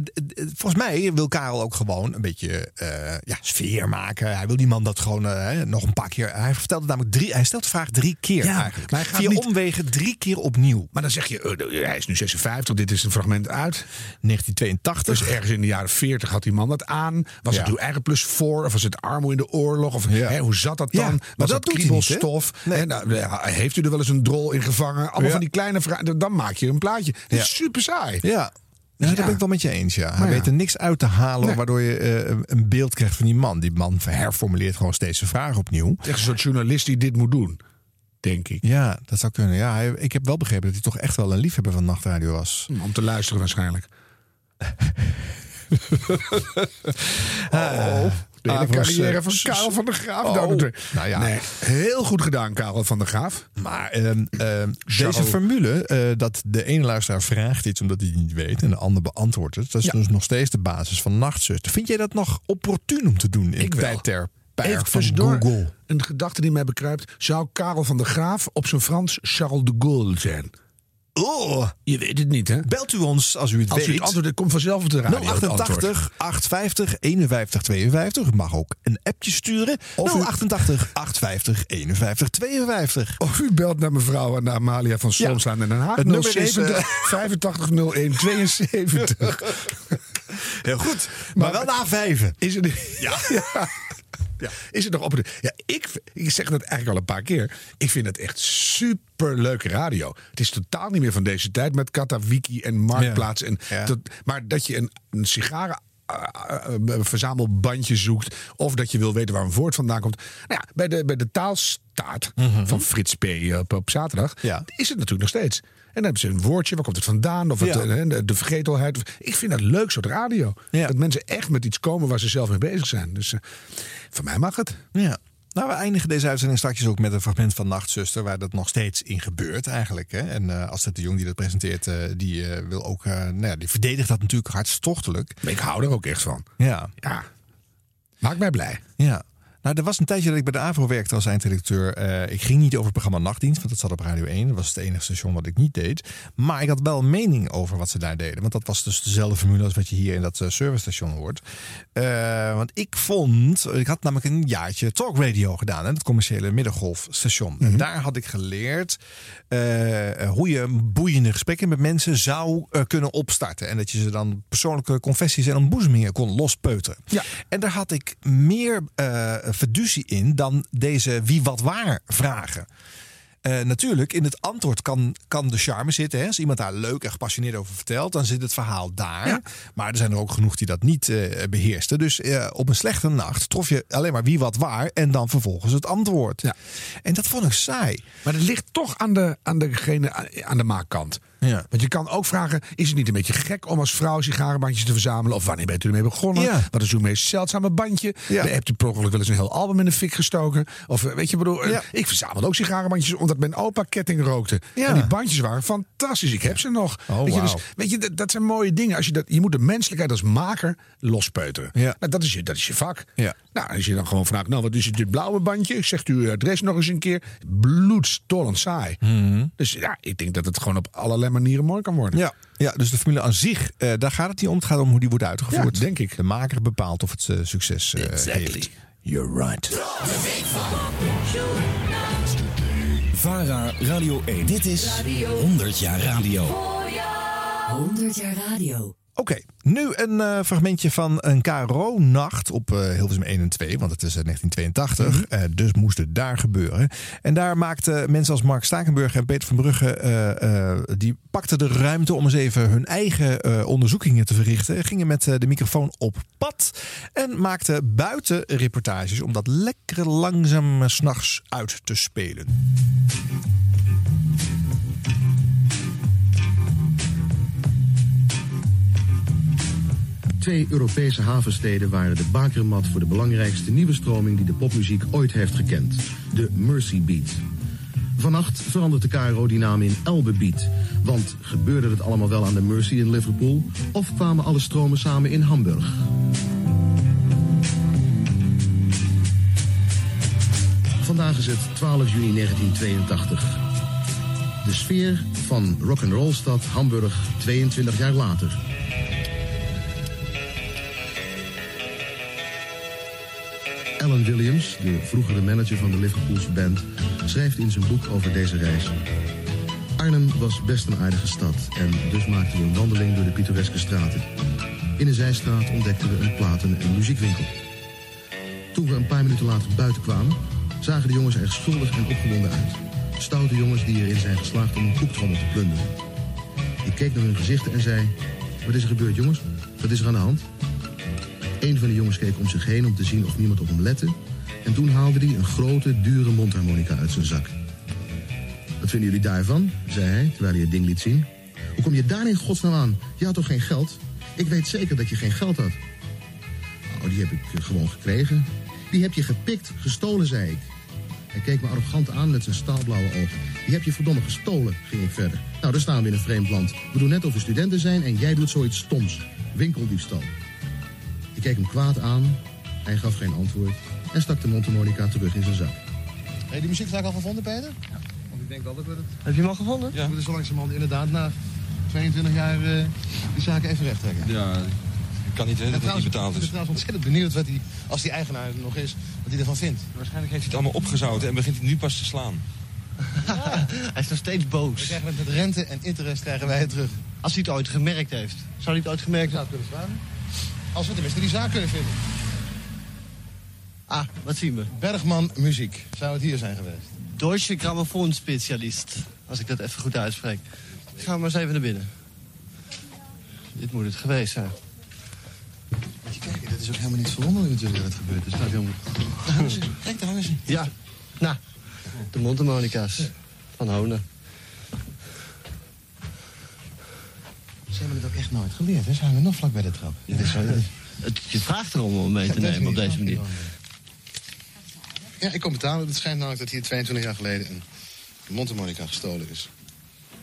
volgens mij wil Karel ook gewoon een beetje eh, ja, sfeer maken. Hij wil die man dat gewoon eh, nog een paar keer. Hij vertelt het namelijk drie. Hij stelt de vraag drie keer Ja, eigenlijk. maar hij gaat Via niet- omwegen drie keer opnieuw. Maar dan zeg je, eh, hij is nu 56, dit is een fragment uit. 1982. Dus ergens in de jaren 40 had die man dat aan. Was Ja. het uw eigen plus voor? Of was het armoede in de oorlog? Of Ja. hè, hoe zat dat Ja, dan? maar was dat dat kriebelstof? Nee. Nou, heeft u er wel eens een drol in gevangen? Allemaal van die kleine vragen. Dan maak je een plaatje. Dit Ja. is super saai. Ja. Nee, dat ben ik wel met je eens, ja. Hij ja. weet er niks uit te halen Nee. waardoor je eh, een beeld krijgt van die man. Die man herformuleert gewoon steeds de vraag opnieuw. Echt een soort journalist die dit moet doen. Denk ik. Ja, dat zou kunnen. Ja, ik heb wel begrepen dat hij toch echt wel een liefhebber van nachtradio was. Om te luisteren waarschijnlijk. Oh, De hele Avros, carrière eh, van s- Karel van der Graaf. Oh. Nou, Nou ja. nee, heel goed gedaan, Karel van der Graaf. Maar ehm, ehm, deze formule, eh, dat de ene luisteraar vraagt iets omdat hij het niet weet en de ander beantwoordt het, dat is Ja. dus nog steeds de basis van Nachtzuster. Vind jij dat nog opportun om te doen in Ik de tijd ter Even van Google? een gedachte die mij bekruipt. Zou Karel van der Graaf op zijn Frans Charles de Gaulle zijn? Oh, Je weet het niet, hè? belt u ons als u het Als u weet. het antwoord, komt vanzelf op de radio. het antwoord. 088 850 51 52. U mag ook een appje sturen. Of u- 088 850 51 52. Of u belt naar mevrouw en naar Amalia van Slomslaan in Den Haag. Het nummer is, 070 eh, 85 01 72. Heel goed. Maar, wel na vijven. Is het, ja. ja. Is het nog op. Ja, ik, ik zeg dat eigenlijk al een paar keer. Ik vind het echt super leuke radio. Het is totaal niet meer van deze tijd met Katawiki en Marktplaats. En Ja. dat, maar dat je een, een sigaren eh, eh, verzamelbandje zoekt. Of dat je wil weten waar een woord vandaan komt. Nou ja, bij de, bij de taalstaat van Frits P. op, op zaterdag is het natuurlijk nog steeds. En dan hebben ze een woordje, waar komt het vandaan? Of het, Ja. de, de vergetelheid. Ik vind dat leuk soort radio. Dat mensen echt met iets komen waar ze zelf mee bezig zijn. Dus eh, voor mij mag het. Ja. Nou, we eindigen deze uitzending straks ook met een fragment van Nachtzuster, waar dat nog steeds in gebeurt eigenlijk. Hè? En eh Astrid de Jong die dat presenteert, eh, die wil ook, nou ja, die verdedigt dat natuurlijk hartstochtelijk. Maar ik hou er ook echt van. Ja. Ja. Maakt mij blij. Ja. Nou, er was een tijdje dat ik bij de AVRO werkte als eindredacteur. Eh, ik ging niet over het programma Nachtdienst, want dat zat op Radio 1. Dat was het enige station wat ik niet deed. Maar ik had wel een mening over wat ze daar deden. Want dat was dus dezelfde formule als wat je hier in dat eh, servicestation hoort. Eh, want ik vond, ik had namelijk een jaartje talkradio gedaan. Hè, het commerciële middengolfstation. En daar had ik geleerd hoe je boeiende gesprekken met mensen zou kunnen opstarten. En dat je ze dan persoonlijke confessies en ontboezemingen kon lospeuteren. Ja. En daar had ik meer fiducie in dan deze wie wat waar vragen. Eh, natuurlijk, in het antwoord kan, kan de charme zitten. Hè? Als iemand daar leuk en gepassioneerd over vertelt, dan zit het verhaal daar. Maar er zijn er ook genoeg die dat niet eh, beheersten. Dus eh, op een slechte nacht trof je alleen maar wie wat waar en dan vervolgens het antwoord. En dat vond ik saai. Maar het ligt toch aan, de, aan degene aan de maakkant. Ja. Want je kan ook vragen: is het niet een beetje gek om als vrouw sigarenbandjes te verzamelen? Of wanneer bent u ermee begonnen? Ja. Wat is uw meest zeldzame bandje? Ja. Hebt u per ongeluk wel eens een heel album in de fik gestoken? Of eh, weet je, bedoel, eh, ik verzamelde ook sigarenbandjes omdat mijn opa ketting rookte. En die bandjes waren fantastisch. Ik heb ze nog. Oh, weet je, dus, weet je dat, dat zijn mooie dingen. Als je, dat, je moet de menselijkheid als maker lospeuteren. Ja. Nou, dat, is je, dat is je vak. Ja. Nou, als je dan gewoon vraagt, nou, wat is het dit blauwe bandje? Zegt u uw adres nog eens een keer. Bloedstollend saai. Mhm. Dus ja, ik denk dat het gewoon op allerlei manieren mooi kan worden. Ja, ja, dus de formule aan zich, eh, daar gaat het niet om. Het gaat om hoe die wordt uitgevoerd. Ja, denk ik. De maker bepaalt of het eh, succes eh, heeft. You're right. VARA Radio 1. Dit is 100 jaar radio. 100 jaar radio. Oké, nu een eh, fragmentje van een KRO-nacht op eh, Hilversum 1 en 2, want het is eh, 1982, eh, dus moest het daar gebeuren. En daar maakten mensen als Mark Stakenburg en Peter van Brugge, die pakten de ruimte om eens even hun eigen onderzoekingen te verrichten. Gingen met de microfoon op pad en maakten buiten reportages om dat lekker langzaam 's s'nachts uit te spelen. Twee Europese havensteden waren de bakermat voor de belangrijkste nieuwe stroming die de popmuziek ooit heeft gekend: de Mercy Beat. Vannacht verandert de KRO die naam in Elbe Beat. Want gebeurde het allemaal wel aan de Mercy in Liverpool? Of kwamen alle stromen samen in Hamburg? Vandaag is het 12 juni 1982. De sfeer van rock'n'rollstad Hamburg 22 jaar later. Alan Williams, de vroegere manager van de Liverpoolse band, schrijft in zijn boek over deze reis. Arnhem was best een aardige stad en dus maakten we een wandeling door de pittoreske straten. In een zijstraat ontdekten we een platen- en muziekwinkel. Toen we een paar minuten later buiten kwamen, zagen de jongens er schuldig en opgewonden uit. Stoute jongens die erin zijn geslaagd om een koektrommel te plunderen. Ik keek naar hun gezichten en zei: Wat is er gebeurd, jongens? Wat is er aan de hand? Een van de jongens keek om zich heen om te zien of niemand op hem lette. En toen haalde hij een grote, dure mondharmonica uit zijn zak. Wat vinden jullie daarvan? zei hij, terwijl hij het ding liet zien. Hoe kom je daar in godsnaam aan? Je had toch geen geld? Ik weet zeker dat je geen geld had. Nou, die heb ik eh, gewoon gekregen. Die heb je gepikt, gestolen, zei ik. Hij keek me arrogant aan met zijn staalblauwe ogen. Die heb je verdomme gestolen, ging ik verder. Nou, daar staan we in een vreemd land. We doen net of we studenten zijn en jij doet zoiets stoms. Winkeldiefstal. Ik keek hem kwaad aan. Hij gaf geen antwoord en stak de mondharmonica terug in zijn zak. Heb je die muziekzaak al gevonden, Peter? Ja. Want ik denk wel dat we het... Heb je hem al gevonden? Ja. We moeten zo langzamerhand inderdaad na 22 jaar eh, die zaken even recht trekken. Ja, ik kan niet weten dat het niet betaald Ik ben is. trouwens ontzettend benieuwd wat hij, als die eigenaar er nog is, wat hij ervan vindt. Waarschijnlijk heeft hij het allemaal opgezouten en begint hij nu pas te slaan. Hij is nog steeds boos. We krijgen het met rente en interest krijgen wij het terug. Als hij het ooit gemerkt heeft. Zou hij het ooit gemerkt Zou het kunnen vragen? Als we tenminste die zaak kunnen vinden. Ah, wat zien we? Bergman Muziek. Zou het hier zijn geweest? Deutsche Grammofoonspezialist. Als ik dat even goed uitspreek. Gaan we maar eens even naar binnen. Dit moet het geweest zijn. is ook helemaal niet verwonderlijk natuurlijk dat het gebeurt. Er staat helemaal... Daar hangen ze. Kijk, daar hangen ze. Ja, nou, de mondharmonica's van Honen. Ze hebben het ook echt nooit geleerd. hè? Ze hangen nog vlak bij de trap. Dit is zo- Het, je vraagt erom om mee te nemen op deze manier. Ja, ik kom betalen. Het schijnt namelijk dat hier 22 jaar geleden een mondharmonica gestolen is.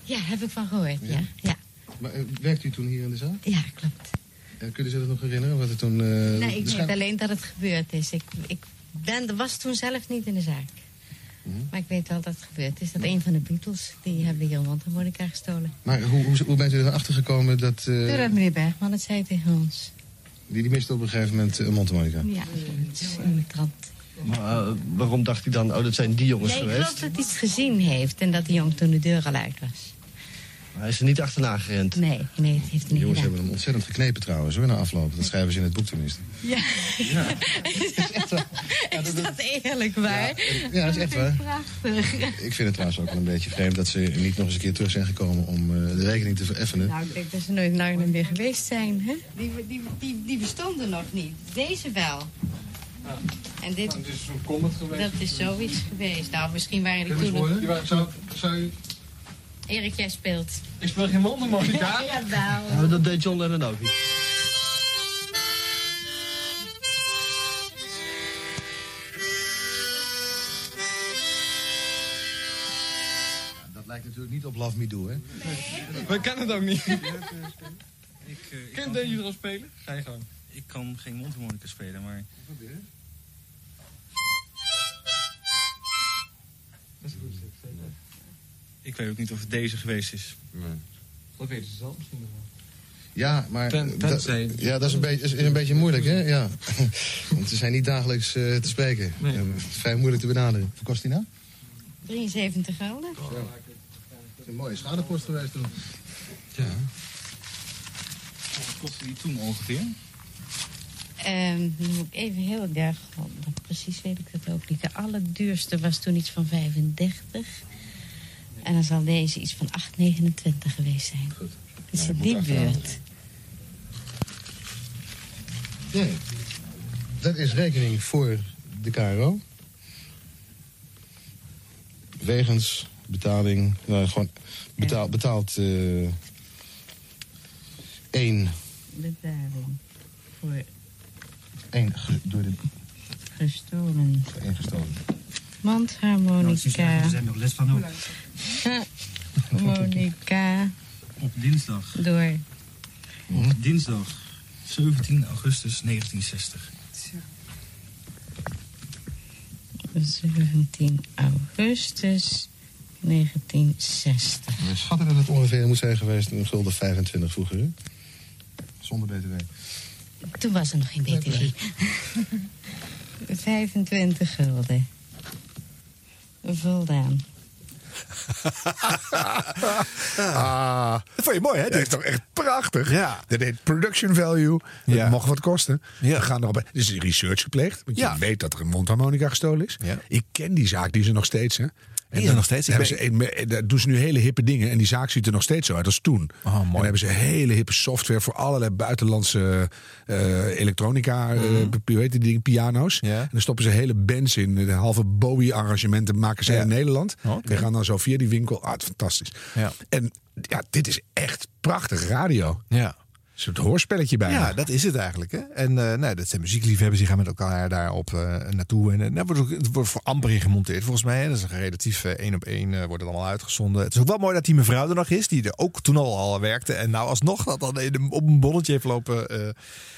Ja, heb ik van gehoord, ja. Ja, Maar eh, werkt u toen hier in de zaak? ja klopt. En kunnen ze dat nog herinneren? Wat er toen... eh, nee, ik weet schijn- alleen dat het gebeurd is. Ik, ik ben, was toen zelf niet in de zaak. Mhm. Maar ik weet wel dat het gebeurd is. Dat een van de Beatles, die hebben hier een mondharmonica gestolen. Maar hoe, hoe, hoe bent u erachter gekomen dat... eh, Doordat meneer Bergman het zei tegen ons. die, die miste op een gegeven moment een mondharmonica? Ja, in de krant. Maar eh, waarom dacht hij dan, oh, dat zijn die jongens Nee, ik geweest? geloof dat hij iets gezien heeft en dat die jongen toen de deur al uit was. Hij is er niet achterna gerend. Nee, nee, dat heeft niet jongens gedaan. hebben hem ontzettend geknepen trouwens, hoor, na afloop. Dat schrijven ze in het boek tenminste. Ja. is dat eerlijk waar? Ja, dat is echt waar. Prachtig. Ik vind het trouwens ook wel een beetje vreemd dat ze niet nog eens een keer terug zijn gekomen om eh, de rekening te vereffenen. Nou, ik denk dat ze nooit in Arnhem weer geweest zijn, hè? Die, die, die, die bestonden nog niet. Deze wel. En dit... Het is zo'n comet geweest. Dat is zoiets geweest. Nou, misschien waren die toen nog... Die waren- Zou, zou u... Erik, jij speelt. Ik speel geen mondharmonica. Ja, jawel. Ja, dat deed John Lennon ook niet. Dat lijkt natuurlijk niet op Love Me Do, hè? Wij kennen het ook niet. Ik, ik Kent er al spelen? Ga je gang. Ik kan geen mondharmonica spelen, maar... Dat is goed. Ik weet ook niet of het deze geweest is. Dat weten ze zelf misschien nog wel. Ja, maar Ten- ja, dat is een, beetje, is een beetje moeilijk, hè? Ja. Want ze zijn niet dagelijks eh, te spreken. Nee. Eh, vrij moeilijk te benaderen. Hoeveel kost die nou? 73 gulden. Dat is een mooie schadepost geweest toen. Ja. Wat kostte die toen ongeveer? Ehm, dan moet ik even heel erg... Precies weet ik dat ook niet. De allerduurste was toen iets van 35. En dan zal deze iets van 8,29 geweest zijn. Goed. Dus in die buurt. Ja. Dat is rekening voor de KRO. Wegens betaling, nou, gewoon betaal, betaald eh één, Betaling voor één ge- door de gestolen één gestolen. mondharmonica. Er zijn nog les van ook. Harmonica Op dinsdag. door... Dinsdag 17 augustus 1960. 17 augustus 1960. We schatten dat het ongeveer moet zijn geweest een gulden 25 vroeger, hè? Zonder btw. Toen was er nog geen BTW. 25 gulden. Voldaan. Ah, Dat vond je mooi, hè? dat is toch echt prachtig. Ja. Dat heet production value. Dat Ja. mag wat kosten. Ja. We gaan erop. Er is research gepleegd. Want Ja. je weet dat er een mondharmonica gestolen is. Ja. Ik ken die zaak, die is er nog steeds. Hè. En dan nog steeds? Hebben ze, daar doen ze nu hele hippe dingen. En die zaak ziet er nog steeds zo uit als toen. Oh, mooi. En dan hebben ze hele hippe software voor allerlei buitenlandse eh, elektronica, eh, hoe heet die dingen, piano's. Ja. En dan stoppen ze hele bands in. De halve Bowie-arrangementen maken ze Ja. in Nederland. Die gaan dan zo via die winkel. Ah, fantastisch. Ja. En ja, dit is echt prachtig radio. Ja. Een soort hoorspelletje bijna. Ja, dat is het eigenlijk. Hè? En eh nou, dat zijn muziekliefhebbers, die gaan met elkaar daarop eh naartoe. En uh, wordt ook, het wordt voor amper in gemonteerd volgens mij. Hè? Dat is een relatief eh, één op één eh, wordt het allemaal uitgezonden. Het is ook wel mooi dat die mevrouw er nog is, die er ook toen al, al werkte. En nou alsnog dat dan in op een bolletje heeft lopen eh,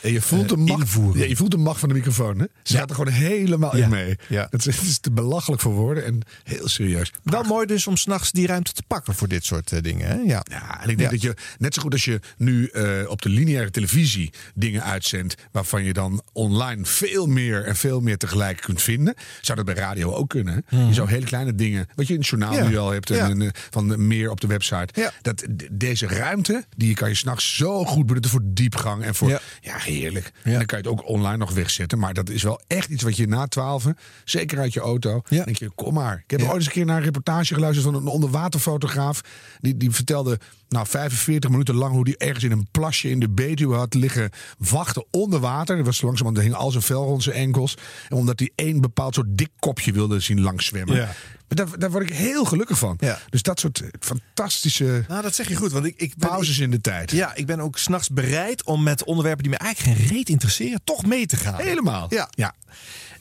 En je voelt, de eh, macht, invoeren. ja, je voelt de macht van de microfoon. Hè? Ze Ja. gaat er gewoon helemaal Ja. in mee. Ja. Het, is, het is te belachelijk voor woorden en heel serieus. Wel mooi dus om s'nachts die ruimte te pakken voor dit soort eh, dingen. Hè? Ja. Ja, en ik denk Ja. dat je net zo goed als je nu eh, op de lineaire televisie dingen uitzendt. waarvan je dan online veel meer en veel meer tegelijk kunt vinden. zou dat bij radio ook kunnen. hè? Je zou hele kleine dingen. wat je in het journaal. Ja. nu al hebt. En, Ja. en, van meer op de website. Ja. Dat, deze ruimte, die kan je s'nachts zo goed benutten voor diepgang. en voor. Ja, heerlijk. Ja. En dan kan je het ook online nog wegzetten. Maar dat is wel echt iets wat je na twaalf. zeker uit je auto. Ja. denk je, kom maar. Ik heb ooit eens een keer naar een reportage geluisterd van een onderwaterfotograaf. Die, die vertelde nou, 45 minuten lang hoe die ergens in een plasje in in de Betuwe had liggen wachten onder water. Er was langzamerhand hing al zijn vel rond zijn enkels. En omdat hij één bepaald soort dik kopje wilde zien langs zwemmen. Ja. Daar, daar word ik heel gelukkig van. Dus dat soort fantastische Nou, dat zeg je goed. Want ik, ik ben, pauzes in de tijd. Ja, ik ben ook s'nachts bereid om met onderwerpen die me eigenlijk geen reet interesseren, toch mee te gaan. Helemaal. Ja. ja.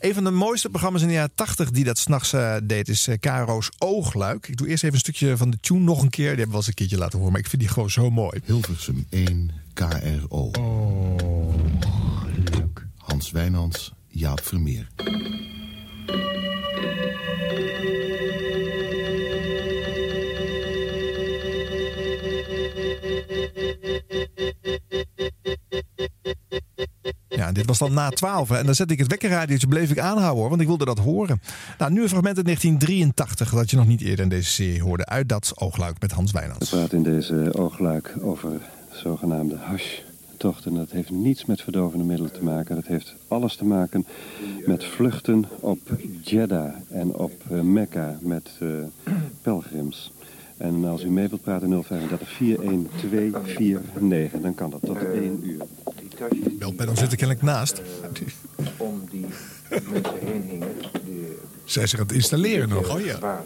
Een van de mooiste programma's in de jaren 80 die dat s'nachts eh deed, is eh KRO's Oogluik. Ik doe eerst even een stukje van de tune nog een keer. Die hebben we wel eens een keertje laten horen, maar ik vind die gewoon zo mooi. Hilversum 1 KRO. Oh, Hans Wijnands, Jaap Vermeer. Dit was dan na 12. Hè. En dan zet ik het wekkerradiootje, bleef ik aanhouden hoor, want ik wilde dat horen. Nou, nu een fragment uit 1983 dat je nog niet eerder in deze serie hoorde. Uit dat Oogluik met Hans Wijnands. We praten in deze oogluik over zogenaamde hash-tochten. Dat heeft niets met verdovende middelen te maken. Dat heeft alles te maken met vluchten op Jeddah en op eh, Mekka met eh, pelgrims. En als u mee wilt praten 035 41249, dan kan dat tot 1 uur. Belpen zit er kennelijk naast. om die mensen heen hingen. Die, Zij zich aan het installeren nog. Oh ja.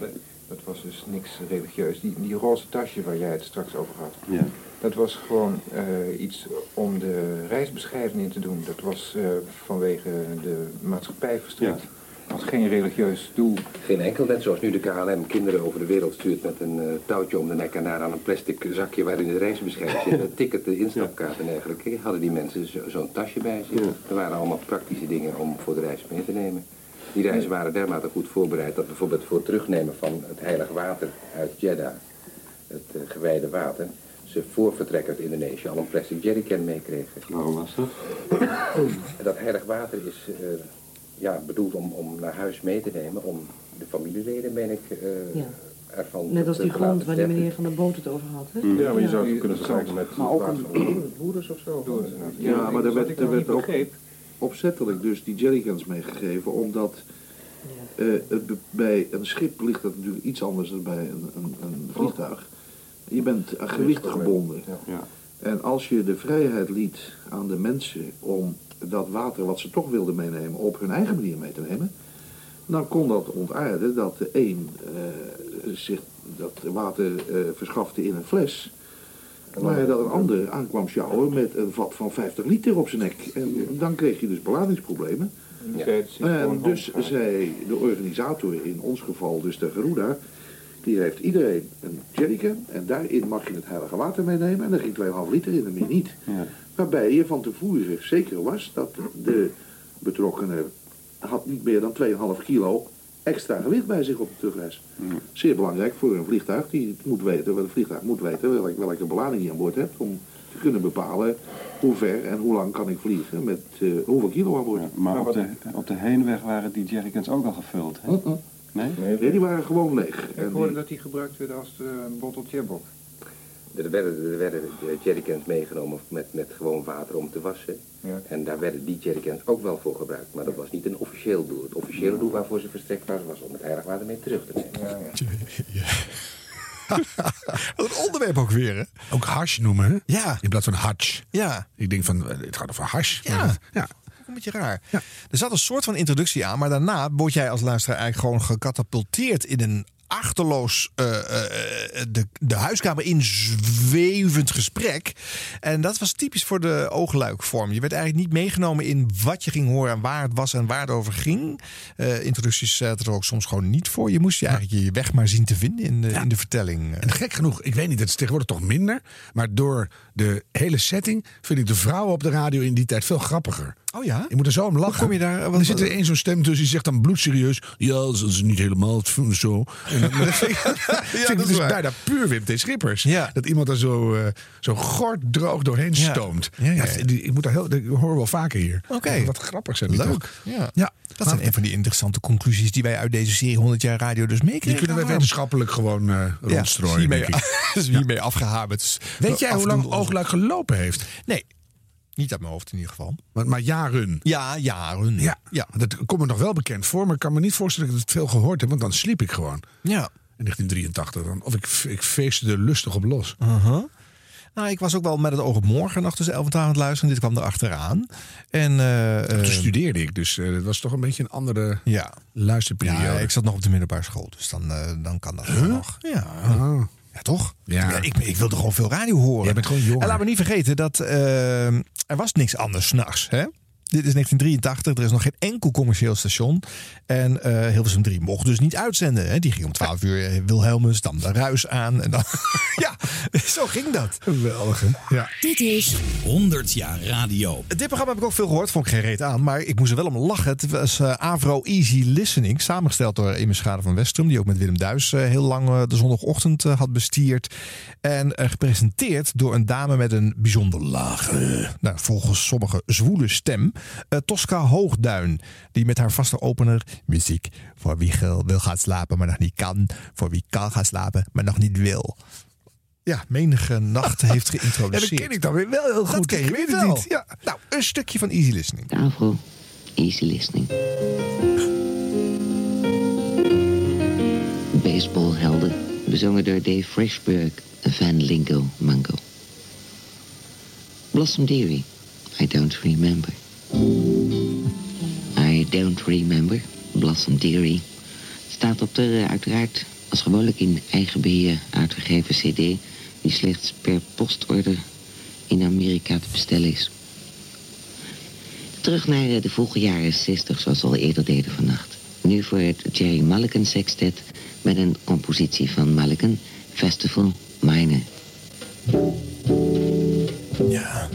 Dat was dus niks religieus. Die, die roze tasje waar jij het straks over had. Ja. Dat was gewoon eh, iets om de reisbeschrijving in te doen. Dat was eh, vanwege de maatschappij verstrekt. Had geen religieus doel. Geen enkel, net zoals nu de KLM kinderen over de wereld stuurt met een eh, touwtje om de nek en daar aan een plastic zakje waarin de reisbeschrijving zit. Een ticket, de instapkaart en dergelijke. Hadden die mensen zo- zo'n tasje bij zich. Er waren allemaal praktische dingen om voor de reis mee te nemen. Die reizen waren dermate goed voorbereid dat bijvoorbeeld voor het terugnemen van het heilige water uit Jeddah, het eh, gewijde water, ze voor vertrek uit Indonesië al een plastic jerrycan meekregen. Waarom was dat? Dat heilig water is eh, ja, bedoeld om, om naar huis mee te nemen, om de familieleden, ben ik, eh, Ja. ervan Net als die grond waar die meneer van de boot het over had. Hè? Ja, maar je zou het kunnen vergelijken met Maar ook een broeders of zo. Ja, maar er werd, er werd ook opzettelijk dus die jerrycans meegegeven, omdat eh, het bij een schip ligt dat natuurlijk iets anders dan bij een, een, een vliegtuig. Je bent aan gewicht gebonden. Ja. En als je de vrijheid liet aan de mensen om dat water wat ze toch wilden meenemen op hun eigen manier mee te nemen, dan kon dat ontaarden dat de een eh, zich dat water eh, verschafte in een fles. Maar dat een ander aankwam sjouwen met een vat van 50 liter op zijn nek. En dan kreeg je dus beladingsproblemen. Ja. En dus zei de organisator, in ons geval dus de Geruda, die heeft iedereen een jerrycan en daarin mag je het heilige water meenemen en daar ging 2,5 liter in en meer niet. Waarbij je van tevoren zeker was dat de betrokkenen had niet meer dan 2,5 kilo extra gewicht bij zich op de terugreis. Zeer belangrijk voor een vliegtuig die het moet weten, wel een vliegtuig moet weten welke, welke belading je aan boord hebt om te kunnen bepalen hoe ver en hoe lang kan ik vliegen met eh, hoeveel kilo aan boord. Maar op de, op de heenweg waren die jerrycans ook al gevuld, hè? Nee? Nee, die waren gewoon leeg. Ik En hoorde die- dat die gebruikt werd als uh, bottle Tjebok. Er werden, er werden eh, jerrycans meegenomen met, met gewoon water om te wassen. Ja. En daar werden die jerrycans ook wel voor gebruikt. Maar dat was niet een officieel doel. Het officiële doel waarvoor ze verstrekt waren was om het heilig water mee terug te nemen. Wat een onderwerp ook weer, hè? Ook hash noemen, hè? Ja. In plaats van hatch. Ja. Ik denk van, eh, het gaat over hash. Ja. Ja. Een beetje raar. Er zat een soort van introductie aan, maar daarna word jij als luisteraar eigenlijk gewoon gecatapulteerd in een achterloos eh, eh, de, de huiskamer in zwevend gesprek. En dat was typisch voor de oogluikvorm. Je werd eigenlijk niet meegenomen in wat je ging horen en waar het was en waar het over ging. Eh, introducties zaten er ook soms gewoon niet voor. Je moest je eigenlijk je weg maar zien te vinden in de, in de vertelling. En gek genoeg, ik weet niet, het is tegenwoordig toch minder. Maar door de hele setting vind ik de vrouwen op de radio in die tijd veel grappiger. Oh ja? Ik moet er zo om lachen. kom je daar- er zit er één zo'n stem tussen die zegt dan bloedserieus. Ja, dat is niet helemaal zo. En dat, maar dat vind ik, vind ik dat is dus waar. bijna puur Wim T. Schippers. Ja. Dat iemand er zo, eh zo gort droog doorheen Ja. stoomt. Ja, ja, ja. ik moet daar heel, horen we wel vaker hier. Oké. Wat grappig zijn Leuk. toch? Ja. Ja. Dat zijn een van die interessante conclusies die wij uit deze serie 100 jaar radio dus meekregen. Die kunnen wij wetenschappelijk gewoon eh Ja, rondstrooien, hiermee, ik. is hiermee afgehamerd. Dus Weet jij hoe lang Oogluik gelopen heeft? Nee, niet uit mijn hoofd in ieder geval. Maar, maar jaren. Ja, jaren. Ja, ja, dat komt me nog wel bekend voor, maar ik kan me niet voorstellen dat ik het veel gehoord heb, want dan sliep ik gewoon. Ja. In 1983 dan. Of ik, ik feestte er lustig op los. Uh-huh. Nou, ik was ook wel met het oog op morgen nog tussen 11 en 12 aan het luisteren. Dit kwam er achteraan. En, eh, Toen eh, studeerde ik, dus eh, het was toch een beetje een andere ja. luisterperiode. ja, ik zat nog op de middelbare school, dus dan, dan kan dat wel nog. Ja. Ah. Ja, toch? Ja. ik, ik wilde gewoon veel radio horen. Jij bent gewoon jonger. En laten we niet vergeten dat eh, er was niks anders s'nachts. Dit is 1983, er is nog geen enkel commercieel station. En eh Hilversum 3 mocht dus niet uitzenden. Hè? Die ging om 12 uur eh, Wilhelmus, dan de Ruis aan. En dan, ja, zo ging dat. Geweldig? Ja. Dit is 100 jaar radio. Dit programma heb ik ook veel gehoord, vond ik geen reet aan. Maar ik moest er wel om lachen. Het was eh, Avro Easy Listening. Samengesteld door Imme Schade van Westrum. Die ook met Willem Duis heel lang de zondagochtend had bestierd. En gepresenteerd door een dame met een bijzonder lage, nou, volgens sommigen zwoele stem. Eh, Tosca Hoogduin. Die met haar vaste opener muziek voor wie wil gaan slapen, maar nog niet kan. Voor wie kan gaan slapen, maar nog niet wil. Ja, menige nacht heeft Ja, geïntroduceerd. dat ken ik dan weer wel heel goed. Dat ken je Ik weet weer het wel. niet. Ja. Nou, een stukje van Easy Listening. De Afro Easy Listening. Baseballhelden, bezongen door Dave Freshberg en Van Lingo Mango. Blossom Dearie, I don't remember. I don't remember, Blossom Dearie. Staat op de, eh, uiteraard, als gewoonlijk in eigen beheer uitgegeven cd... die slechts per postorder in Amerika te bestellen is. Terug naar eh, de vroege jaren 60, zoals we al eerder deden vannacht. Nu voor het Jerry Mulligan Sextet met een compositie van Mulligan, Festival Minor. Ja,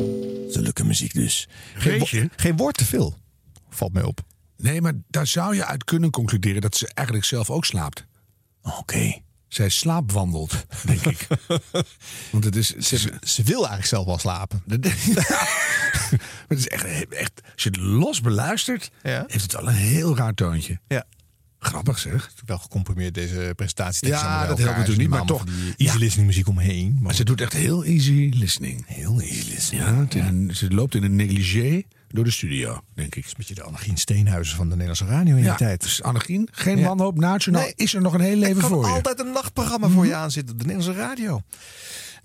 zulke muziek dus. Geen, wo- geen woord te veel, valt mij op. Nee, maar daar zou je uit kunnen concluderen dat ze eigenlijk zelf ook slaapt. Oké. Zij slaapwandelt, denk ik. Want het is, is- Ze wil eigenlijk zelf wel slapen. maar het is echt, echt, als je het los beluistert, Ja. heeft het wel een heel raar toontje. Ja. Grappig zeg. Wel gecomprimeerd deze presentatie. Ja, dat helpt natuurlijk niet, maar toch. Easy Ja. listening muziek omheen. Maar Maar ze doet echt heel easy listening. heel easy listening. Ja, is een- ze loopt in een negligé door de studio, denk ik. Een beetje de Annegien Steenhuizen van de Nederlandse radio in Ja, die tijd. dus Annegien, geen wanhoop nationaal. Nee. Is er nog een heel leven Er kan voor je? Mhm. altijd een nachtprogramma voor je aanzitten op de Nederlandse radio.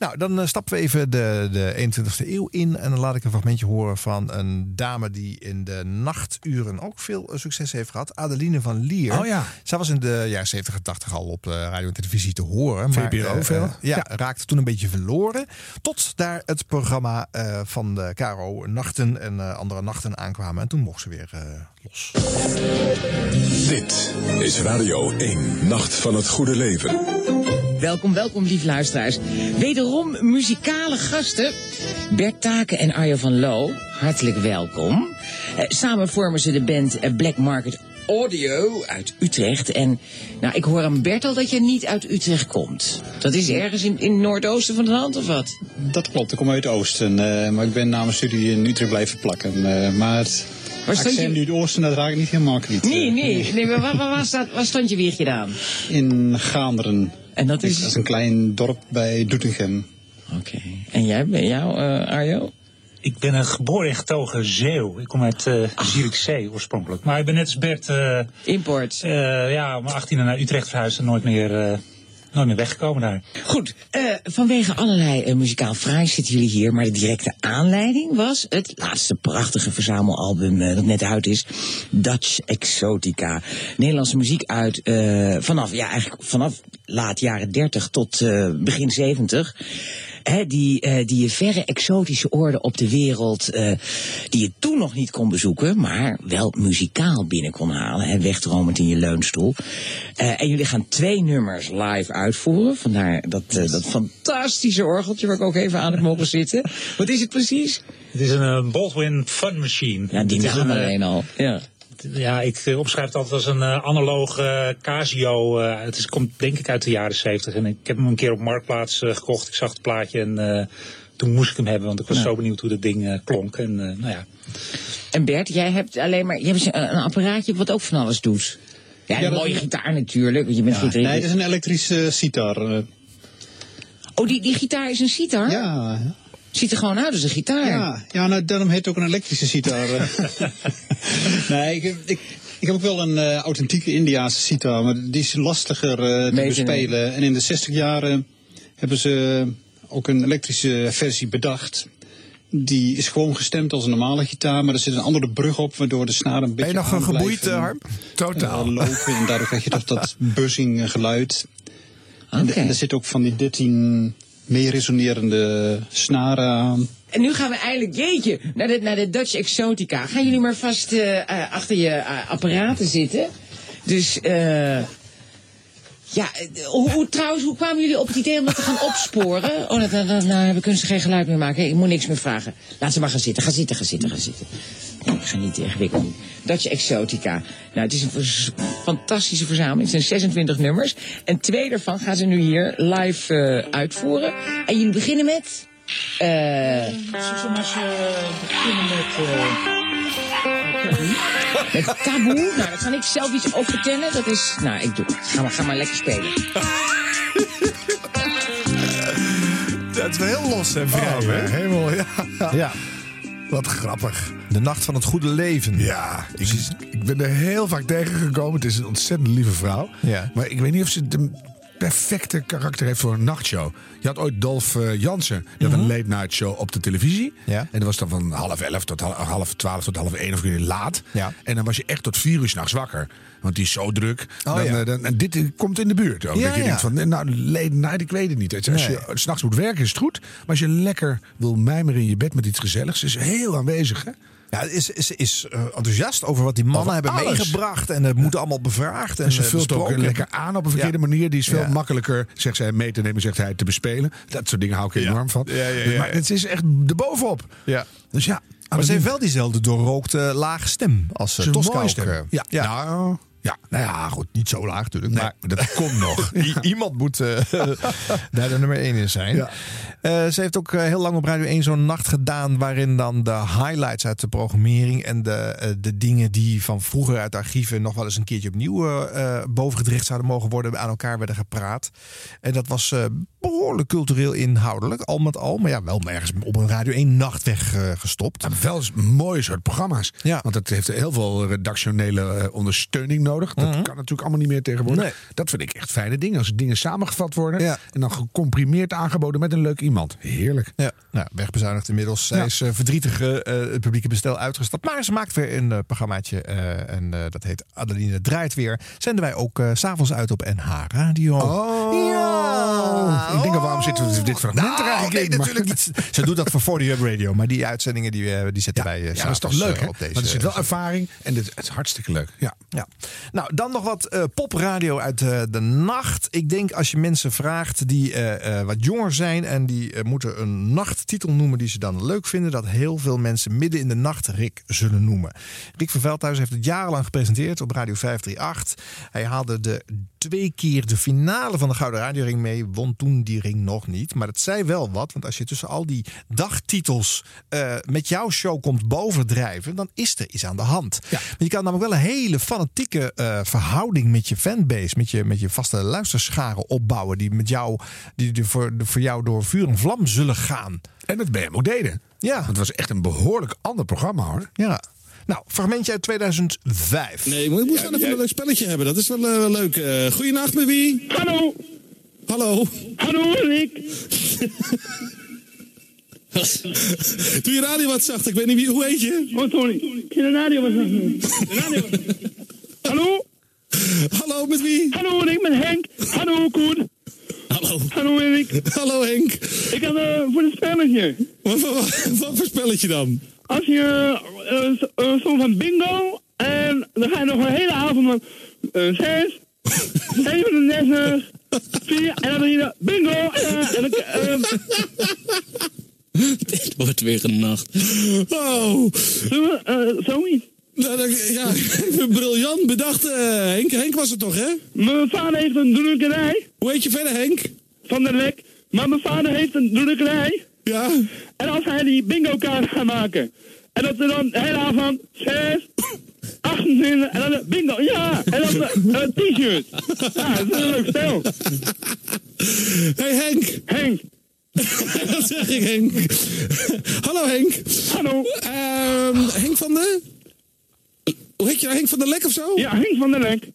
Nou, dan eh, stappen we even de, de 21ste eeuw in. En dan laat ik een fragmentje horen van een dame die in de nachturen ook veel eh, succes heeft gehad. Adeline van Lier. Oh ja. Zij was in de jaren 70 en 80 al op eh, radio en televisie te horen. Maar, VPRO veel. ja, raakte toen een beetje verloren. Tot daar het programma eh, van de KRO Nachten en eh, andere nachten aankwamen. En toen mocht ze weer eh, los. Dit is Radio 1, Nacht van het Goede Leven. Welkom, welkom, lieve luisteraars. Wederom muzikale gasten. Bert Taken en Arjo van Loo, hartelijk welkom. Eh, samen vormen ze de band eh, Black Market Audio uit Utrecht. En nou, ik hoor aan Bert al dat je niet uit Utrecht komt. Dat is ergens in, in het noordoosten van het land, of wat? Dat klopt, ik kom uit het oosten, eh, maar ik ben na mijn studie in Utrecht blijven plakken. maar het Waar accent je? uit het oosten, dat raak ik niet helemaal kwijt. Nee, nee. nee maar waar, waar, waar staat, waar stond je weer gedaan? In Gaanderen. En dat is... Dat is een klein dorp bij Doetinchem. Oké. En jij, ben jou, eh, Arjo? Ik ben een geboren en getogen Zeeuw. Ik kom uit uh, Zierikzee oorspronkelijk. Maar ik ben net als Bert... eh, Import. ja, om mijn 18e naar Utrecht verhuisd en nooit meer, eh, nooit meer weggekomen daar. Goed, eh, vanwege allerlei eh, muzikaal fraais zitten jullie hier, maar de directe aanleiding was het laatste prachtige verzamelalbum eh, dat net uit is, Dutch Exotica. Nederlandse muziek uit vanaf, ja eigenlijk vanaf laat jaren 30 tot begin 70. Hè, die, eh, die je verre exotische oorden op de wereld, eh, die je toen nog niet kon bezoeken, maar wel muzikaal binnen kon halen. Hè, wegdromend in je leunstoel. Eh, en jullie gaan twee nummers live uitvoeren. Vandaar dat, dat fantastische orgeltje waar ik ook even aan heb mogen zitten. Wat is het precies? Het is een Baldwin Fun Machine. Ja, die naam een, alleen al. Ja. Ja, ik eh, omschrijf het altijd als een uh, analoog uh, Casio. Uh, het is, komt denk ik uit de jaren 70. En ik heb hem een keer op Marktplaats uh, gekocht. Ik zag het plaatje en toen moest ik hem hebben. Want ik was ja. zo benieuwd hoe dat ding klonk. En, nou ja. en Bert, jij hebt alleen maar jij hebt een, een apparaatje wat ook van alles doet. Ja, ja een mooie is... gitaar natuurlijk. Want je bent ja, eh, nee, het is een elektrische sitar. Oh, die, die gitaar is een sitar? Ja. Ziet er gewoon uit als een gitaar. Ja, ja nou, daarom heet het ook een elektrische sitar. nee, ik, ik, ik heb ook wel een uh, authentieke Indiaanse sitar, maar die is lastiger uh, te bespelen. En in de 60 jaren hebben ze ook een elektrische versie bedacht. Die is gewoon gestemd als een normale gitaar, maar er zit een andere brug op, waardoor de snaren een beetje Ben je nog aan geboeid, eh, Harm? Totaal. eh, lopen. En daardoor krijg je toch dat buzzing eh, geluid. En, Oké. en er zit ook van die 13 meer resonerende snaren aan. En nu gaan we eigenlijk, jeetje, naar de, naar de Dutch Exotica. Gaan jullie maar vast eh, eh, achter je eh, apparaten zitten. Dus, ja, hoe, trouwens, hoe kwamen jullie op het idee om dat te gaan opsporen? Oh, dat, nou, we kunnen ze geen geluid meer maken. Ik moet niks meer vragen. Laat ze maar gaan zitten, ga zitten, ga zitten, ga zitten. Ik ga niet ingewikkeld. Dutch Exotica. Nou, het is een vers- fantastische verzameling. Het zijn 26 nummers. En twee daarvan gaan ze nu hier live eh, uitvoeren. En jullie beginnen met... eh Zullen we eens beginnen met... met taboe. Nou, daar kan ik zelf iets over vertellen. Dat is... Nou, ik doe het. Ga maar, ga maar lekker spelen. Dat is wel heel los en vrij, Oh, hè? helemaal, ja. Ja. Wat grappig. De nacht van het goede leven. Ja, ik, ik ben er heel vaak tegengekomen. Het is een ontzettend lieve vrouw. Ja. Maar ik weet niet of ze de perfecte karakter heeft voor een nachtshow. Je had ooit Dolf eh, Jansen. Die had een late night show op de televisie. Ja. En dat was dan van half elf tot half, twaalf tot half één of uur laat. Ja. En dan was je echt tot vier uur s'nachts wakker. Want die is zo druk. Oh, dan, ja. eh, dan, en dit eh, komt in de buurt ook. Ja, dat je ja. denkt van, nou, late night, ik weet het niet. Als Nee. je s'nachts moet werken is het goed. Maar als je lekker wil mijmeren in je bed met iets gezelligs... is heel aanwezig, hè? Ja, is, is, is eh, enthousiast over wat die mannen Over hebben alles. meegebracht. En het moet allemaal bevraagd en, En ze eh, vult ook lekker aan op een verkeerde Ja. manier. Die is veel Ja. makkelijker, zegt zij, mee te nemen, zegt hij, te bespelen. Dat soort dingen hou ik enorm van. Ja, ja, ja, Dus, ja. Maar het is echt de bovenop. Ja. Dus ja. Maar ze heeft wel diezelfde doorrookte lage stem als Ze Tosca eh. Ja. Nou, ja, nou ja, goed. Niet zo laag natuurlijk, Nee, maar dat komt nog. I- iemand moet eh, daar de nummer 1 in zijn. Ja. Eh, ze heeft ook eh, heel lang op Radio 1 zo'n nacht gedaan... waarin dan de highlights uit de programmering... en de, de dingen die van vroeger uit de archieven... nog wel eens een keertje opnieuw bovengedrecht zouden mogen worden... aan elkaar werden gepraat. En dat was eh, behoorlijk cultureel inhoudelijk, al met al. Maar ja, wel ergens op een Radio 1 nacht weggestopt. Wel eens mooie soort programma's. Ja. Want het heeft heel veel redactionele ondersteuning nodig. Dat kan natuurlijk allemaal niet meer tegenwoordig. Nee. Dat vind ik echt fijne dingen. Als dingen samengevat worden Ja. en dan gecomprimeerd aangeboden met een leuk iemand. Heerlijk. Ja, nou, wegbezuinigd inmiddels. Zij Ja. is eh, verdrietig eh, het publieke bestel uitgestapt. Maar ze maakt weer een eh, programmaatje. en dat heet Adeline Draait Weer. Zenden wij ook s s'avonds uit op NH Radio. Oh, ik denk al, waarom zitten we dit fragment er Nou, eigenlijk nee, in? Maar- natuurlijk niet. Ze doet dat voor 40 Hub Radio. Maar die uitzendingen die, eh, die zetten wij Ja, dat is toch leuk, hè? op deze. Want er zit wel ervaring en dit, het is hartstikke leuk. Ja. Ja. Nou, dan nog wat eh, popradio uit eh, de nacht. Ik denk als je mensen vraagt die eh, wat jonger zijn en die moeten een nachttitel noemen die ze dan leuk vinden, dat heel veel mensen midden in de nacht Rick zullen noemen. Rick van Veldhuis heeft het jarenlang gepresenteerd op Radio 538. Hij haalde de twee keer de finale van de Gouden Radioring mee, won toen die ring nog niet. Maar dat zei wel wat, want als je tussen al die dagtitels eh, met jouw show komt bovendrijven, dan is er iets aan de hand. Maar je kan namelijk wel een hele fanatieke eh, verhouding met je fanbase, met je, met je vaste luisterscharen opbouwen, die met jou, die voor, voor jou door vuur en vlam zullen gaan. En dat ben je ook deden. Ja. Want het was echt een behoorlijk ander programma hoor. Ja. Nou, fragmentje uit 2005. Nee, maar ik moet gewoon even een leuk spelletje hebben. Dat is wel eh, wel leuk. Eh goeienacht, met wie? Hallo. Hallo. Hallo, Rick. Doe je radio wat zacht. Ik weet niet wie, hoe heet je? Oh, Tony. Ik de radio wat zacht. Hallo? Hallo, met wie? Hallo, ik ben Henk. Hallo, Koen. Hallo. Hallo, Erik. Hallo, Henk. Ik had uh, voor het spelletje. Wat, wat, wat voor spelletje dan? Als je uh, uh, van bingo en dan ga je nog een hele avond van uh, 6, 37, 4 en dan doe je bingo en dan... Uh, Dit wordt weer een nacht. Oh. Uh, zoiets? Nou, ja, ik ben briljant bedacht. Uh, Henk, Henk was het toch, hè? Mijn vader heeft een drukkerij. Hoe heet je verder, Henk? Van der Lek. Maar mijn vader heeft een drukkerij. Ja. En als hij die bingo kaart gaat maken. En dat er dan de hele avond 6, 28 en dan bingo. Ja. En dan een uh, t-shirt. Ja, dat is een leuk spel. Hey Henk. Henk. Wat zeg ik, Henk? Hallo Henk. Hallo. Uh, Henk van de... Hoe heet je nou? Henk van der Lek of zo? Ja, Henk van der Lek.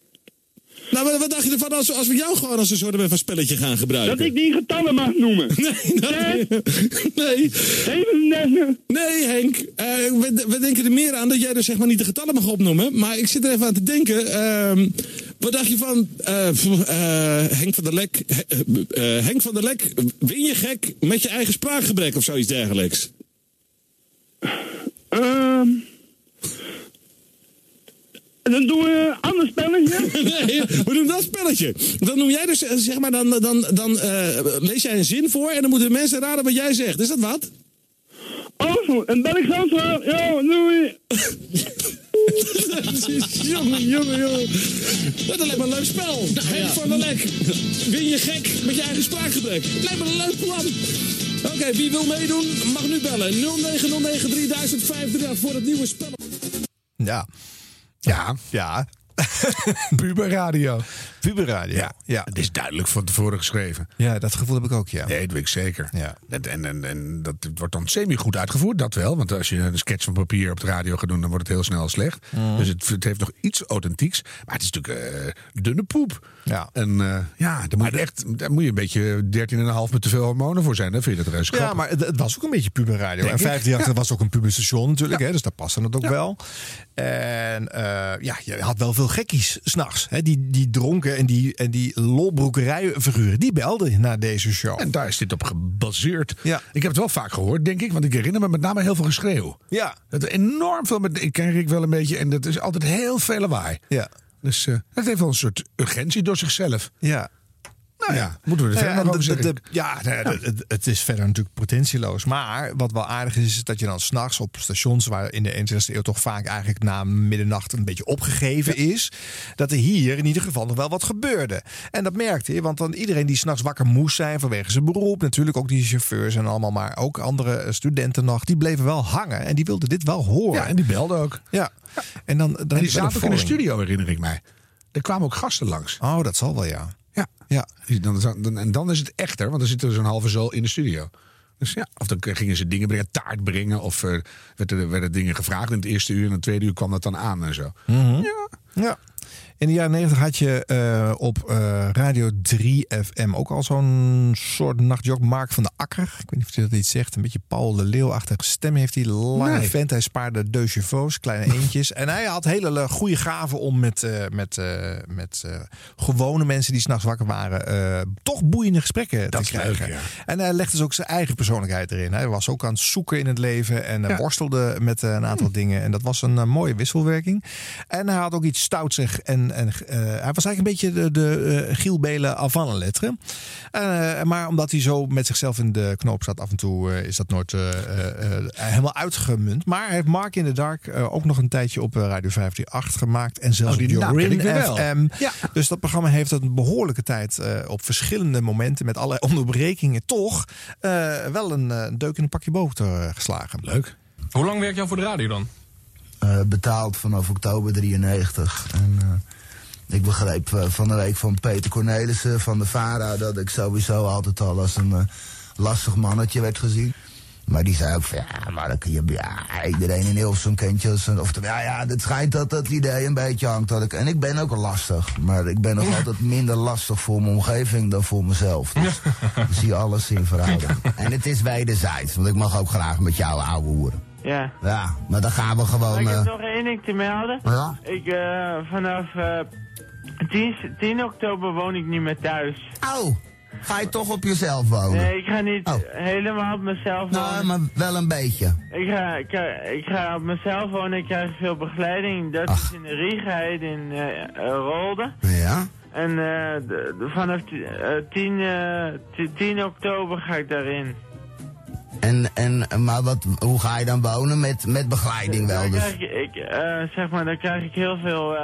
Nou, wat, wat dacht je ervan als, als we jou gewoon als een soort van spelletje gaan gebruiken? Dat ik die getallen mag noemen. Nee, nee. Nee, nee Henk. eh, we, we denken er meer aan dat jij dus zeg maar niet de getallen mag opnoemen. Maar ik zit er even aan te denken. ehm, wat dacht je van eh, eh, Henk van der Lek? Henk van der Lek, win je gek met je eigen spraakgebrek of zoiets dergelijks? Ehm dan doen we een ander spelletje. nee, we doen dat spelletje. Dan noem jij dus, eh, zeg maar, dan, dan, dan eh, lees jij een zin voor en dan moeten de mensen raden wat jij zegt. Is dat wat? Oh, en ben ik zo zo. Yo, doei. jongen, jongen, jongen. Dat lijkt me een leuk spel. Henk van der Lek. Win je gek met je eigen spraakgebrek. Lijkt me een leuk plan. Oké, wie wil meedoen, mag nu bellen. 0909 voor het nieuwe spel. Ja. Ja. Ja. Puberradio. Puberradio. Ja. ja. Het is duidelijk van tevoren geschreven. Ja, dat gevoel heb ik ook, ja. Nee, dat weet ik zeker. Ja. En, en, en, en dat wordt dan semi-goed uitgevoerd, dat wel. Want als je een sketch van papier op de radio gaat doen, dan wordt het heel snel slecht. Mhm. Dus het, het heeft nog iets authentieks. Maar het is natuurlijk eh, dunne poep. Ja. En eh, ja, daar moet, je echt, daar moet je een beetje 13,5 met te veel hormonen voor zijn. Dan vind je dat reuze Ja, maar het, het was ook een beetje puberradio. Denk En ik. 538 Ja. was ook een puberstation natuurlijk, hè, dus daar paste het ook wel. En eh, ja, je had wel veel gekkies s'nachts. Die, die dronken en die, en die lolbroekerijfiguren, die belden naar deze show. En daar is dit op gebaseerd. Ja. Ik heb het wel vaak gehoord, denk ik. Want ik herinner me met name heel veel geschreeuw. Ja. Het enorm veel, met, ik ken Rick wel een beetje. En dat is altijd heel veel lawaai. Ja. Dus eh het heeft wel een soort urgentie door zichzelf. Ja. Nou ja, moeten we er Nou verder ja, over zeggen. Het, het is verder natuurlijk potentieloos. Maar wat wel aardig is, is dat je dan s'nachts op stations... waar in de 21e eeuw toch vaak eigenlijk na middernacht een beetje opgegeven is... dat er hier in ieder geval nog wel wat gebeurde. En dat merkte je, want dan iedereen die s'nachts wakker moest zijn... vanwege zijn beroep, natuurlijk ook die chauffeurs en allemaal... maar ook andere eh, studenten nog, die bleven wel hangen... en die wilden dit wel horen. Ja, en die belden ook. Ja. En dan, dan En die zaten ook in de studio, herinner ik mij. Er kwamen ook gasten langs. Oh, dat zal wel, ja. Ja. ja. Dan, dan, en dan is het echter, want dan zit er zo'n halve zo in de studio. Dus ja, of dan gingen ze dingen brengen, taart brengen. Of eh, werden, werden dingen gevraagd in het eerste uur. En in het tweede uur kwam dat dan aan en zo. Ja. ja. In de jaren 90 had je eh, op eh, Radio 3 FM ook al zo'n soort nachtjok. Mark van de Akker. Ik weet niet of hij dat iets zegt. Een beetje Paul de Leeuw-achtige stem heeft hij. Lange Nee. vent. Hij spaarde deux chevaux, kleine eentjes. en hij had hele le- goede gaven om met, eh, met, met gewone mensen die s'nachts wakker waren... toch boeiende gesprekken Dat te is leuk, krijgen. ja. En hij legde dus ook zijn eigen persoonlijkheid erin. Hij was ook aan het zoeken in het leven en Ja. worstelde met een aantal dingen. En dat was een mooie wisselwerking. En hij had ook iets stout zeg. En, en eh, hij was eigenlijk een beetje de, de eh, Giel Belen avant la lettre. Eh, maar omdat hij zo met zichzelf in de knoop zat, af en toe is dat nooit eh, eh, eh, helemaal uitgemunt. Maar hij heeft Mark in the Dark ook nog een tijdje op Radio 538 gemaakt. En zelfs Oh, die op Jorin. FM. Ja. Dus dat programma heeft een behoorlijke tijd eh, op verschillende momenten met allerlei onderbrekingen toch eh, wel een deuk in een pakje boter geslagen. Leuk. Hoe lang werk jij voor de radio dan? Eh, betaald vanaf oktober 93. En eh, ik begreep eh, van de week van Peter Cornelissen van de VARA... dat ik sowieso altijd al als een eh, lastig mannetje werd gezien. Maar die zei ook van, ja, maar dan kun je, ja, iedereen in Hilversum kent je. Of, ja, ja, het schijnt dat dat idee een beetje hangt. Dat ik, en ik ben ook lastig, maar ik ben nog altijd minder lastig voor mijn omgeving dan voor mezelf. Dus ik zie alles in verhouding. En het is wederzijds, want ik mag ook graag met jou ouwe hoeren. Ja. Ja, maar dan gaan we gewoon... ik heb eh, nog één ding te melden. Ja? Ik, eh, vanaf eh 10, 10 oktober woon ik niet meer thuis. Oh, ga je toch op jezelf wonen? Nee, ik ga niet helemaal op mezelf wonen. Oh. Nou, maar wel een beetje. Ik ga, ik, ga, ik ga op mezelf wonen, ik krijg veel begeleiding. Dat is in de Riegheid in eh eh, Rolde. Ja? En eh, de- de- vanaf ti- eh, 10, eh, ti- 10 oktober ga ik daarin. En, en, maar wat, hoe ga je dan wonen? Met, met begeleiding wel Dan dus? krijg ik, ik zeg maar, dan krijg ik heel veel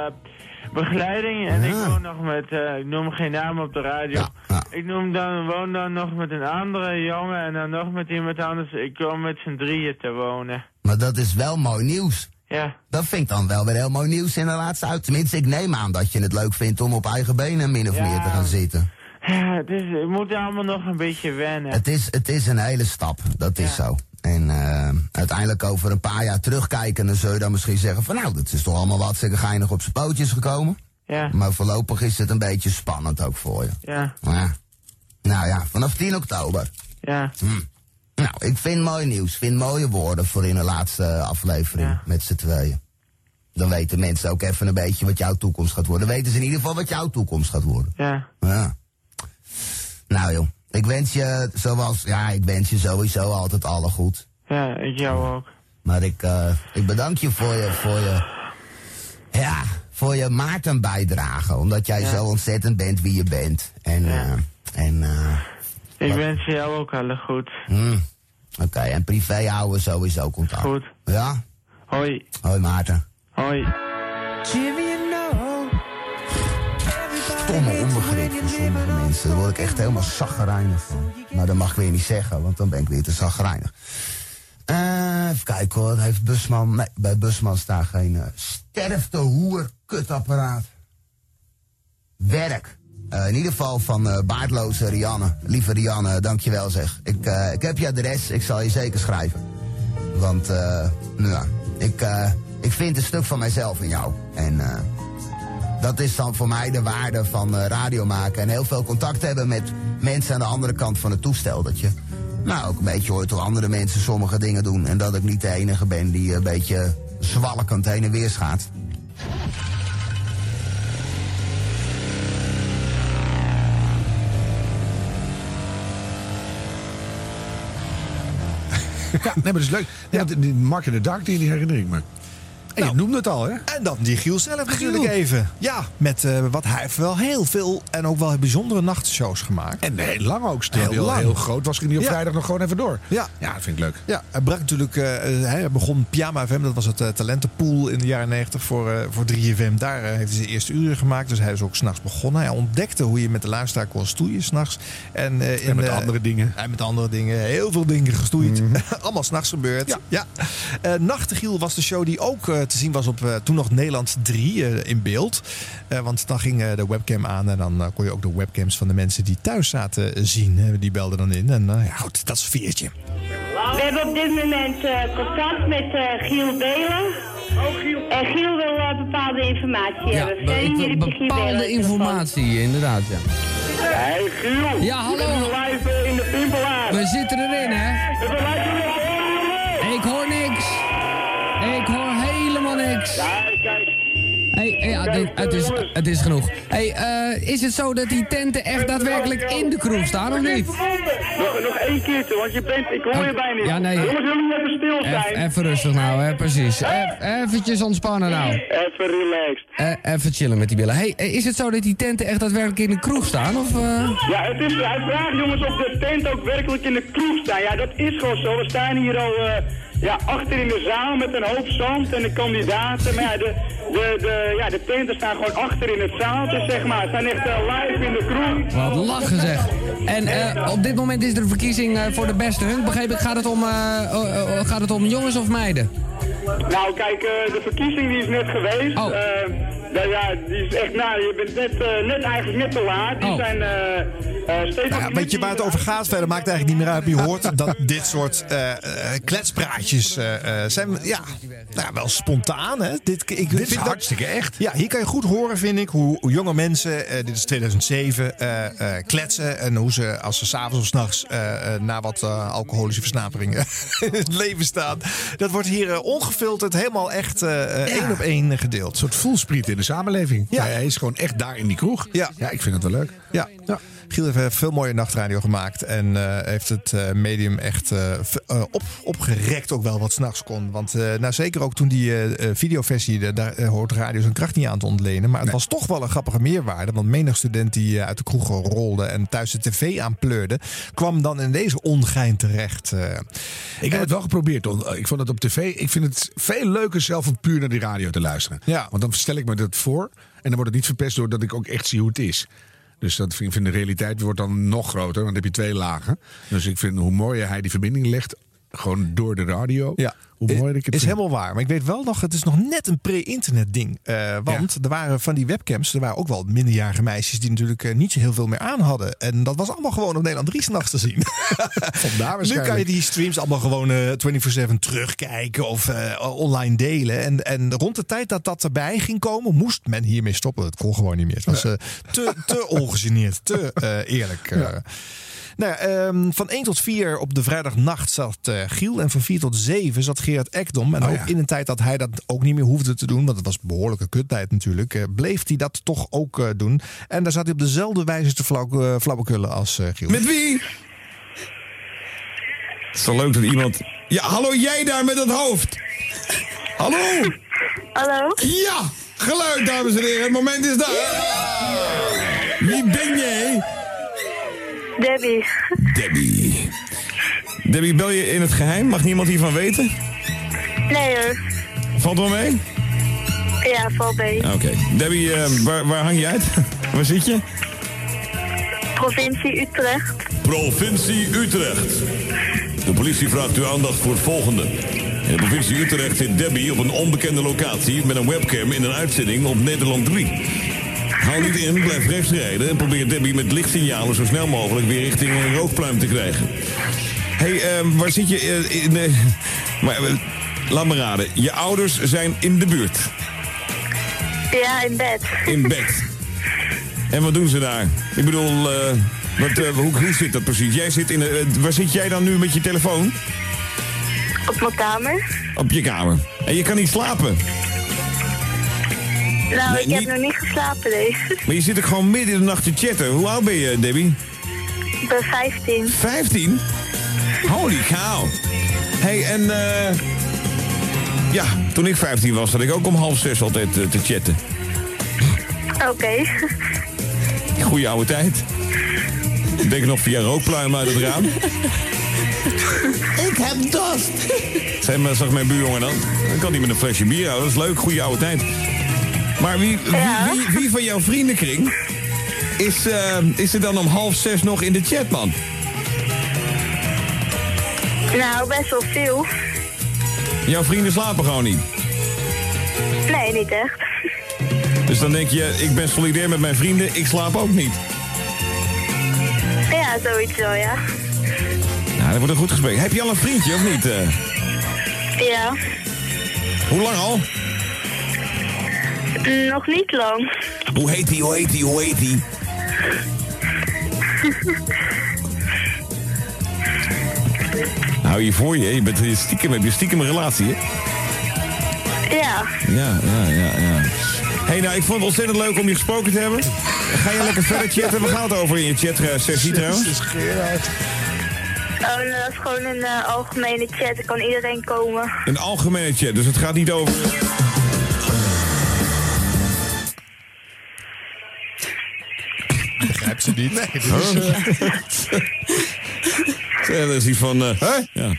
begeleiding. En ik woon nog met, eh, ik noem geen naam op de radio. Ik noem dan, woon dan nog met een andere jongen en dan nog met iemand anders. Ik kom met z'n drieën te wonen. Maar dat is wel mooi nieuws. Ja. Dat vind ik dan wel weer heel mooi nieuws in de laatste uit. Tenminste, ik neem aan dat je het leuk vindt om op eigen benen min of meer te gaan zitten. Ja, het, is, het moet allemaal nog een beetje wennen. Het is, het is een hele stap, dat is zo. En eh, uiteindelijk over een paar jaar terugkijken, dan zul je dan misschien zeggen van nou, dat is toch allemaal wat zeker geinig op zijn pootjes gekomen. Ja. Maar voorlopig is het een beetje spannend ook voor je. Ja. Ja. Nou ja, vanaf 10 oktober. Ja. Hm. Nou, ik vind mooi nieuws. vind mooie woorden voor in de laatste aflevering met z'n tweeën. Dan weten mensen ook even een beetje wat jouw toekomst gaat worden. Dan weten ze in ieder geval wat jouw toekomst gaat worden. Ja. Ja. Nou joh, ik wens je zoals, ja, ik wens je sowieso altijd alle goed. Ja, ik jou ook. Maar ik, eh, ik bedank je voor je, voor je, ja, voor je Maarten bijdrage. Omdat jij zo ontzettend bent wie je bent. En, eh, en, eh, Ik wens jou ook alle goed. hm, oké, en privé houden we sowieso contact. Goed. Ja? Hoi. Hoi Maarten. Hoi. Stomme onbegrip voor sommige mensen. Daar word ik echt helemaal zaggerijnig van. Maar dat mag ik weer niet zeggen, want dan ben ik weer te zaggerijnig. Eh, even kijken hoor, heeft Busman... Nee, bij Busman staat geen uh, sterfte hoer kutapparaat. Werk. Eh, in ieder geval van uh, baardloze Rianne. Lieve Rianne, dankjewel zeg. Ik, uh, ik heb je adres, ik zal je zeker schrijven. Want, eh, nou ja, ik, uh, ik vind een stuk van mijzelf in jou. En uh, dat is dan voor mij de waarde van uh, radio maken. En heel veel contact hebben met mensen aan de andere kant van het toestel. Dat je nou ook een beetje hoort hoe andere mensen sommige dingen doen. En dat ik niet de enige ben die een beetje zwalkend heen en weer gaat. Ja, nee, maar dat is leuk. Ja. Die Mark in the Dark, die, die herinner ik me. Je noemde het al, hè? En dan die Giel zelf natuurlijk even. Ja, met uh, wat hij heeft wel heel veel en ook wel bijzondere nachtshows gemaakt. En heel lang ook. Heel, Heel lang. heel groot was ging hij op Ja. vrijdag nog gewoon even door. Ja. Ja, dat vind ik leuk. Ja, hij brak natuurlijk, eh, hij begon Pyjama FM, dat was het eh, talentenpool in de jaren 90 voor, eh, voor 3FM. Daar eh, heeft hij zijn eerste uren gemaakt, dus hij is ook s'nachts begonnen. Hij ontdekte hoe je met de luisteraar kon stoeien s'nachts. En, eh, En met eh, andere dingen. En met andere dingen, heel veel dingen gestoeid. Allemaal s'nachts gebeurd. Ja. Eh, Nachtegiel was de show die ook eh, te zien was op eh, toen nog Nederland 3 eh, in beeld. Eh, want dan ging eh, de webcam aan en dan eh, kon je ook de webcams van de mensen die thuis zaten eh, zien. Eh, die belden dan in. En eh, ja, goed, dat sfeertje. We hebben op dit moment eh, contact met eh, Giel Belen. En Giel wil eh, bepaalde informatie Ja, hebben. be- bepaalde informatie, inderdaad, ja. Hey Giel! Ja, hallo. Nu live eh, in de Pimpelaar. We zitten erin, hè? We niks. Hey, ja, dit- het, is, het is genoeg. Hey, eh, is het zo dat die tenten echt daadwerkelijk in de kroeg staan, of niet? Nog, nog één keertje, want je bent, ik hoor je bijna niet. Ja, nee. Jongens, jullie even stil zijn. Eff- Even rustig nou, hè, precies. Eff- Eventjes ontspannen nou. Even relaxed. Eh, even chillen met die billen. Hey, eh, is het zo dat die tenten echt daadwerkelijk in de kroeg staan, of... eh? Ja, het is, hij vraagt jongens of de tent ook werkelijk in de kroeg staat. Ja, dat is gewoon zo. We staan hier al ja, achter in de zaal met een hoop zand en de kandidaten. Maar ja, de, de, de, ja, de tenten staan gewoon achter in het zaaltje, zeg maar. Ze zijn echt eh, live in de kroeg. Wat lachen zeg. En eh, op dit moment is er een verkiezing eh, voor de beste hunk. Begreep ik, gaat het om, eh, oh, oh, gaat het om jongens of meiden? Nou, kijk, de verkiezing die is net geweest. Oh. Nou ja, die is echt, nou, je bent net, net eigenlijk net te laat. Die Oh. zijn eh steeds Nou ja, weet je waar het over gaat? Verder maakt het eigenlijk niet meer uit. Je hoort dat dit soort eh, eh, kletspraatjes eh, eh, zijn ja, nou ja, wel spontaan. Hè? Dit, ik, Dit is vind dat- hartstikke echt. Ja, hier kan je goed horen, vind ik, hoe, hoe jonge mensen, eh, dit is 2007, eh, eh, kletsen. En hoe ze, als ze s'avonds of s'nachts eh, eh, na wat eh, alcoholische versnaperingen in het leven staan. Dat wordt hier ongefilterd helemaal echt één op één gedeeld. Een soort voelspriet in de samenleving. Ja. Hij is gewoon echt daar in die kroeg. Ja, ja ik vind het wel leuk. Ja. Giel heeft eh, veel mooie nachtradio gemaakt. En eh, heeft het eh, medium echt op, opgerekt ook wel wat s'nachts kon. Want nou, zeker ook toen die videoversie, daar hoort radio zijn kracht niet aan te ontlenen. Maar het was toch wel een grappige meerwaarde. Want menig student die uit de kroeg rolde en thuis de tv aanpleurde... kwam dan in deze ongein terecht. Ik heb het wel geprobeerd. Ik vond het op tv. Ik vind het veel leuker zelf om puur naar die radio te luisteren. Ja. Want dan stel ik me dat voor. En dan wordt het niet verpest doordat ik ook echt zie hoe het is. Dus dat vind, vind de realiteit wordt dan nog groter. Want dan heb je twee lagen. Dus ik vind hoe mooier hij die verbinding legt. Gewoon door de radio. Ja. Hoe mooi ik het is vind. helemaal waar. Maar ik weet wel nog, het is nog net een pre-internet ding. Eh, want er waren van die webcams, er waren ook wel minderjarige meisjes die natuurlijk eh, niet zo heel veel meer aan hadden. En dat was allemaal gewoon op Nederland 3 s'nachts te zien. Vandaar nu kan je die streams allemaal gewoon eh 24-7 terugkijken of eh, online delen. En, en rond de tijd dat dat erbij ging komen, moest men hiermee stoppen. Het kon gewoon niet meer. Het was eh, te, te ongegeneerd, te eh, eerlijk. eh. Nou ja, ehm, van 1 tot 4 op de vrijdagnacht zat eh, Giel. En van 4 tot 7 zat Gerard Ekdom. En Oh ook ja. in een tijd dat hij dat ook niet meer hoefde te doen. Want het was behoorlijke kuttijd natuurlijk. eh, bleef hij dat toch ook eh, doen. En daar zat hij op dezelfde wijze te flauw, eh, flauwekullen als eh, Giel. Met wie? Het is wel leuk dat iemand... Ja, hallo jij daar met het hoofd. Hallo? Hallo? Ja, geluid dames en heren. Het moment is daar. Wie ben jij? Debbie. Debbie. Debbie, bel je in het geheim? Mag niemand hiervan weten? Nee hoor. Valt wel mee? Ja, val mee. Oké. Debbie, eh, waar, waar hang je uit? waar zit je? Provincie Utrecht. Provincie Utrecht. De politie vraagt uw aandacht voor het volgende. In de provincie Utrecht zit Debbie op een onbekende locatie met een webcam in een uitzending op Nederland 3. Haal niet in, blijf rechts rijden en probeer Debbie met lichtsignalen zo snel mogelijk weer richting een rookpluim te krijgen. Hé, hey, eh, waar zit je? eh, in, maar, eh, laat me raden. Je ouders zijn in de buurt. Ja, in bed. In bed. En wat doen ze daar? Ik bedoel, eh, wat, hoe, hoe zit dat precies? Jij zit in de, waar zit jij dan nu met je telefoon? Op mijn kamer. Op je kamer. En je kan niet slapen. Nou, Nee, ik heb niet- nog niet geslapen, nee. Maar je zit ook gewoon midden in de nacht te chatten. Hoe oud ben je, Debbie? Ik ben 15. 15? Holy cow. hey, en eh ja, toen ik 15 was, zat ik ook om half zes altijd eh, te chatten. Oké. Goeie oude tijd. Ik denk nog via rookpluim uit het raam. ik heb dorst. Zeg maar, zag mijn buurjongen dan. Dan kan hij met een flesje bier houden. Dat is leuk, goede oude tijd. Maar wie, wie, wie, wie van jouw vriendenkring is, eh, is er dan om half zes nog in de chat, man? Nou, best wel veel. Jouw vrienden slapen gewoon niet. Nee, niet echt. Dus dan denk je, ik ben solidair met mijn vrienden, ik slaap ook niet. Ja, zoiets wel, ja. Nou, dat wordt een goed gesprek. Heb je al een vriendje of niet? eh? Ja. hoe lang al? Mm, Nog niet lang. Hoe heet die, hoe heet die, hoe heet die? Hou je voor je, je bent je stiekem, heb je stiekem een relatie, hè? Ja. Ja, ja, ja, ja. hey, nou, ik vond het ontzettend leuk om je gesproken te hebben. Ga je lekker verder chatten? Waar gaat het over in je chatsessie trouwens? Oh, nou, dat is gewoon een eh, algemene chat. Er kan iedereen komen. Een algemene chat, dus het gaat niet over... Ze niet. Nee, Huh? Ja, dat is iets van... eh, ja.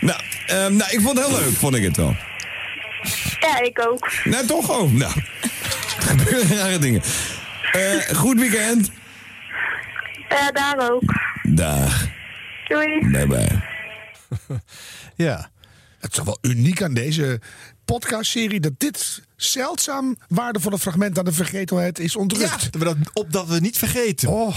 nou, ehm, nou, ik vond het heel leuk, vond ik het wel. Ja, ik ook. Nou, toch ook. Nou, er gebeuren rare dingen. Eh, goed weekend. Ja, daar ook. Dag. Doei. Bye bye. Ja. Het is toch wel uniek aan deze podcastserie dat dit zeldzaam waardevolle fragment aan de vergetelheid is ontrukt. Ja, dat we dat, op dat we niet vergeten. Oh.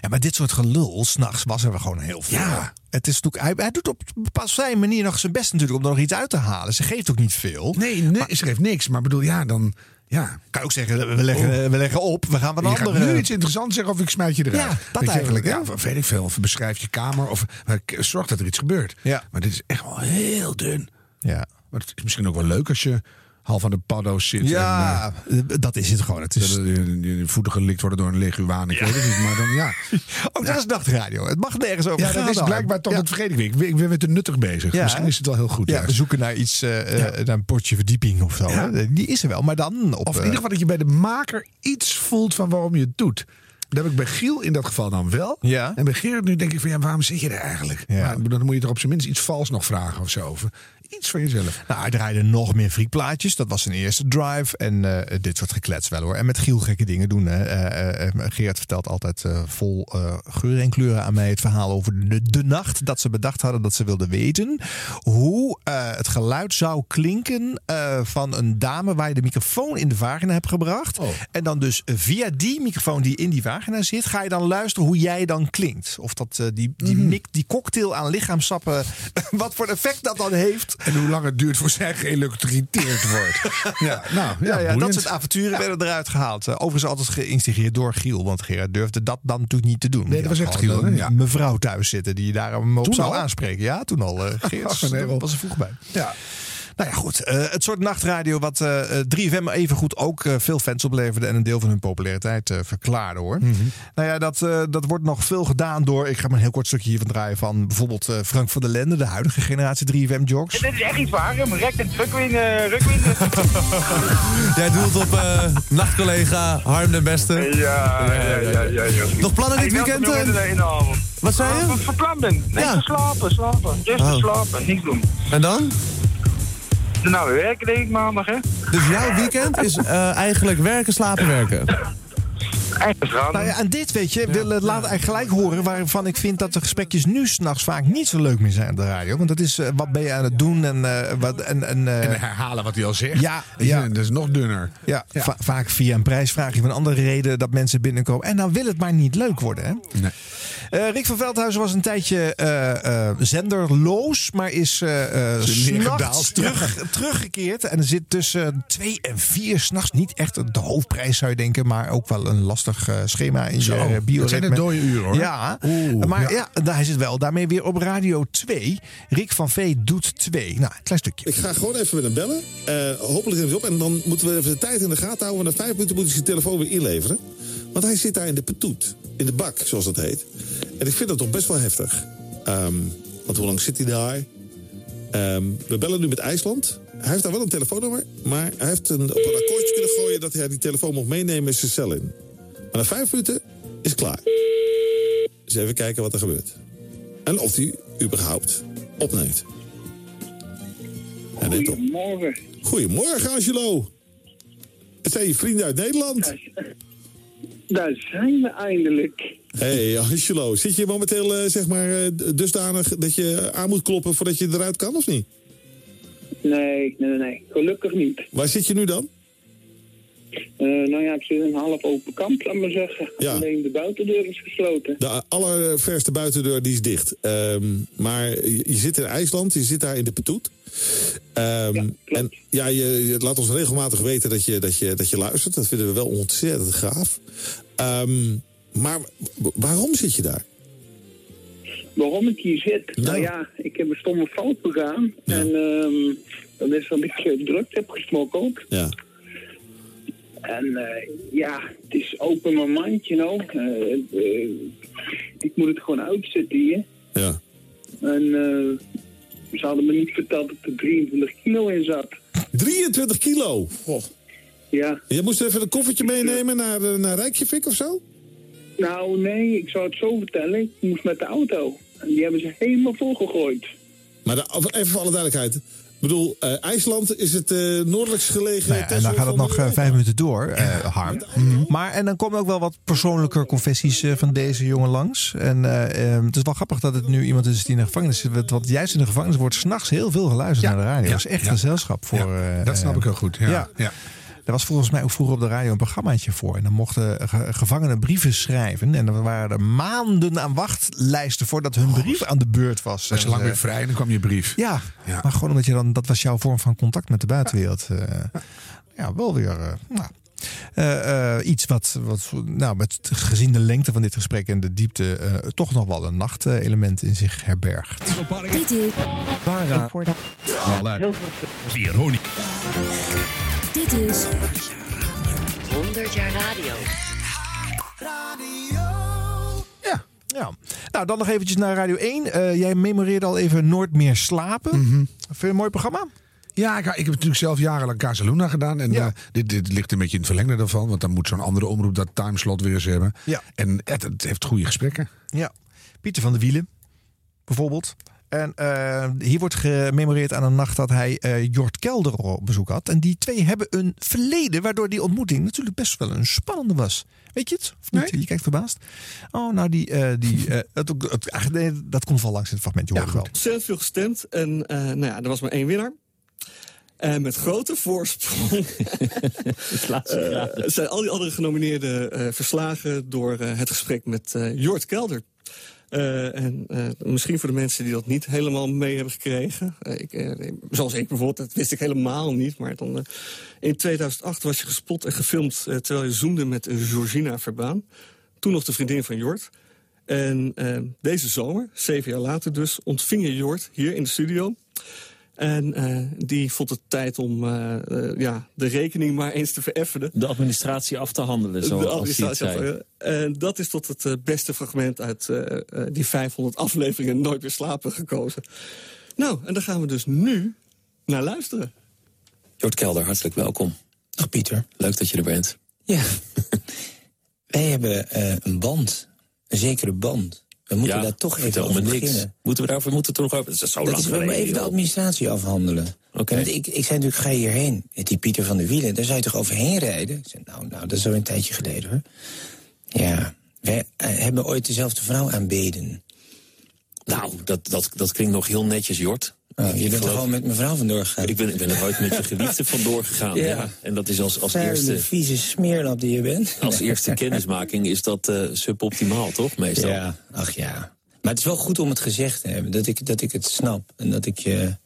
Ja, maar dit soort gelul, s'nachts was er gewoon heel veel. Ja. Het is natuurlijk, hij, hij doet op op zijn manier nog zijn best natuurlijk om er nog iets uit te halen. Ze geeft ook niet veel. Nee, nee ze geeft niks. Maar bedoel, ja, dan... Ja. Kan ook zeggen, we leggen, we leggen op, we gaan wat gaat andere... nu iets interessants zeggen of ik smijt je eruit. Ja, dat eigenlijk? Ja, weet ik veel. Of beschrijf je kamer. Of eh, zorg dat er iets gebeurt. Ja. Maar dit is echt wel heel dun. Ja. Maar het is misschien ook wel leuk als je half aan de paddo's zit. Ja, en, eh, dat is het gewoon. Het is... je voeten gelikt worden door een leguaan. Ik weet het niet, maar dan ja. Ook dat is nachtradio. Het mag nergens over Ja, gaan. dat is blijkbaar toch, Ja. dat vergeet ik weer. Ik ben, weer te nuttig bezig. Ja, Misschien is het wel heel goed. Ja, juist. we zoeken naar iets, eh, Ja. eh, naar een potje verdieping of zo. Ja. hè. Die is er wel, maar dan op... Of in ieder geval dat je bij de maker iets voelt van waarom je het doet. Dat heb ik bij Giel in dat geval dan wel. Ja. En bij Gerard nu denk ik van ja, waarom zit je er eigenlijk? Ja. Maar dan moet je toch op zijn minst iets vals nog vragen of zo. Of iets van jezelf. Nou, hij draaide nog meer friekplaatjes. Dat was zijn eerste drive. En eh, dit soort geklets wel hoor. En met Giel gekke dingen doen. Hè. Eh, eh, Gerard vertelt altijd vol geuren en kleuren aan mij het verhaal over de, de nacht. Dat ze bedacht hadden dat ze wilden weten hoe het geluid zou klinken van een dame waar je de microfoon in de vagina hebt gebracht. En dan dus via die microfoon die in die vagina zit, ga je dan luisteren hoe jij dan klinkt. Of dat die, die, mik, die cocktail aan lichaamsappen, wat voor effect dat dan heeft. En hoe lang het duurt voor zij geëlektrocuteerd wordt. ja, nou, ja, Ja, ja, dat soort avonturen werden eruit gehaald. Eh, Overigens altijd geïnstigeerd door Giel. Want Gerard durfde dat dan natuurlijk niet te doen. Nee, dat was echt Giel, hè? een Ja. mevrouw thuis zitten die daar hem op Toen zou al? aanspreken. Ja, toen al. nee, daar was er vroeg bij. Ja. Nou ja, goed. eh, het soort nachtradio wat eh, eh, 3FM evengoed ook veel fans opleverde en een deel van hun populariteit eh, verklaarde hoor. Mhm. Nou ja, dat, eh, dat wordt nog veel gedaan door, ik ga maar een heel kort stukje hiervan draaien van bijvoorbeeld eh, Frank van der Lende, de huidige generatie 3FM Jocks. Dit is echt iets waar, hem. Rek en uh, rukwin. Jij doelt op eh, nachtcollega Harm de Beste. Ja, ja, ja, ja, ja. Nog plannen dit weekend? in de avond. Wat zei je? Wat voor plan ben? Nee, Ja. te slapen, slapen. Just Oh. te slapen, niks doen. En dan? Nou, weer werken denk ik maandag, hè? Dus jouw weekend is eh, eigenlijk werken, slapen, werken. Nou ja, en dit weet je, wil, het laat eigenlijk gelijk horen waarvan ik vind dat de gesprekjes nu s'nachts vaak niet zo leuk meer zijn op de radio. Want dat is, eh, wat ben je aan het doen en eh, wat. En, en, eh, En herhalen wat hij al zegt. Ja, ja. Dat is nog dunner. ja, va- vaak via een prijsvraagje van andere reden dat mensen binnenkomen. En dan wil het maar niet leuk worden. Hè? Nee. Eh, Rick van Veldhuizen was een tijdje eh, eh, zenderloos, maar is s'nachts terug, teruggekeerd. En er zit tussen twee en vier s'nachts niet echt de hoofdprijs, zou je denken, maar ook wel een lastig eh, schema in Zo, je uh, dat zijn de dode uren, hoor. Ja, Oeh, maar ja. ja. daar hij zit wel daarmee weer op Radio 2. Rick van Vee doet 2. Nou, een klein stukje. Ik ga gewoon even met hem bellen. Eh, hopelijk neemt hij op. En dan moeten we even de tijd in de gaten houden. Na vijf minuten moet hij zijn telefoon weer inleveren. Want hij zit daar in de petoet. In de bak, zoals dat heet. En ik vind dat toch best wel heftig. Ehm, want hoe lang zit hij daar? Ehm, we bellen nu met IJsland. Hij heeft daar wel een telefoonnummer. Maar hij heeft een, op een akkoordje kunnen gooien... dat hij die telefoon mocht meenemen in zijn cel in. Maar na vijf minuten is het klaar. Dus even kijken wat er gebeurt. En of hij überhaupt opneemt. En op. Goedemorgen. Goedemorgen, Angelo. Het zijn je vrienden uit Nederland. Daar zijn we eindelijk. hey, Angelo. Zit je momenteel eh, zeg maar eh, dusdanig dat je aan moet kloppen voordat je eruit kan, of niet? Nee, nee, nee. Gelukkig niet. Waar zit je nu dan? Eh, nou ja, zit in een half open kamp, laat maar zeggen. Ja. Alleen de buitendeur is gesloten. De allerverste buitendeur die is dicht. Ehm, maar je, je zit in IJsland, je zit daar in de petoet. Ehm, en ja, je, je laat ons regelmatig weten dat je, dat, je, dat je luistert. Dat vinden we wel ontzettend gaaf. Ehm, maar waarom zit je daar? Waarom ik hier zit? Nou ja, ik heb een stomme fout begaan. En ehm, dat is dat ik eh, drugs heb gesmokkeld. Ja. En eh, ja, het is open mijn mind, you know. Eh, eh, ik moet het gewoon uitzetten hier. Ja. En eh, ze hadden me niet verteld dat er 23 kilo in zat. 23 kilo? Goh. Ja. Je moest even een koffertje meenemen naar, naar Rijkjevik of zo? Nou, nee, ik zou het zo vertellen. Ik moest met de auto. En die hebben ze helemaal volgegooid. Maar de, even voor alle duidelijkheid. Ik bedoel, eh, IJsland is het eh noordelijkst gelegen... Nou ja, en dan gaat het nog eh, vijf minuten door, eh, Harm. Maar en dan komen ook wel wat persoonlijke confessies eh, van deze jongen langs. En eh, eh, het is wel grappig dat het nu iemand is die in de gevangenis zit. Want juist in de gevangenis wordt s'nachts heel veel geluisterd naar de radio. ja, dat is echt ja. gezelschap voor. eh, dat snap ik heel goed. Ja. Ja. Er was volgens mij ook vroeger op de radio een programmaatje voor. En dan mochten ge- gevangenen brieven schrijven. En dan waren er maanden aan wachtlijsten voordat hun brief aan de beurt was. Was je lang eh, weer vrij en dan kwam je brief. ja, maar gewoon omdat je dan, dat was jouw vorm van contact met de buitenwereld. eh, ja, wel weer. eh, nou, eh, eh, iets wat, wat nou, met gezien de lengte van dit gesprek en de diepte, eh, toch nog wel een nachtelement in zich herbergt. Dit is Para. Veronica. Dit is 100 jaar radio. Ja. ja. Nou, dan nog eventjes naar Radio 1. Eh, jij memoreerde al even Nooit meer slapen. Vind je een mooi programma? Ja, ik, ik heb natuurlijk zelf jarenlang Casaluna gedaan. En eh, dit, dit ligt een beetje in het verlengde daarvan. Want dan moet zo'n andere omroep dat timeslot weer eens hebben. Ja. En het, het heeft goede gesprekken. Ja, Pieter van der Wielen, bijvoorbeeld. En eh, hier wordt gememoreerd aan een nacht dat hij eh, Jort Kelder op bezoek had. En die twee hebben een verleden waardoor die ontmoeting natuurlijk best wel een spannende was. Weet je het? Of niet? Je kijkt verbaasd. Oh, nou, die, eh, die, het, het, het- nee, dat komt wel langs in het fragment. Je hoort het wel. Ontzettend veel gestemd. En eh, nou ja, er was maar één winnaar. En met grote voorsprong zijn al die andere genomineerden eh, verslagen door eh, het gesprek met eh, Jort Kelder. Eh, en eh, misschien voor de mensen die dat niet helemaal mee hebben gekregen. eh, ik, zoals ik bijvoorbeeld, dat wist ik helemaal niet. Maar in 2008 was je gespot en gefilmd terwijl je zoomde met Georgina Verbaan. Toen nog de vriendin van Jort. En deze zomer, zeven jaar later dus, ontving je Jort hier in de studio. En eh, die vond het tijd om eh, eh, ja, de rekening maar eens te vereffenen. De administratie af te handelen, zoals de administratie. zei. af- En dat is tot het beste fragment uit eh, eh, die 500 afleveringen Nooit meer slapen gekozen. Nou, en daar gaan we dus nu naar luisteren. Jort Kelder, hartelijk welkom. Dag Pieter. Leuk dat je er bent. Ja. Wij hebben eh, een band. Een zekere band. We moeten Ja, daar toch even over beginnen. Moeten we daarover moeten we nog over? Dat is zo dat lang is geleden, even de administratie afhandelen. Oké. Want ik, ik zei natuurlijk, ga je hierheen? Met die Pieter van der Wielen, daar zou je toch overheen rijden? Ik zei, nou, nou, dat is al een tijdje geleden hoor. Ja, wij eh, hebben ooit dezelfde vrouw aanbeden. Nou, dat, dat, dat klinkt nog heel netjes, Jort. Oh, je bent er gewoon met mevrouw vandoor gegaan. Ik ben, ik ben er ooit met je geliefde vandoor gegaan. Ja. Ja. En dat is als, als Vuile, eerste... vieze smeerlap die je bent. Als eerste kennismaking is dat eh, suboptimaal, toch? Meestal. Ja, ach ja. Maar het is wel goed om het gezegd te hebben. Dat ik, dat ik het snap. En dat ik je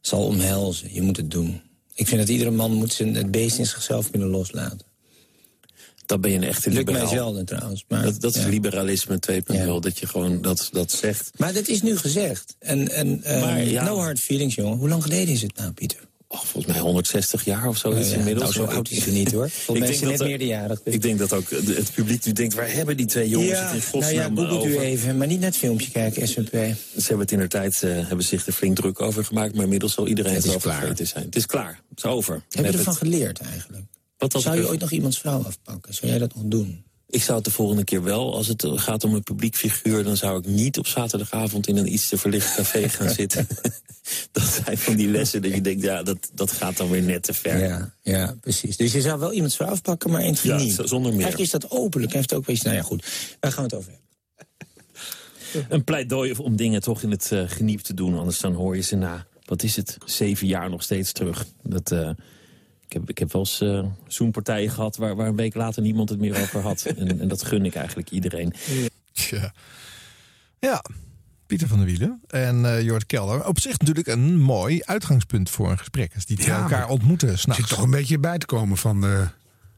zal omhelzen. Je moet het doen. Ik vind dat iedere man moet zijn, het beest in zichzelf kunnen loslaten. Dat ben je een echte Lukt liberaal. mij zelden trouwens. Maar, dat, dat is liberalisme 2.0, dat je gewoon dat, dat zegt. Maar dat is nu gezegd. En, en eh, Maar ja. no hard feelings, jongen. Hoe lang geleden is het nou, Pieter? Oh, volgens mij 160 jaar of zo Oh is ja, inmiddels. nou, zo oud is hij niet, hoor. Volgens mij is net meerderjarig, dus. Ik denk dat ook het publiek nu denkt, waar hebben die twee jongens het in nou ja, godsnaam googelt u over? even. Maar niet het filmpje kijken, SNP. Ze hebben het in de tijd eh, hebben zich er flink druk over gemaakt, maar inmiddels zal iedereen Het het, is wel klaar. vergeten zijn. Het is klaar. Het is over. Heb We je hebben ervan het- geleerd eigenlijk? Wat Zou je er- ooit nog iemands vrouw afpakken? Zou jij dat nog doen? Ik zou het de volgende keer wel, als het gaat om een publiek figuur... dan zou ik niet op zaterdagavond in een iets te verlicht café gaan zitten. dat zijn van die lessen dat je denkt, ja, dat, dat gaat dan weer net te ver. Ja, ja, precies. Dus je zou wel iemands vrouw afpakken, maar eentje Ja, niet. zonder meer. Eigenlijk is dat openlijk. Hij heeft ook wel iets... Nou ja, goed. Waar gaan we het over hebben? Een pleidooi om dingen toch in het eh, geniep te doen. Anders dan hoor je ze na, wat is het, zeven jaar nog steeds terug. Dat, eh, ik, heb, ik heb wel eens eh zoenpartijen gehad waar, waar een week later niemand het meer over had. en, en dat gun ik eigenlijk iedereen. Tja. Ja, Pieter van der Wielen en eh Jort Kelder. Op zich natuurlijk een mooi uitgangspunt voor een gesprek. Als die twee Ja, elkaar ontmoeten s'nachts. zit toch een beetje bij te komen van de,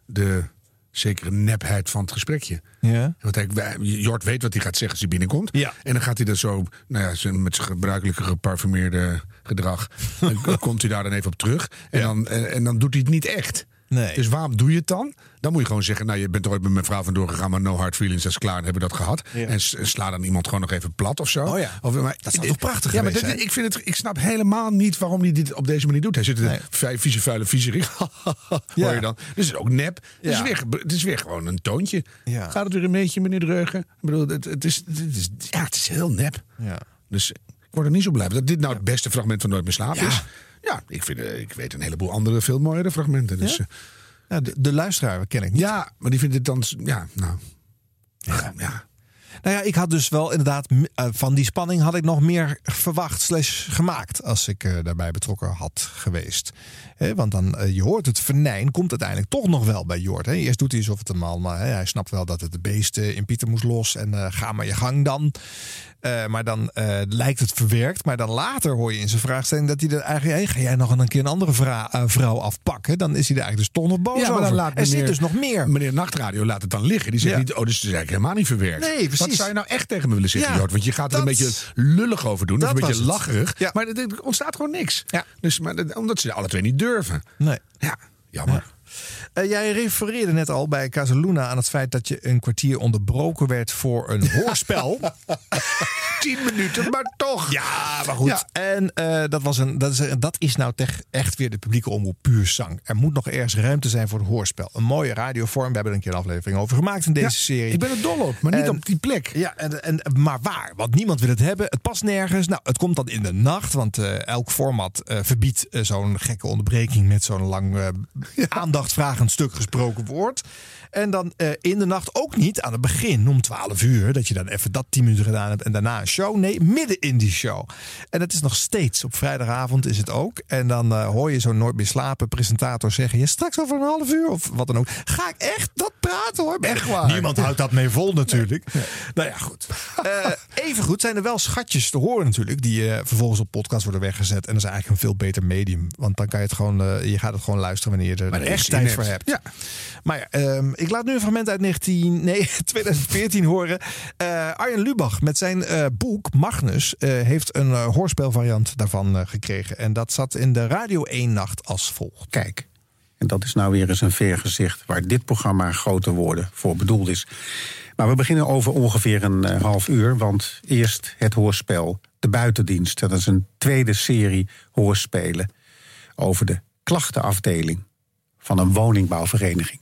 de zekere nepheid van het gesprekje. Ja. Want wij- Jort weet wat hij gaat zeggen als hij binnenkomt. Ja. En dan gaat hij dat zo, nou ja, zijn- met zijn gebruikelijke geparfumeerde gedrag, dan komt hij daar dan even op terug. En, dan, en, dan doet hij het niet echt. Nee. Dus waarom doe je het dan? Dan moet je gewoon zeggen, nou je bent ooit met mijn vrouw vandoor gegaan, maar no hard feelings, dat is klaar, dan hebben we dat gehad. Ja. En sla dan iemand gewoon nog even plat of zo. Oh ja. Of, maar, Dat zou toch prachtig ja, maar geweest ik, vind het, ik snap helemaal niet waarom hij dit op deze manier doet. Hij zit in Nee. vieze, vuile viezerik. hoor je dan. Dus het is ook nep. Het, is weer, het is weer gewoon een toontje. Ja. Gaat het weer een beetje, meneer Dreugen? Ik bedoel, het, het, is, het, is, ja, het is heel nep. Ja. Dus ik word er niet zo blij dat dit nou het beste fragment van Nooit meer slapen is. Ja, ik, vind, eh, ik weet een heleboel andere, veel mooiere fragmenten. Dus, Ja? eh, de, de luisteraar ken ik niet. ja, maar die vindt het dan... Ja, nou... Ja. ja. Nou ja, ik had dus wel inderdaad eh, van die spanning had ik nog meer verwacht slash gemaakt als ik daarbij betrokken had geweest. Hè, want dan, eh, je hoort het venijn, komt uiteindelijk toch nog wel bij Jord. Hè. Eerst doet hij alsof het hem allemaal, hè, hij snapt wel dat het de beest eh, in Pieter moest los en eh, ga maar je gang dan. Eh, maar dan lijkt het verwerkt. Maar dan later hoor je in zijn vraagstelling dat hij er eigenlijk, hey, ga jij nog een keer een andere vrouw afpakken? Dan is hij er eigenlijk dus toch nog boos Ja, maar over. dan laat er zit meneer- dus nog meer. Meneer Nachtradio laat het dan liggen. Die zegt Ja. niet, oh, dus het is eigenlijk helemaal niet verwerkt. Nee, precies. Wat zou je nou echt tegen me willen zeggen, Ja, Jort? Want je gaat er een beetje lullig over doen. Of een beetje lacherig. Ja. Maar er ontstaat gewoon niks. Ja. Dus, maar, dat- omdat ze alle twee niet durven. Nee. Ja, jammer. Jij refereerde net al bij Casaluna aan het feit dat je een kwartier onderbroken werd voor een hoorspel. Tien minuten, maar toch. Ja, maar goed. en eh, dat, was een, dat, is, dat is nou echt weer de publieke omroep puur zang. Er moet nog ergens ruimte zijn voor het hoorspel. Een mooie radiovorm. We hebben er een keer een aflevering over gemaakt in deze Ja, serie. ik ben er dol op, maar niet op die plek. Ja, en, en, maar waar? Want niemand wil het hebben. Het past nergens. Nou, het komt dan in de nacht. Want eh, elk format eh, verbiedt eh, zo'n gekke onderbreking met zo'n lang eh aandachtvragend stuk gesproken woord. En dan eh, in de nacht ook niet aan het begin om 12 uur. Dat je dan even dat 10 minuten gedaan hebt en daarna een show. Nee, midden in die show. En dat is nog steeds. Op vrijdagavond is het ook. En dan eh, hoor je zo'n nooit meer slapen presentator zeggen. Je straks over een half uur of wat dan ook. Ga ik echt dat praten hoor? Echt waar. Niemand houdt dat mee vol natuurlijk. Nou ja, goed. Eh, even goed zijn er wel schatjes te horen natuurlijk. Die vervolgens op podcast worden weggezet. En dat is eigenlijk een veel beter medium. Want dan kan je het gewoon, je gaat het gewoon luisteren wanneer je er Maar er echt tijd voor hebt. hebt. Maar ja, ehm, ik laat nu een fragment uit 19, nee, 2014 horen. Eh, Arjen Lubach met zijn eh, boek Magnus eh, heeft een hoorspelvariant daarvan gekregen. En dat zat in de Radio 1 nacht als volgt. Kijk, en dat is nou weer eens een vergezicht waar dit programma grote woorden voor bedoeld is. Maar we beginnen over ongeveer een half uur, want eerst het hoorspel De Buitendienst. Dat is een tweede serie hoorspelen over de klachtenafdeling van een woningbouwvereniging.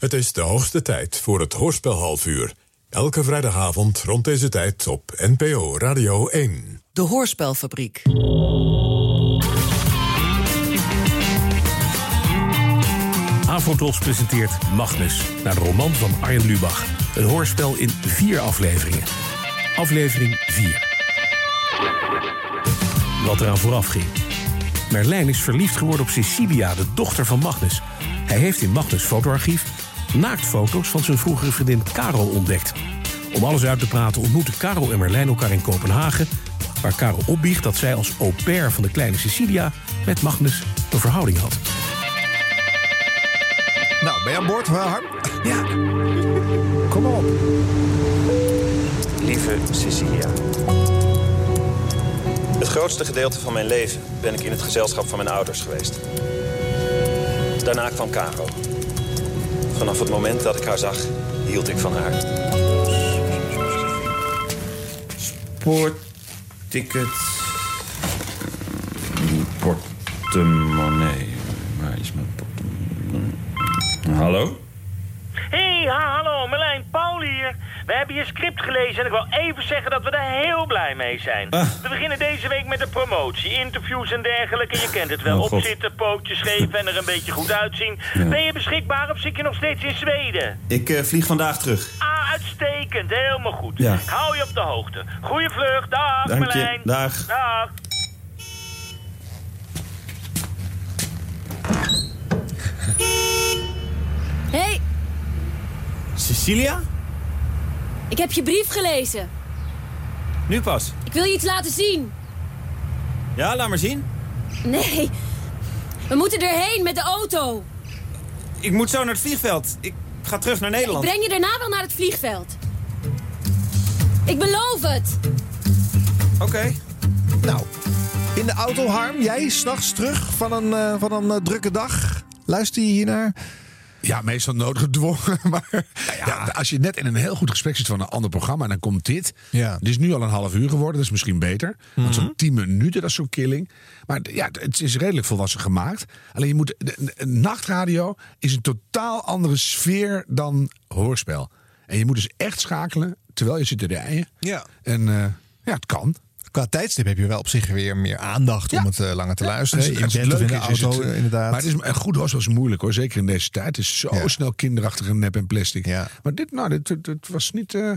Het is de hoogste tijd voor het Hoorspel halfuur. Elke vrijdagavond rond deze tijd op NPO Radio 1. De Hoorspelfabriek. Avotros presenteert Magnus, naar de roman van Arjen Lubach. Een hoorspel in vier afleveringen. Aflevering 4. Wat eraan vooraf ging. Merlijn is verliefd geworden op Cecilia, de dochter van Magnus. Hij heeft in Magnus' fotoarchief naaktfoto's van zijn vroegere vriendin Karel ontdekt. Om alles uit te praten ontmoeten Karel en Merlijn elkaar in Kopenhagen... waar Karel opbiecht dat zij als au pair van de kleine Cecilia... met Magnus een verhouding had. Nou, ben je aan boord, Harm? Ja. Kom op. Lieve Cecilia. Het grootste gedeelte van mijn leven ben ik in het gezelschap van mijn ouders geweest. Daarna kwam Caro. Vanaf het moment dat ik haar zag, hield ik van haar. Spoorticket. Portemonnee. Waar is mijn portemonnee? Hallo? Hey, ha, hallo, Merlijn, Paul hier. We hebben je script gelezen en ik wil even zeggen dat we er heel blij mee zijn. Ah. We beginnen deze week met de promotie, interviews en dergelijke. Je kent het wel, Oh, opzitten, pootjes geven en er een beetje goed uitzien. Ja. Ben je beschikbaar of zit je nog steeds in Zweden? Ik eh, vlieg vandaag terug. Ah, uitstekend, helemaal goed. Ja. Ik hou je op de hoogte. Goeie vlucht, dag Dank je, Merlijn. dag. Dag. Hey, Cecilia? Ik heb je brief gelezen. Nu pas. Ik wil je iets laten zien. Ja, laat maar zien. Nee, we moeten erheen met de auto. Ik moet zo naar het vliegveld. Ik ga terug naar Ik Nederland. breng je daarna wel naar het vliegveld. Ik beloof het. Oké. Nou, in de auto, Harm. Jij s'nachts terug van een, eh, van een eh, drukke dag. Luister je hier naar? Ja, meestal noodgedwongen. Maar ja. als je net in een heel goed gesprek zit van een ander programma... en dan komt dit. Ja. Het is nu al een half uur geworden. Dat is misschien beter. Want zo'n tien minuten, dat is zo'n killing. Maar ja, het is redelijk volwassen gemaakt. Alleen je moet... De, de- nachtradio is een totaal andere sfeer dan hoorspel. En je moet dus echt schakelen terwijl je zit te rijden. Ja. En eh, ja, het kan. Qua tijdstip heb je wel op zich weer meer aandacht om het eh, langer te luisteren. Het- in het bed of in de auto, het- eh, inderdaad. Maar het is een goed hoorspel is moeilijk hoor. Zeker in deze tijd. Het is zo snel kinderachtig en nep en plastic. Maar dit, nou, dit, dit, dit was niet uh,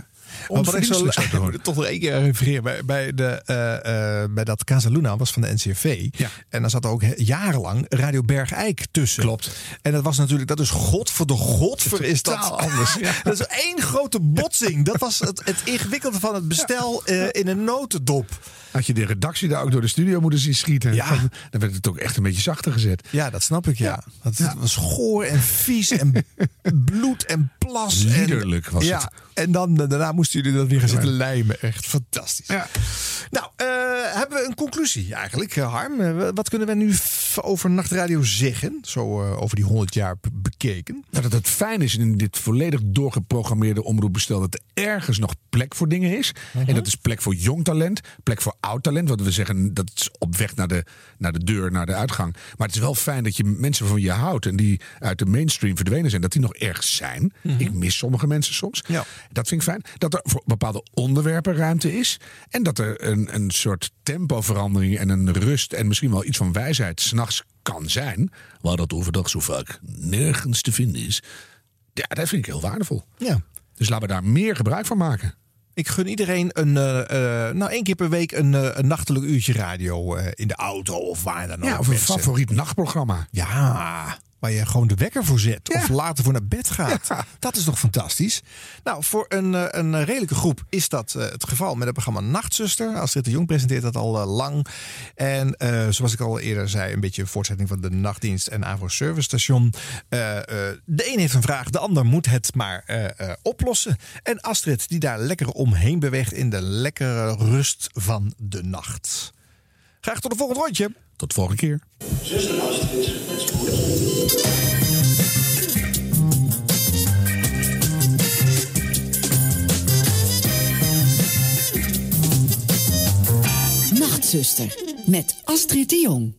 Zo, onverdienstelijk zo te horen. toch nog één keer refereren. Bij, bij, de, eh, eh, bij dat Casa Luna was van de NCRV. En daar zat er ook jarenlang Radio Bergijk tussen. Klopt. En dat was natuurlijk, dat is god voor de godver is dat. Anders, ja. dat is één grote botsing. Dat was het, het ingewikkelde van het bestel eh, in een notendop. Had je de redactie daar ook door de studio moeten zien schieten. Ja. Dan, dan werd het ook echt een beetje zachter gezet. Ja, dat snap ik, ja. Dat was goor en vies en bloed en plas. Liederlijk en, was het. En dan eh, daarna moesten jullie dat weer gaan zitten lijmen. Echt fantastisch. Nou, eh, hebben we een conclusie eigenlijk, eh, Harm? Wat kunnen we nu over Nachtradio zeggen? Zo over die 100 jaar bekeken. Nou, dat het fijn is in dit volledig doorgeprogrammeerde omroepbestel dat er ergens nog plek voor dingen is. En dat is plek voor jong talent, plek voor oud talent. Wat we zeggen, dat is op weg naar de, naar de deur, naar de uitgang. Maar het is wel fijn dat je mensen van je houdt en die uit de mainstream verdwenen zijn, dat die nog ergens zijn. Ik mis sommige mensen soms. Dat vind ik fijn. Dat er voor bepaalde onderwerpen ruimte is. En dat er een, een soort tempoverandering en een rust en misschien wel iets van wijsheid s'nachts kan zijn. Waar dat overdag zo vaak nergens te vinden is. Ja, dat vind ik heel waardevol. Ja. Dus laten we daar meer gebruik van maken. Ik gun iedereen een, eh, eh, nou één keer per week een, eh, een nachtelijk uurtje radio in de auto of waar dan ook. Ja, of een mensen. favoriet nachtprogramma. Ja, waar je gewoon de wekker voor zet. Of later voor naar bed gaat. Dat is toch fantastisch? Nou, voor een, eh, een redelijke groep is dat eh, het geval met het programma Nachtzuster. Astrid de Jong presenteert dat al eh, lang. En zoals ik al eerder zei, een beetje een voortzetting van de nachtdienst en Avro Service Station. De een heeft een vraag, de ander moet het maar oplossen. En Astrid die daar lekker omheen beweegt in de lekkere rust van de nacht. Graag tot de volgende rondje. Tot de volgende keer. Zuster Astrid. Nachtzuster met Astrid de Jong.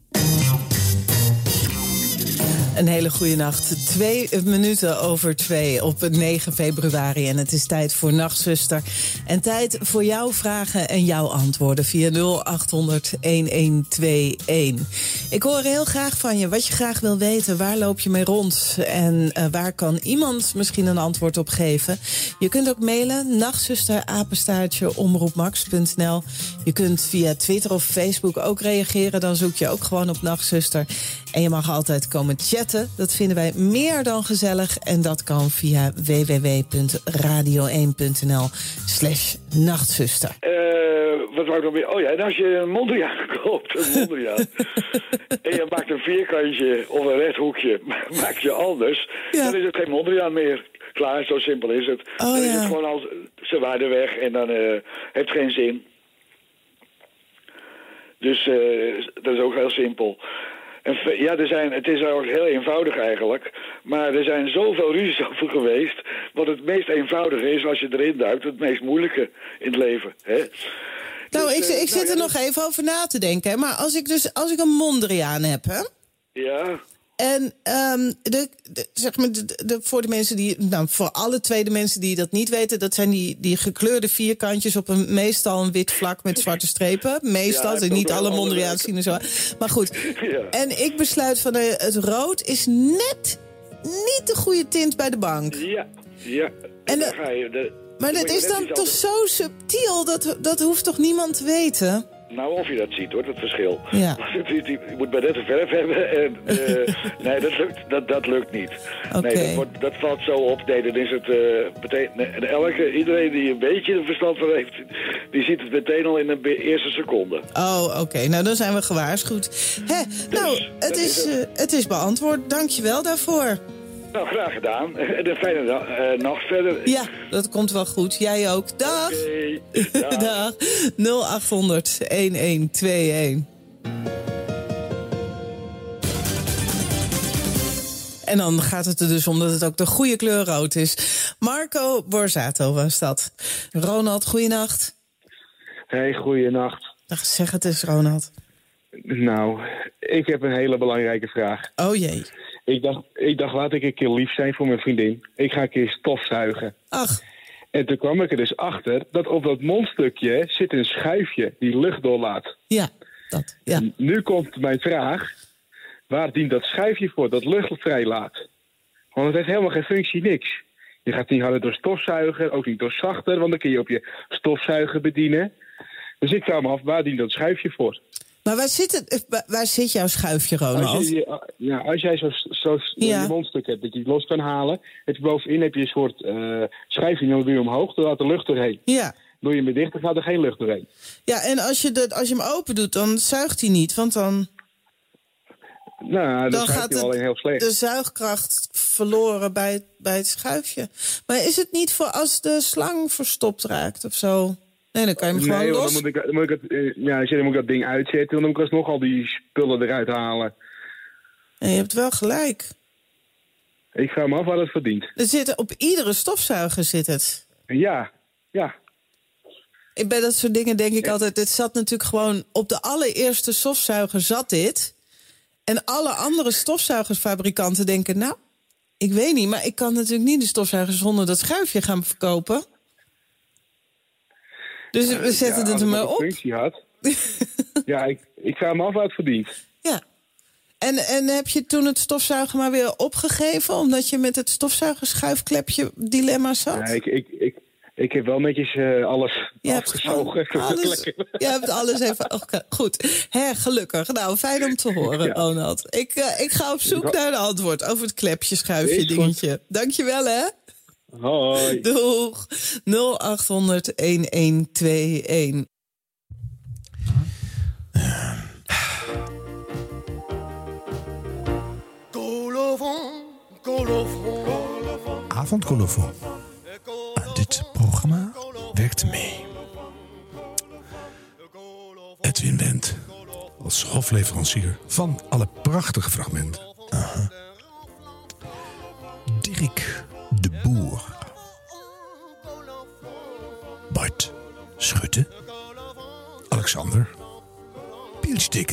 Een hele goede nacht. Twee minuten over twee op 9 februari. En het is tijd voor Nachtzuster. En tijd voor jouw vragen en jouw antwoorden via 0800 1121. Ik hoor heel graag van je wat je graag wil weten. Waar loop je mee rond? En eh, waar kan iemand misschien een antwoord op geven? Je kunt ook mailen. Nachtzuster, apenstaartje, omroepmax.nl. Je kunt via Twitter of Facebook ook reageren. Dan zoek je ook gewoon op Nachtzuster. En je mag altijd komen chatten. Dat vinden wij meer dan gezellig. En dat kan via www.radio1.nl slash nachtzuster. Eh, wat wou ik nog meer? Oh ja, en als je een Mondriaan koopt, een Mondriaan, en je maakt een vierkantje of een rechthoekje, maak je anders, dan is het geen Mondriaan meer. Klaar, zo simpel is het. Oh, dan is ja. het gewoon al zijn waarde weg en dan eh, heeft het geen zin. Dus eh, dat is ook heel simpel. Ja, er zijn, het is ook heel eenvoudig eigenlijk. Maar er zijn zoveel ruzies over geweest. Wat het meest eenvoudige is als je erin duikt, het meest moeilijke in het leven. Hè? Nou, Dus, ik, eh, ik nou zit ja, er dat- nog even over na te denken. Maar als ik dus als ik een Mondriaan heb, hè? Ja. En ehm, de, de- zeg maar, de, de- voor de mensen die, nou, voor alle tweede mensen die dat niet weten, dat zijn die, die gekleurde vierkantjes op een meestal een wit vlak met zwarte strepen. Meestal, Ja, dus niet alle wel Mondriaans zien er zo. Maar goed. Ja. En ik besluit van eh, het rood is net niet de goede tint bij de bank. Ja, ja. En dan ga je... De, Maar dat is dan toch zo subtiel, dat, dat hoeft toch niemand te weten? Nou, of je dat ziet hoor, dat verschil. Ja. je moet maar net een verf hebben en... eh, nee, dat lukt, dat, dat lukt niet. Nee, dat, wordt, dat valt zo op. Nee, dan is het eh, meteen... en elke, iedereen die een beetje er verstand van heeft... die ziet het meteen al in de eerste seconde. Oh, oké. Nou, dan zijn we gewaarschuwd. Hè, nou, het is, eh, het is beantwoord. Dank je wel daarvoor. Nou, graag gedaan. En een fijne eh, nacht verder. Ja, dat komt wel goed. Jij ook. Dag. Dag. 0800 1121. En dan gaat het er dus om dat het ook de goede kleur rood is. Marco Borsato was dat. Ronald, goeienacht. Hey, goeienacht. Dag, zeg het eens, Ronald. Nou, ik heb een hele belangrijke vraag. Oh jee. Ik dacht, ik dacht, laat ik een keer lief zijn voor mijn vriendin. Ik ga een keer stofzuigen. Ach. En toen kwam ik er dus achter dat op dat mondstukje zit een schuifje die lucht doorlaat. Ja, dat. Ja. Nu komt mijn vraag. Waar dient dat schuifje voor dat lucht vrijlaat? Want het heeft helemaal geen functie, niks. Je gaat niet harder door stofzuigen, ook niet door zachter, want dan kun je op je stofzuiger bedienen. Dus ik vraag me af, waar dient dat schuifje voor? Maar waar zit, het, eh, waar- zit jouw schuifje, Als, Ronald? je- ja, als jij zo'n zo, zo Ja. je mondstuk hebt dat je het los kan halen, heb je bovenin heb je een soort eh schijfje, dan doe je hem omhoog, dan gaat de lucht doorheen. Ja. Doe je hem weer dicht, dan gaat er geen lucht doorheen. Ja, en als je, de, als je hem open doet, dan zuigt hij niet. Want dan, Nou, dan, gaat alleen heel het, slecht. de zuigkracht verloren bij het, bij het schuifje. Maar is het niet voor als de slang verstopt raakt of zo? Nee, dan kan je hem gewoon nee, los. dan moet ik, dan moet ik, het, eh, ja, dan moet ik dat ding uitzetten. Dan moet ik alsnog al die spullen eruit halen. En je hebt wel gelijk. Ik vraag me af waar het verdient. Er zit, op iedere stofzuiger zit het. Ja, ja. Ik bij dat soort dingen denk ik altijd... het zat natuurlijk gewoon... op de allereerste stofzuiger zat dit. En alle andere stofzuigersfabrikanten denken... nou, ik weet niet, maar ik kan natuurlijk niet de stofzuiger... zonder dat schuifje gaan verkopen. Dus we zetten ja, het er maar op. functie had. ja, ik, ik vraag me af verdient. Ja. En, en heb je toen het stofzuigen maar weer opgegeven... omdat je met het stofzuigerschuifklepje dilemma zat? Ja, ik, ik, ik, ik heb wel netjes eh, alles Je hebt afgezogen. alles, je hebt alles even... Oké, goed. Hè, gelukkig. Nou, fijn om te horen, Ja. Ronald. Ik, eh, ik ga op zoek naar een antwoord over het klepje schuifje dingetje. Dankjewel, hè. Hoi. Doeg. 0800 1121. Avondcolofon. Aan dit programma werkt mee. Edwin Wendt. Als hofleverancier van alle prachtige fragmenten.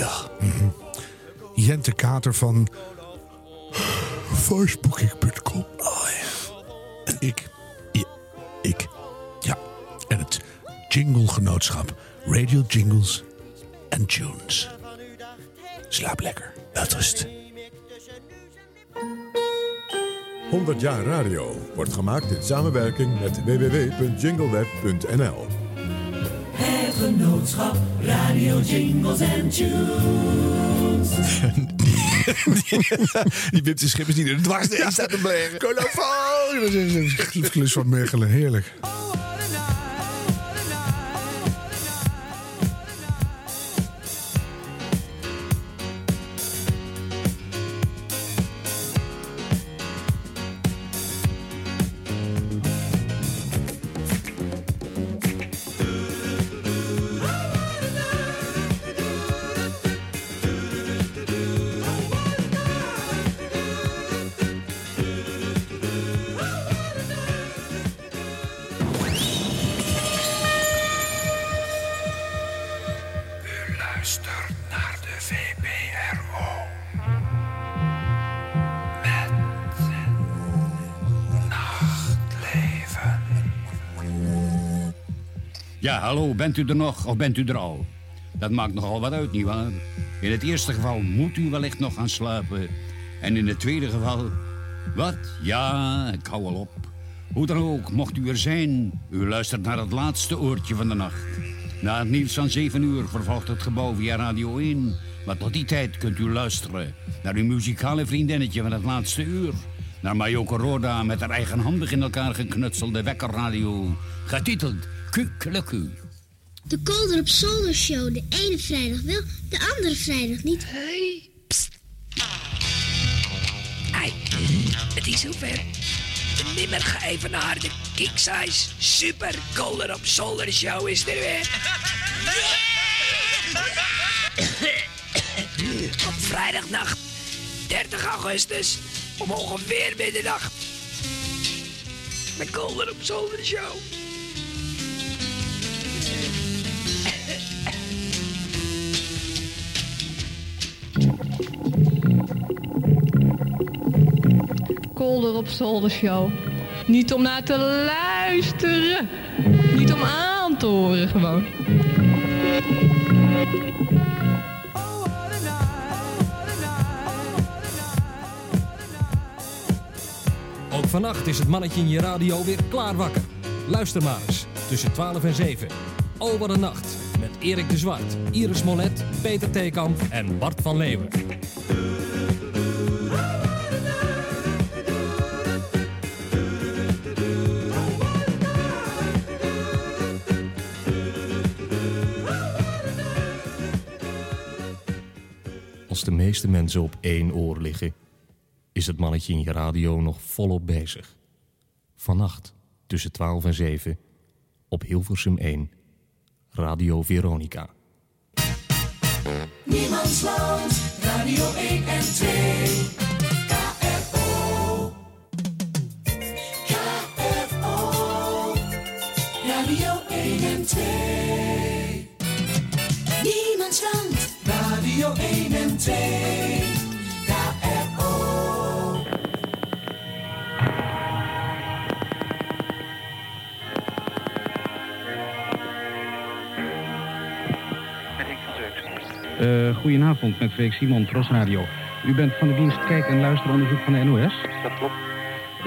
Pielsticker. Jente Kater van voicebooking.com. Oh ja. En ik. Ja, ik. Ja. En het Jingle-genootschap. Radio Jingles en Tunes. Slaap lekker. Welterust. 100 jaar radio wordt gemaakt in samenwerking met www.jingleweb.nl. Het genootschap Radio Jingles and Tunes. Die Wim de Schippers die er dwars in staat te blaren. Colofoon! Dat is een klus van Mechelen. Heerlijk. Hallo, bent u er nog of bent u er al? Dat maakt nogal wat uit, nietwaar? In het eerste geval moet u wellicht nog gaan slapen. En in het tweede geval... Wat? Ja, ik hou al op. Hoe dan ook, mocht u er zijn... U luistert naar het laatste oortje van de nacht. Na het nieuws van 7 uur vervolgt het gebouw via Radio 1. Maar tot die tijd kunt u luisteren... naar uw muzikale vriendinnetje van het laatste uur... naar Mayoko Roda met haar eigenhandig in elkaar geknutselde wekkerradio... getiteld Kukeleku. De Kolder op Zolder Show. De ene vrijdag wel, de andere vrijdag niet. Hey, Hey, het is zover. De nimmer geëvenaarde King Size Super Colder op Zolder Show is er weer. op vrijdagnacht 30 augustus om ongeveer middernacht. De Colder op Zolder Show. Kolder op Zolder Show. Niet om naar te luisteren. Niet om aan te horen gewoon. Vannacht is het mannetje in je radio weer klaar wakker. Luister maar eens, tussen 12 en 7. Oh, wat een nacht. Met Erik de Zwart, Iris Molet, Peter Theekamp en Bart van Leeuwen. Als de meeste mensen op één oor liggen, is het mannetje in je radio nog volop bezig. Vannacht tussen 12 en 7 op Hilversum 1, Radio Veronica. Niemandsland, Radio 1 en 2. KRO. KRO. Radio 1 en 2. Goedenavond, met Freek Simon, Tros Radio. U bent van de dienst Kijk- en Luisteronderzoek van de NOS? Dat klopt.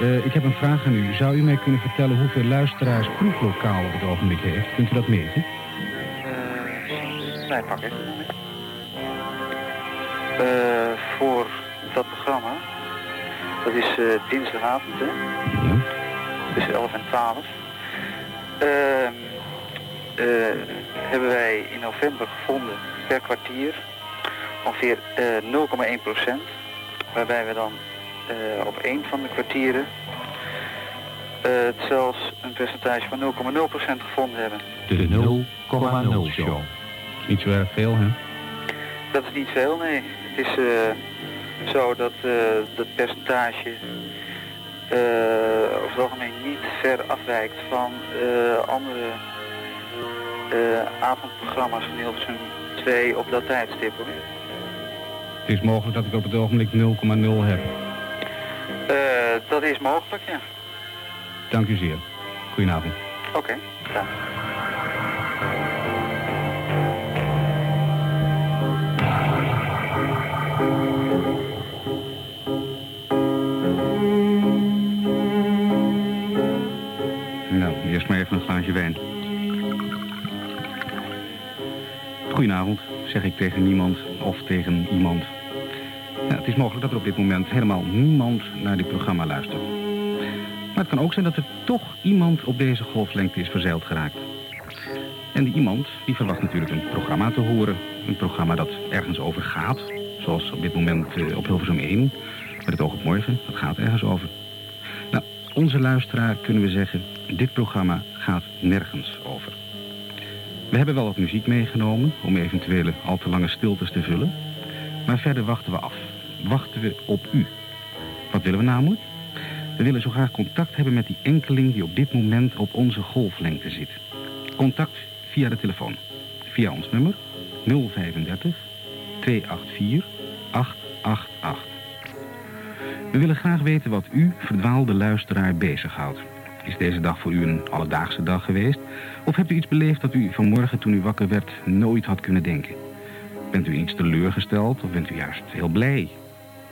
Uh, ik heb een vraag aan u. Zou u mij kunnen vertellen hoeveel luisteraars proeflokaal op het ogenblik heeft? Kunt u dat meten? Uh, nee, pak. Uh, voor dat programma, dat is uh, dinsdagavond, hè? Ja. Tussen 11 en 12. Uh, hebben wij in november gevonden per kwartier ongeveer uh, 0,1 procent. Waarbij we dan uh, op één van de kwartieren uh, zelfs een percentage van 0,0 procent gevonden hebben. De 0,0 show. Niet zo erg veel, hè? Dat is niet veel, nee. Het is zo dat dat percentage over het algemeen niet ver afwijkt van andere avondprogramma's van Hilversum 2 op dat tijdstip. Hoor. Het is mogelijk dat ik op het ogenblik 0,0 heb. Uh, dat is mogelijk, ja. Dank u zeer. Goedenavond. Oké, okay, graag. Nou, eerst maar even een glaasje wijn. Goedenavond, zeg ik tegen niemand of tegen iemand. Het is mogelijk dat er op dit moment helemaal niemand naar dit programma luistert. Maar het kan ook zijn dat er toch iemand op deze golflengte is verzeild geraakt. En die iemand die verwacht natuurlijk een programma te horen. Een programma dat ergens over gaat. Zoals op dit moment uh, op Hilversum 1. Met het oog op morgen, dat gaat ergens over. Nou, onze luisteraar kunnen we zeggen... dit programma gaat nergens over. We hebben wel wat muziek meegenomen om eventuele al te lange stiltes te vullen. Maar verder wachten we af. Wachten we op u. Wat willen we namelijk? We willen zo graag contact hebben met die enkeling die op dit moment op onze golflengte zit. Contact via de telefoon. Via ons nummer 035 284 888. We willen graag weten wat u, verdwaalde luisteraar, bezighoudt. Is deze dag voor u een alledaagse dag geweest? Of hebt u iets beleefd dat u vanmorgen toen u wakker werd nooit had kunnen denken? Bent u iets teleurgesteld of bent u juist heel blij?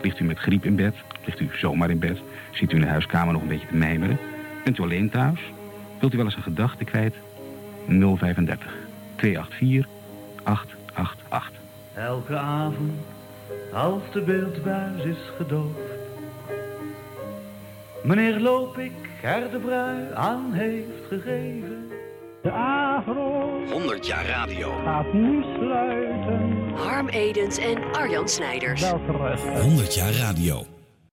Ligt u met griep in bed? Ligt u zomaar in bed? Ziet u in de huiskamer nog een beetje te mijmeren? Bent u alleen thuis? Wilt u wel eens een gedachte kwijt? 035 284 888. Elke avond, als de beeldbuis is gedoofd. Meneer Loopik er de brui aan heeft gegeven. De agro 100 jaar radio. gaat nu sluiten. Harm Edens en Arjan Snijders. Welke rest. 100 jaar radio.